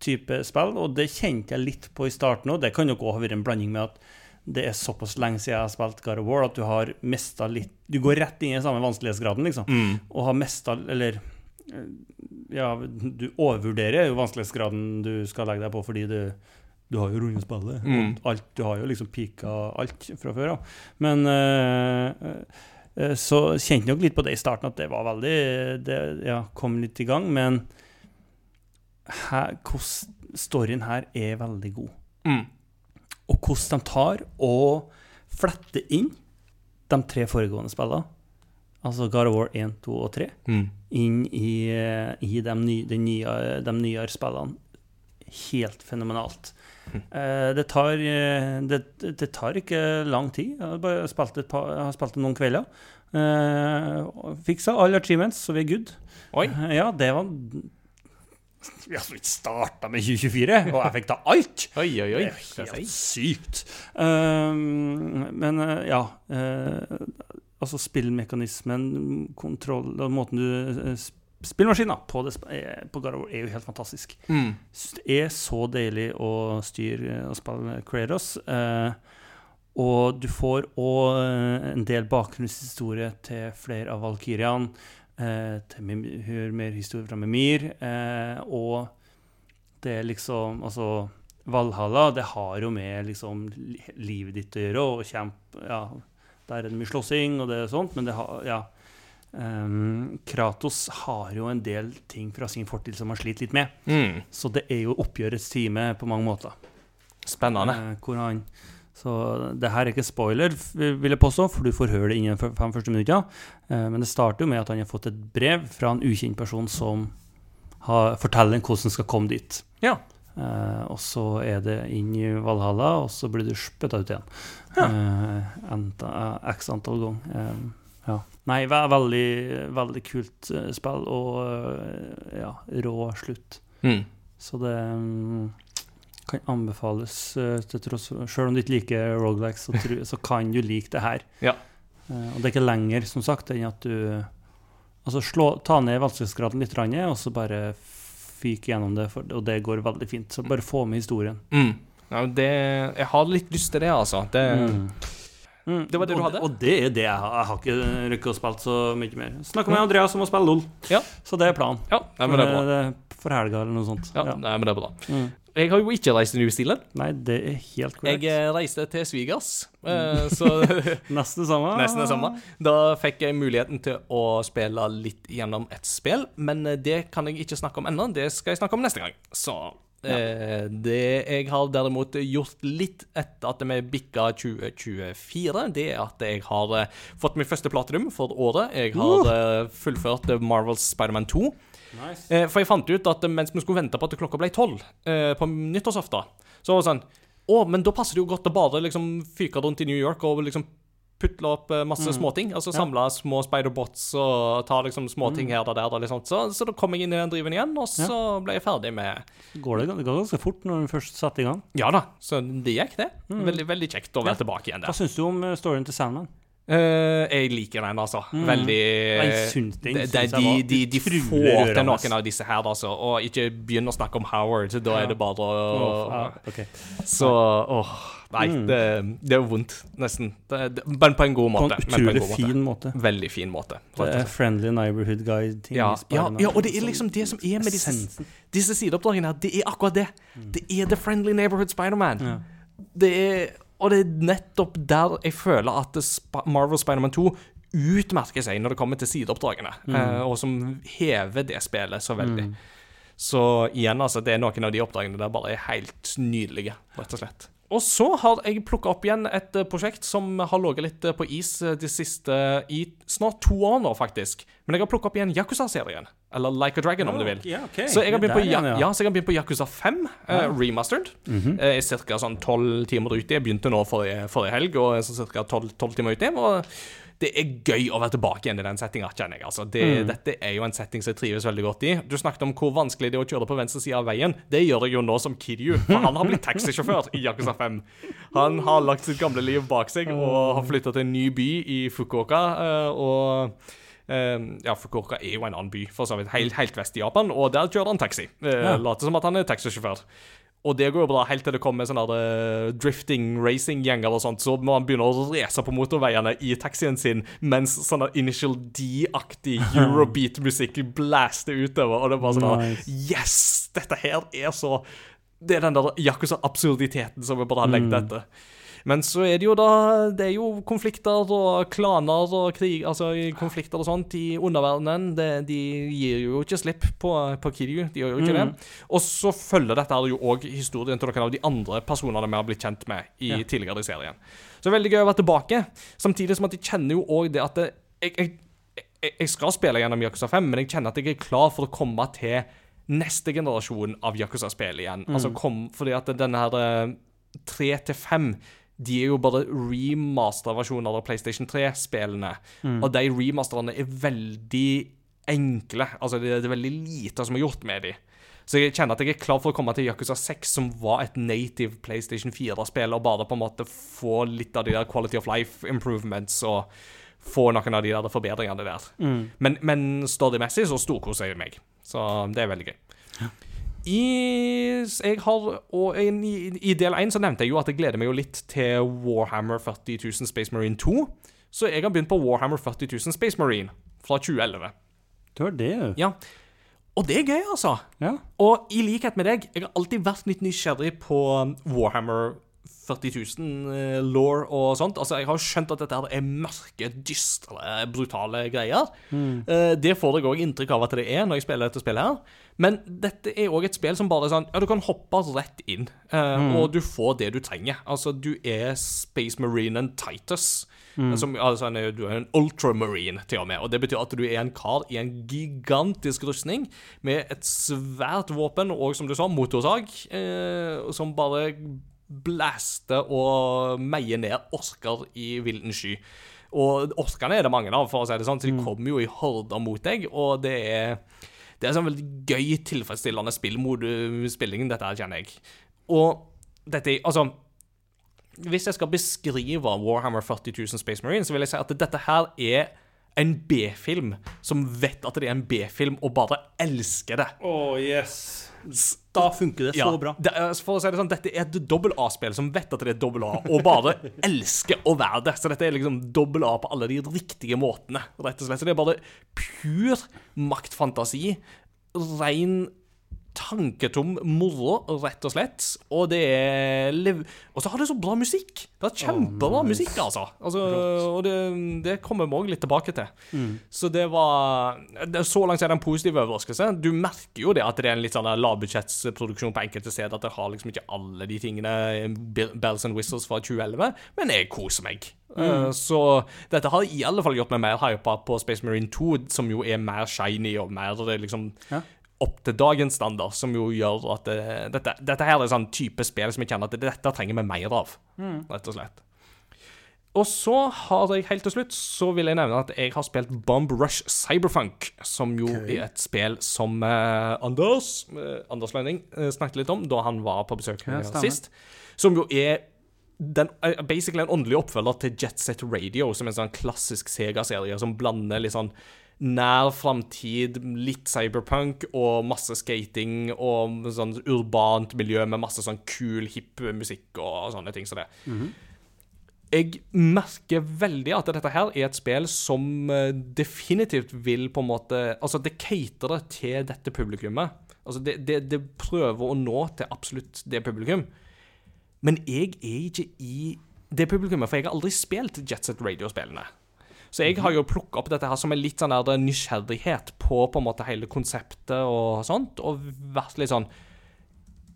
type spill, og det kjente jeg litt på i starten òg. Det kan jo også ha vært en blanding med at det er såpass lenge siden jeg har spilt God of War at du har mista litt Du går rett inn i samme vanskelighetsgraden, liksom, Mm. og har mista Eller eh, ja, du overvurderer jo vanskelighetsgraden du skal legge deg på fordi du du har jo rundet spillet. Mm. Alt, du har jo liksom pika alt fra før av. Men eh, eh, så kjente nok litt på det i starten, at det var veldig det, Ja, kom litt i gang. Men her, hvordan storyen her er veldig god. Mm. Og hvordan de tar og fletter inn de tre foregående spillene, altså God of War 1, 2 og 3, Mm. inn i, eh, i de, nye, de nyere spillene. Helt fenomenalt. Eh, det, tar, eh, det, det tar ikke lang tid. Jeg har, bare spilt et par, jeg har spilt det noen kvelder. Uh, Fiksa alle achievements, så vi er good. Oi. Ja, det var Vi har så vidt starta med 2024, og jeg fikk da alt! Oi, oi, oi. Det er helt sykt. Uh, men uh, ja uh, Altså spillmekanismen, kontroll og måten du uh, sp- Spillmaskinen på, eh, på War er jo helt fantastisk. Mm. Det er så deilig å styre eh, og spille Kratos. eh, og du får òg en del bakgrunnshistorie til flere av valkyriene. Uh, til mer historie fra Mimir. eh, og det er liksom Altså, Valhalla, det har jo med liksom livet ditt å gjøre, og kjempe Ja, der er det mye slåssing, og det er sånt, men det har Ja. Ehm, Kratos har jo en del ting fra sin fortid som han sliter litt med. Mm. Så det er jo oppgjørets time på mange måter. Spennende. Uh, han Så det her er ikke spoiler, vil jeg påstå, for du får høre det innen fem første minutter. Uh, men det starter jo med at han har fått et brev fra en ukjent person som har, forteller hvordan han skal komme dit. Ja. Uh, og så er det inn i Valhalla, og så blir du spytta ut igjen. Enta, eh, X antall ganger. Ja. Nei, ve veldig, veldig kult eh, spill, og eh, ja, rå slutt. Mm. Så det mm, kan anbefales eh, til tross Selv om du ikke liker rogelikes, så, så kan du like det her. Ja. Og det er ikke lenger, som sagt, enn at du Altså slå, ta ned vanskelighetsgraden litt, og så bare fyke gjennom det, for, og det går veldig fint. Så bare få med historien. Mm. Ja, det, jeg har litt lyst til det, altså. Det, Mm. Mm, Det var det du hadde? Og det er det jeg har. Jeg har ikke rukket å spille så mye mer. Snakka med Andreas om å spille LOL, Ja. så det er planen. ja, nei, men det er bra. Eh, For helga eller noe sånt. Ja, Ja. Nei, men det er bra. Mm. Jeg har jo ikke reist til New Zealand. Nei, det er helt korrekt. Jeg eh, reiste til svigers, eh, så Nesten det samme. nesten det samme. Da fikk jeg muligheten til å spille litt gjennom et spill, men det kan jeg ikke snakke om ennå. Det skal jeg snakke om neste gang. Så Eh, det jeg har derimot gjort litt etter at vi bikka 2024, det er at jeg har eh, fått min første platinum for året. Jeg har eh, fullført Marvels Spiderman 2. Nice. For jeg fant ut at mens vi skulle vente på at klokka ble tolv på nyttårsaften, så var det sånn Å, men da passer det jo godt å bare liksom fyke rundt i New York og liksom putle opp masse masse småting. Altså samle små spiderbots og ta liksom småting her og der. Og liksom. så, så da kom jeg inn i den driven igjen, og så ble jeg ferdig med Går det, det går ganske fort når du først satte i gang. Ja da, så det gikk, det. Veldig, veldig kjekt å være tilbake igjen Hva der. syns du om eh, storyen til Sandman? Eh, jeg liker den, altså. Veldig Jeg syns den de, synes de, de, de får får til noen av disse her, altså. Og ikke begynn å snakke om Howard. Da er det bare å oh, ah, okay. Så åh, Nei, det, det er vondt, nesten. Det, det, men på en god måte. på en utrolig fin måte. Veldig fin måte. Friendly neighborhood guide-ting. Ja, ja, ja, og det er liksom det som er med disse, disse sideoppdragene her. Det er akkurat det. Det er The Friendly Neighborhood Spider-Man. Ja. Det er, og det er nettopp der jeg føler at Sp Marvel Spider-Man 2 utmerker seg når det kommer til sideoppdragene, eh, og som hever det spillet så veldig. Så igjen, altså, det er noen av de oppdragene der bare er helt nydelige, rett og slett. Og så har jeg plukka opp igjen et eh, prosjekt som har ligget litt eh, på is eh, de siste i snart to år nå, faktisk. Men jeg har plukka opp igjen Yakuza-serien. Eller Like a Dragon, om du vil. Ja, okay. Så jeg har begynt på, ja, ja, så jeg har begynt på Yakuza 5, uh, remastered. Jeg er ca. sånn tolv timer ute. Jeg begynte nå forrige, forrige helg, og er sånn ca. tolv timer ute. Og det er gøy å være tilbake igjen i den settinga, kjenner jeg. Altså, det, Dette er jo en setting som jeg trives veldig godt i. Du snakket om hvor vanskelig det er å kjøre på venstre side av veien. Det gjør jeg jo nå som Kiryu, for han har blitt taxisjåfør i Yakuza 5. Han har lagt sitt gamle liv bak seg og har flytta til en ny by i Fukuoka. eh, og Eh, ja, Fukuoka er jo en annen by, for så vidt. Helt, helt vest i Japan, og der kjører han taxi. Uh, Later som at han er taxisjåfør. Og det går jo bra helt til det kommer sånne eh, drifting racing-gjenger og sånt, så må han begynne å race på motorveiene i taxien sin mens sånn Initial D-aktig Eurobeat-musikk blaster utover, og det er bare sånn Nice. Yes! Dette her er så Det er den der Yakuza-absurditeten som vi bare har legget etter. Men så er det jo da Det er jo konflikter og klaner og krig Altså konflikter og sånt i underverdenen. Det, de gir jo ikke slipp på, på Kiryu. De gjør jo ikke det. Og så følger dette jo òg historien til noen av de andre personene vi har blitt kjent med i tidligere i serien. Så det er veldig gøy å være tilbake. Samtidig som at jeg kjenner jo òg det at det, jeg, jeg, jeg, skal spille gjennom Yakuza 5, men jeg kjenner at jeg er klar for å komme til neste generasjon av Yakuza-spill igjen. Altså kom, fordi at denne her eh, 3 til 5 de er jo bare remaster-versjoner av PlayStation 3-spillene. Og de remasterne er veldig enkle. Altså, det, er veldig lite som er gjort med de. Så jeg kjenner at jeg er klar for å komme til Yakuza 6, som var et native PlayStation 4-spill, og bare på en måte få litt av de der quality of life improvements og få noen av de der forbedringene der. Men, men storymessig så storkoser jeg meg. Så det er veldig gøy. I, jeg har, og i, I del 1 så nevnte jeg jo at jeg gleder meg jo litt til Warhammer 40 000 Space Marine 2. Så jeg har begynt på Warhammer 40 000 Space Marine fra 2011. Du har det, jo. Ja. Og det er gøy, altså. Ja. Og i likhet med deg, jeg har alltid vært litt nysgjerrig på Warhammer 40 000 eh, law og sånt. Altså, Jeg har skjønt at dette her er mørke, dystre, brutale greier. Mm. det får jeg òg inntrykk av at det er når jeg spiller dette spillet her. Men dette er òg et spill som bare er sånn Ja, du kan hoppe rett inn, mm. og du får det du trenger. Altså, du er Space Marine and Titus. Som, altså, du er en ultramarine, til og med. Og det betyr at du er en kar i en gigantisk rustning med et svært våpen og, som du sa, motorsag, eh, som bare blaster og meier ned orker i vilden sky. Og orkene er det mange av, for å si det sånn, så de kommer jo i horder mot deg, og det er det er sånn veldig gøy, tilfredsstillende spillmode-spilling, dette her, kjenner jeg. Og dette Altså Hvis jeg skal beskrive Warhammer 40 000 Space Marine, så vil jeg si at dette her er en B-film som vet at det er en B-film, og bare elsker det. Oh, yes. Da funker det så bra. Det, for å si det sånn, dette er et dobbel A-spill som vet at det er dobbel A, og bare elsker å være det. Så dette er liksom dobbel A på alle de riktige måtene, rett og slett. Så det er bare pur maktfantasi. Rein tanketom moro, rett og slett. Og det er. Og så har det så bra musikk! Det er kjempebra nice. musikk, altså. altså og det, det kommer vi òg litt tilbake til. Mm. Så det var det, Så langt er det en positiv overraskelse. Du merker jo det at det er en litt sånn lavbudsjettsproduksjon på enkelte steder. At det har liksom ikke alle de tingene Bells and Whistles fra 2011, men jeg koser meg. Mm. så dette har i alle fall gjort meg mer hypa på Space Marine 2, som jo er mer shiny og mer eh, liksom Ja. Opp til dagens standard, som jo gjør at det, dette, dette her er sånn type spill som jeg kjenner at dette trenger vi mer av, rett og slett. Og så har jeg helt til slutt så vil jeg nevne at jeg har spilt Bomb Rush Cyberfunk, som jo er et spill som eh, Anders eh, Anders Lønning eh, snakket litt om da han var på besøk Ja, sist. Som jo er den, eh, basically en åndelig oppfølger til Jet Set Radio, som er en sånn klassisk Sega-serie som blander litt sånn nær framtid, litt cyberpunk og masse skating og sånn urbant miljø med masse sånn kul, hipp musikk og sånne ting som det. Jeg merker veldig at dette her er et spill som eh, definitivt vil på en måte Altså, det caterer til dette publikummet. Altså, det, det, det prøver å nå til absolutt det publikum. Men jeg er ikke i det publikummet, for jeg har aldri spilt Jetset Radio-spillene. Så jeg har jo plukka opp dette her som en litt sånn der nysgjerrighet på på en måte hele konseptet og sånt, og vært litt sånn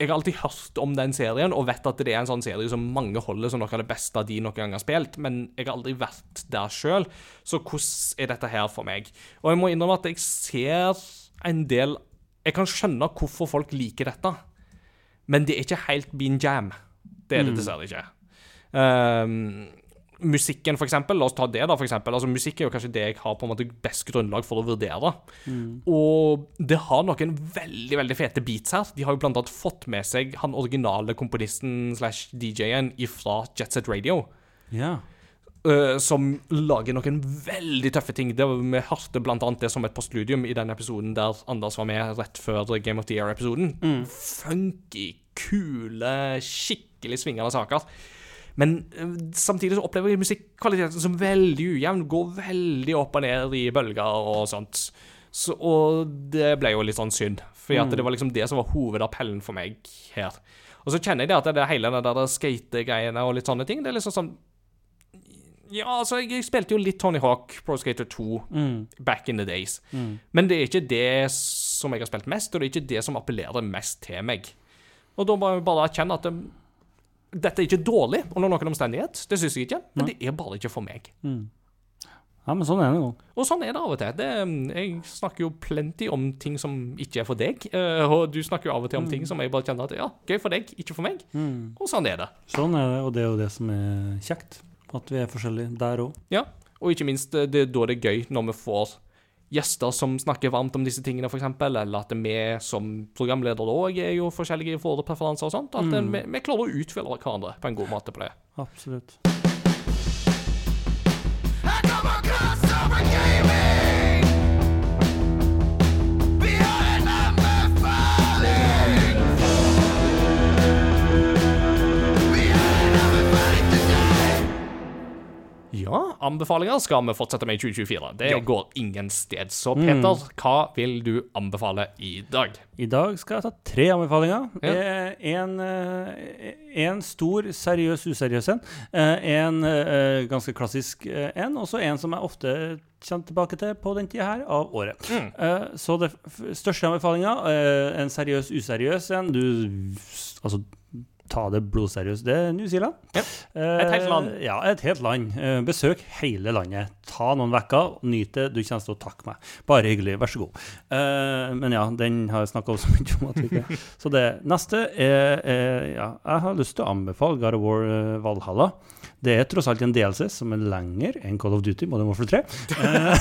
jeg har alltid hørt om den serien og vet at det er en sånn serie som mange holder som noe av det beste de noen gang har spilt, men jeg har aldri vært der sjøl. Så hvordan er dette her for meg? Og jeg må innrømme at jeg ser en del Jeg kan skjønne hvorfor folk liker dette, men det er ikke helt min jam. Det er det dessverre ikke. Ehm, musikken, for eksempel. La oss ta det, da, for eksempel. Altså, musikk er jo kanskje det jeg har på en måte best grunnlag for å vurdere. Og det har noen veldig veldig fete beats her. De har jo blant annet fått med seg han originale komponisten slash DJ-en ifra Jet Set Radio. Ja. Uh, som lager noen veldig tøffe ting. Det, var- vi hørte blant annet det som et postludium i den episoden der Anders var med rett før Game of the Year-episoden. Funky, kule, skikkelig svingende saker. Men øh, samtidig så opplever jeg musikkvaliteten som veldig ujevn. Går veldig opp og ned i bølger og sånt. Så, og det ble jo litt sånn synd. for mm. det var liksom det som var hovedappellen for meg her. Og så kjenner jeg det at det hele det der skate-greiene og litt sånne ting, det er liksom sånn Ja, altså, jeg spilte jo litt Tony Hawk Pro Skater 2 Mm. back in the days. Men det er ikke det som jeg har spilt mest, og det er ikke det som appellerer mest til meg. Og da må jeg bare erkjenne at det, dette er ikke dårlig under noen omstendighet. Det syns jeg ikke, men det er bare ikke for meg. ja, men sånn er det nå. Og sånn er det av og til. Det, jeg snakker jo plenty om ting som ikke er for deg, eh, og du snakker jo av og til om ting som jeg bare kjenner at ja, gøy for deg, ikke for meg. Og sånn er det. Sånn er det, og det er jo det som er kjekt. At vi er forskjellige der òg. Ja, og ikke minst eh, det er da det er gøy når vi får gjester som snakker varmt om disse tingene, f.eks., eller at vi som programledere òg er jo forskjellige i til preferanser og sånt. At mm. vi, vi klarer å utfylle hverandre på en god måte på det. Absolutt. Ja, anbefalinger skal vi fortsette med i 2024. Det går ingen sted. Så Peter, hva vil du anbefale i dag? I dag skal jeg ta tre anbefalinger. Ja. Eh, En, eh, en stor, seriøs, useriøs en. Eh, En ganske klassisk en, og så en som jeg ofte kommer tilbake til på den tida her av året. Eh, Så det største anbefalinga, en seriøs, useriøs en. Du Altså, ta det blodseriøst. Det er New Zealand. Ja. Eh, Et helt land. Ja, et helt land. Eh, Besøk hele landet. Ta noen vekker, nyt det. Du kommer til å takke meg. Bare hyggelig. Vær så god. Eh, men ja, den har jeg snakka så mye om at vi ikke Så det neste er, er Ja, jeg har lyst til å anbefale God of War eh, Valhalla. Det er tross alt en DLC som er lenger enn Call of Duty Modern Warfare 3. Eh,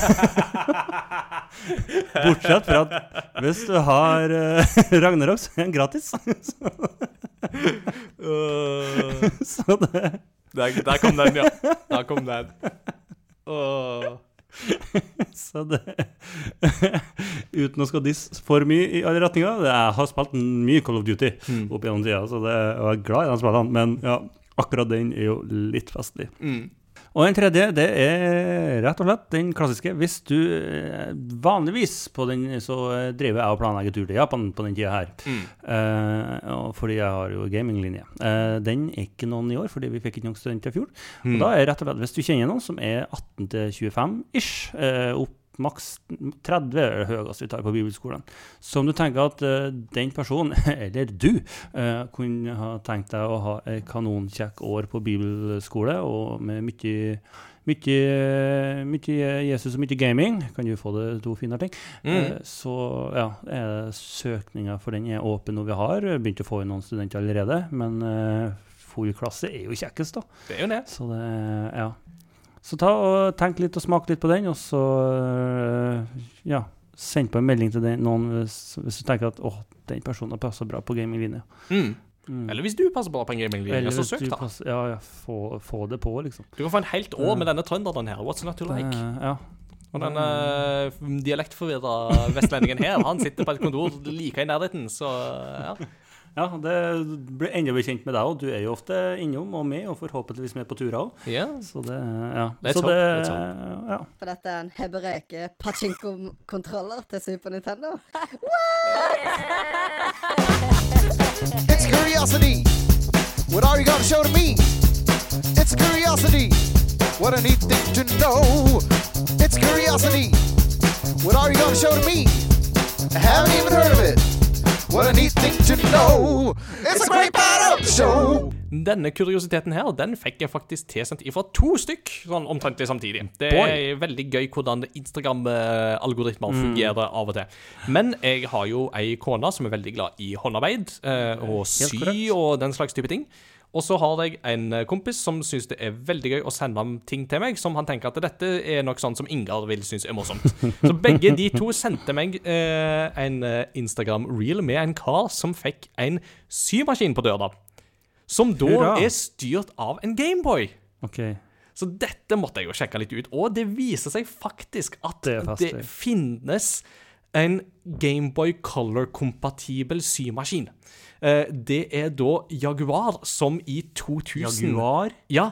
Bortsett fra at hvis du har uh, Ragnarok, så er den gratis. så det Der, der kom den, ja. Der kom den. Uh. Så det Uten å skal disse for mye i alle retninger. Jeg har spilt mye Call of Duty opp gjennom tida, så det, jeg er glad i de spillene. Men ja, akkurat den er jo litt festlig. Mm. Og den tredje, det er rett og slett den klassiske. Hvis du eh, Vanligvis på den så eh, driver jeg og planlegger tur til Japan på den tida her. Mm. Uh, fordi jeg har jo gaminglinje. Uh, den er ikke noen i år, fordi vi fikk ikke noen studenter i fjor. Og da er rett og slett, hvis du kjenner noen som er 18 til 25 ish, uh, opp maks 30 er det høyeste vi tar på bibelskolen. Så om du tenker at uh, den personen, eller du, uh, kunne ha tenkt deg å ha et kanonkjekk år på bibelskole og med mye mye, mye Jesus og mye gaming, kan du få det to finere ting. Mm. Så ja, søkninga for den er åpen når vi har begynt å få inn noen studenter allerede. Men eh, full klasse er jo kjekkest, da. Det er jo det. Så det, ja. Så ta og tenk litt og smak litt på den, og så øh, ja, send på en melding til den, noen hvis, hvis du tenker at åh, den personen passer bra på gaminglinja. Mm. Mm. Eller hvis du passer bra på en gaminglinje, så søk, da. passer- Ja, ja, få, få det på, liksom. Du kan få en helt år med denne trønderen her. What's not to like? Det, ja. Og den uh, dialektforvirra vestlendingen her, han sitter på et kontor like i nærheten, så ja. Ja, det blir enda bedre kjent med deg òg. Du er jo ofte innom og med, og forhåpentligvis med på turer òg. ja. Så det Ja. Let's så hope, det, let's hope. ja. For dette er en Hebereke pachinko-kontroller til Super Nintendo. It's curiosity. What are you gonna show to me? It's curiosity. What a neat thing to know. It's curiosity. What are you gonna show to me? I haven't even heard of it. What a neat thing to know. It's a great part of the show. Denne kuriositeten her, den fikk jeg faktisk tilsendt ifra to stykk, sånn omtrentlig samtidig. Det er veldig gøy hvordan Instagram-algoritmer fungerer av og til. Men jeg har jo ei kone som er veldig glad i håndarbeid eh, og sy og den slags type ting. Og så har jeg en eh, kompis som syns det er veldig gøy å sende ham ting til meg, som han tenker at dette er nok sånn som Ingar vil synes er morsomt. Så begge de to sendte meg eh, en eh, Instagram-reel med en kar som fikk en symaskin på døra. Som da Hurra. er styrt av en Gameboy. Okay. Så dette måtte jeg jo sjekke litt ut. Og det viser seg faktisk at Det det, finnes en Gameboy Color-kompatibel symaskin. Eh, det er da Jaguar som i 2000 Jaguar? Ja.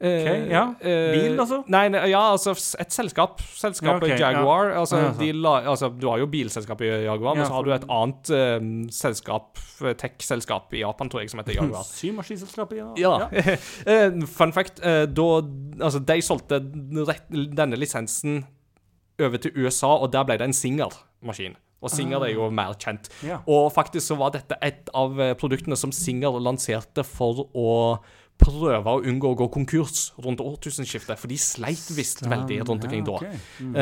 Okay, Ok, ja. eh, Bil, altså? Nei, nei, ja, altså et selskap. Selskapet Ja, okay, Jaguar. ja. Altså, de la, altså, du har jo bilselskapet Jaguar, men så har du et annet um, selskap, eh, tech-selskap i Japan, tror jeg, som heter Jaguar. Symaskinselskapet, ja. Ja. Eh, Fun fact. eh, Da, altså, de solgte denne lisensen over til USA, og der ble det en Singer-maskin. Og Singer er jo mer kjent. Yeah. Og faktisk så var dette et av eh, produktene som Singer lanserte for å prøve å unngå å gå konkurs rundt årtusenskiftet, for de sleit visst veldig rundt omkring da. ok.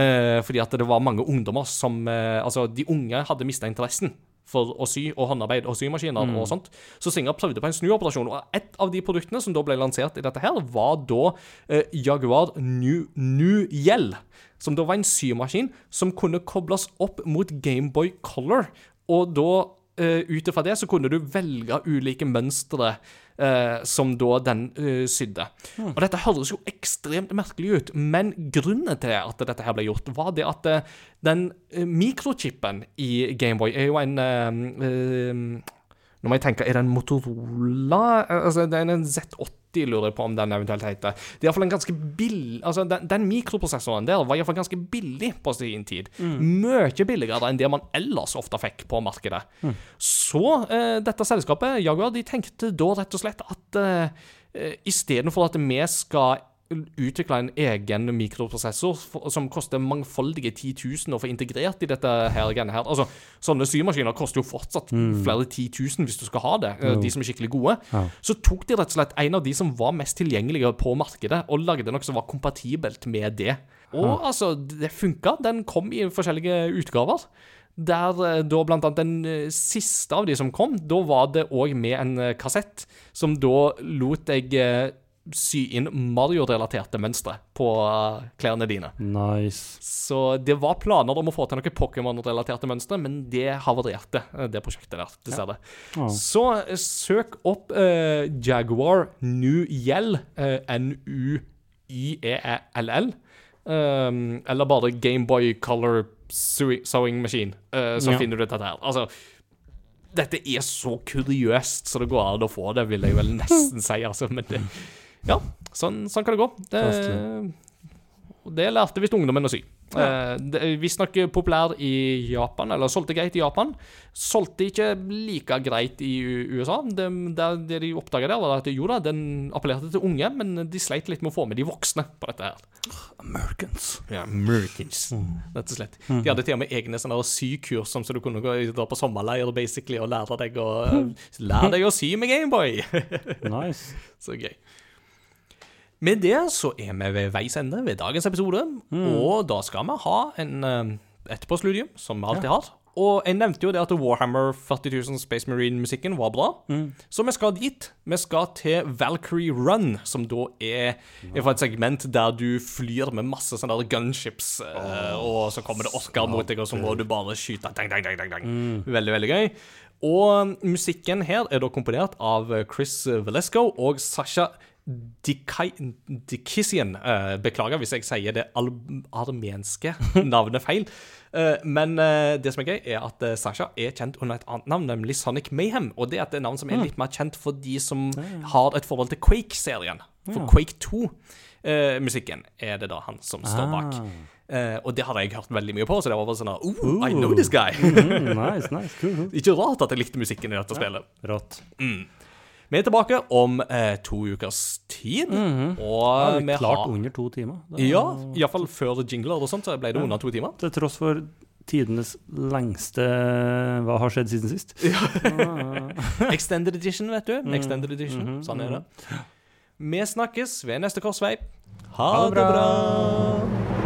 Eh, fordi at det var mange ungdommer som eh, Altså, de unge hadde mista interessen for å sy og håndarbeid og symaskiner Mm. og sånt. Så Singer prøvde på en snuoperasjon, og et av de produktene som da ble lansert i dette her, var da eh, Jaguar New, New Yell. Som da var en symaskin som kunne kobles opp mot Gameboy Color. Og da, eh, ut ifra det, så kunne du velge ulike mønstre uh, som da den uh, sydde. Og dette høres jo ekstremt merkelig ut, men grunnen til at dette her ble gjort, var det at uh, den mikrochipen i Gameboy er jo en Nå må jeg tenke, er det en Motorola Altså, det er en Z80, lurer jeg på om den eventuelt heter. Det er iallfall en ganske billig Altså, den, den mikroprosessoren der var iallfall ganske billig på sin tid. Mye billigere enn det man ellers ofte fikk på markedet. Så eh, dette selskapet, Jaguar, de tenkte da rett og slett at eh, eh, istedenfor at vi skal utvikle en egen mikroprosessor for, som koster mangfoldige 10 000 å få integrert i dette her her. Altså, sånne symaskiner koster jo fortsatt flere 10 000 hvis du skal ha det, eh, de som er skikkelig gode. Så tok de rett og slett en av de som var mest tilgjengelige på markedet, og lagde noe som var kompatibelt med det. Og altså, det funka. Den kom i forskjellige utgaver. Der eh, da blant annet den eh, siste av de som kom, da var det òg med en kassett, som da lot deg sy inn Mario-relaterte mønstre på eh, klærne dine. Nice. Så det var planer om å få til noen Pokémon-relaterte mønstre, men det havarerte, eh, det prosjektet der, dessverre. Ja. Så eh, søk opp uh, Jaguar Nuyell, Yell, eh, N-U-Y-E-L-L, um, eller bare Gameboy Color Sewing, sewing Machine, uh, så Ja. finner du dette her. Altså, dette er så kuriøst så det går an å få det, vil jeg vel nesten si, altså, men det Ja, sånn, sånn kan det gå. Det, det lærte visst ungdommen å si. Eh, det er Visstnok populær i Japan, eller solgte greit i Japan. Solgte ikke like greit i USA. Det, det, det de oppdaga der, var at jo da, den appellerte til unge, men de sleit litt med å få med de voksne på dette her. Americans. Ja, Americans, rett og slett. De hadde til og med egne sånne sykurs som så du kunne gå dra på sommerleir basically og lære deg å Lære deg å sy med Gameboy! Nice. Så gøy. Med det så er vi ved veis ende ved dagens episode, og da skal vi ha en uh, etterpåstudium, som vi alltid har. Og jeg nevnte jo det at Warhammer 40 000 Space Marine-musikken var bra. Så vi skal dit. Vi skal til Valkyrie Run, som da er, er fra et segment der du flyr med masse sånne der gunships, oh, og så kommer det Oscar mot deg, og så må du bare skyte. Dang, dang, dang, dang, Mm. Veldig, veldig gøy. Og musikken her er da komponert av Chris Valesco og Sasha Dikisian. uh, beklager hvis jeg sier det armenske navnet feil. Uh, men uh, det som er gøy, er at eh, Sasha er kjent under et annet navn, nemlig Sonic Mayhem. Og det er et navn som er litt mer kjent for de som har et forhold til Quake-serien. For Quake 2-musikken er det da han som står bak. Uh, og det hadde jeg hørt veldig mye på, så det var bare sånn oh, I know this guy. Mm, nice, nice, cool. cool. Ikke rart at jeg likte musikken i dette spillet. Rått. Vi er tilbake om eh, to ukers tid. Og Ja, vi er klart har under to timer. Det Ja, iallfall før jingler og sånt, så ble det under to timer. Til tross for tidenes lengste Hva har skjedd siden sist? Extended edition, vet du. Extended edition. Sånn er det. Vi snakkes ved neste korsvei. Ha, Ha det det bra.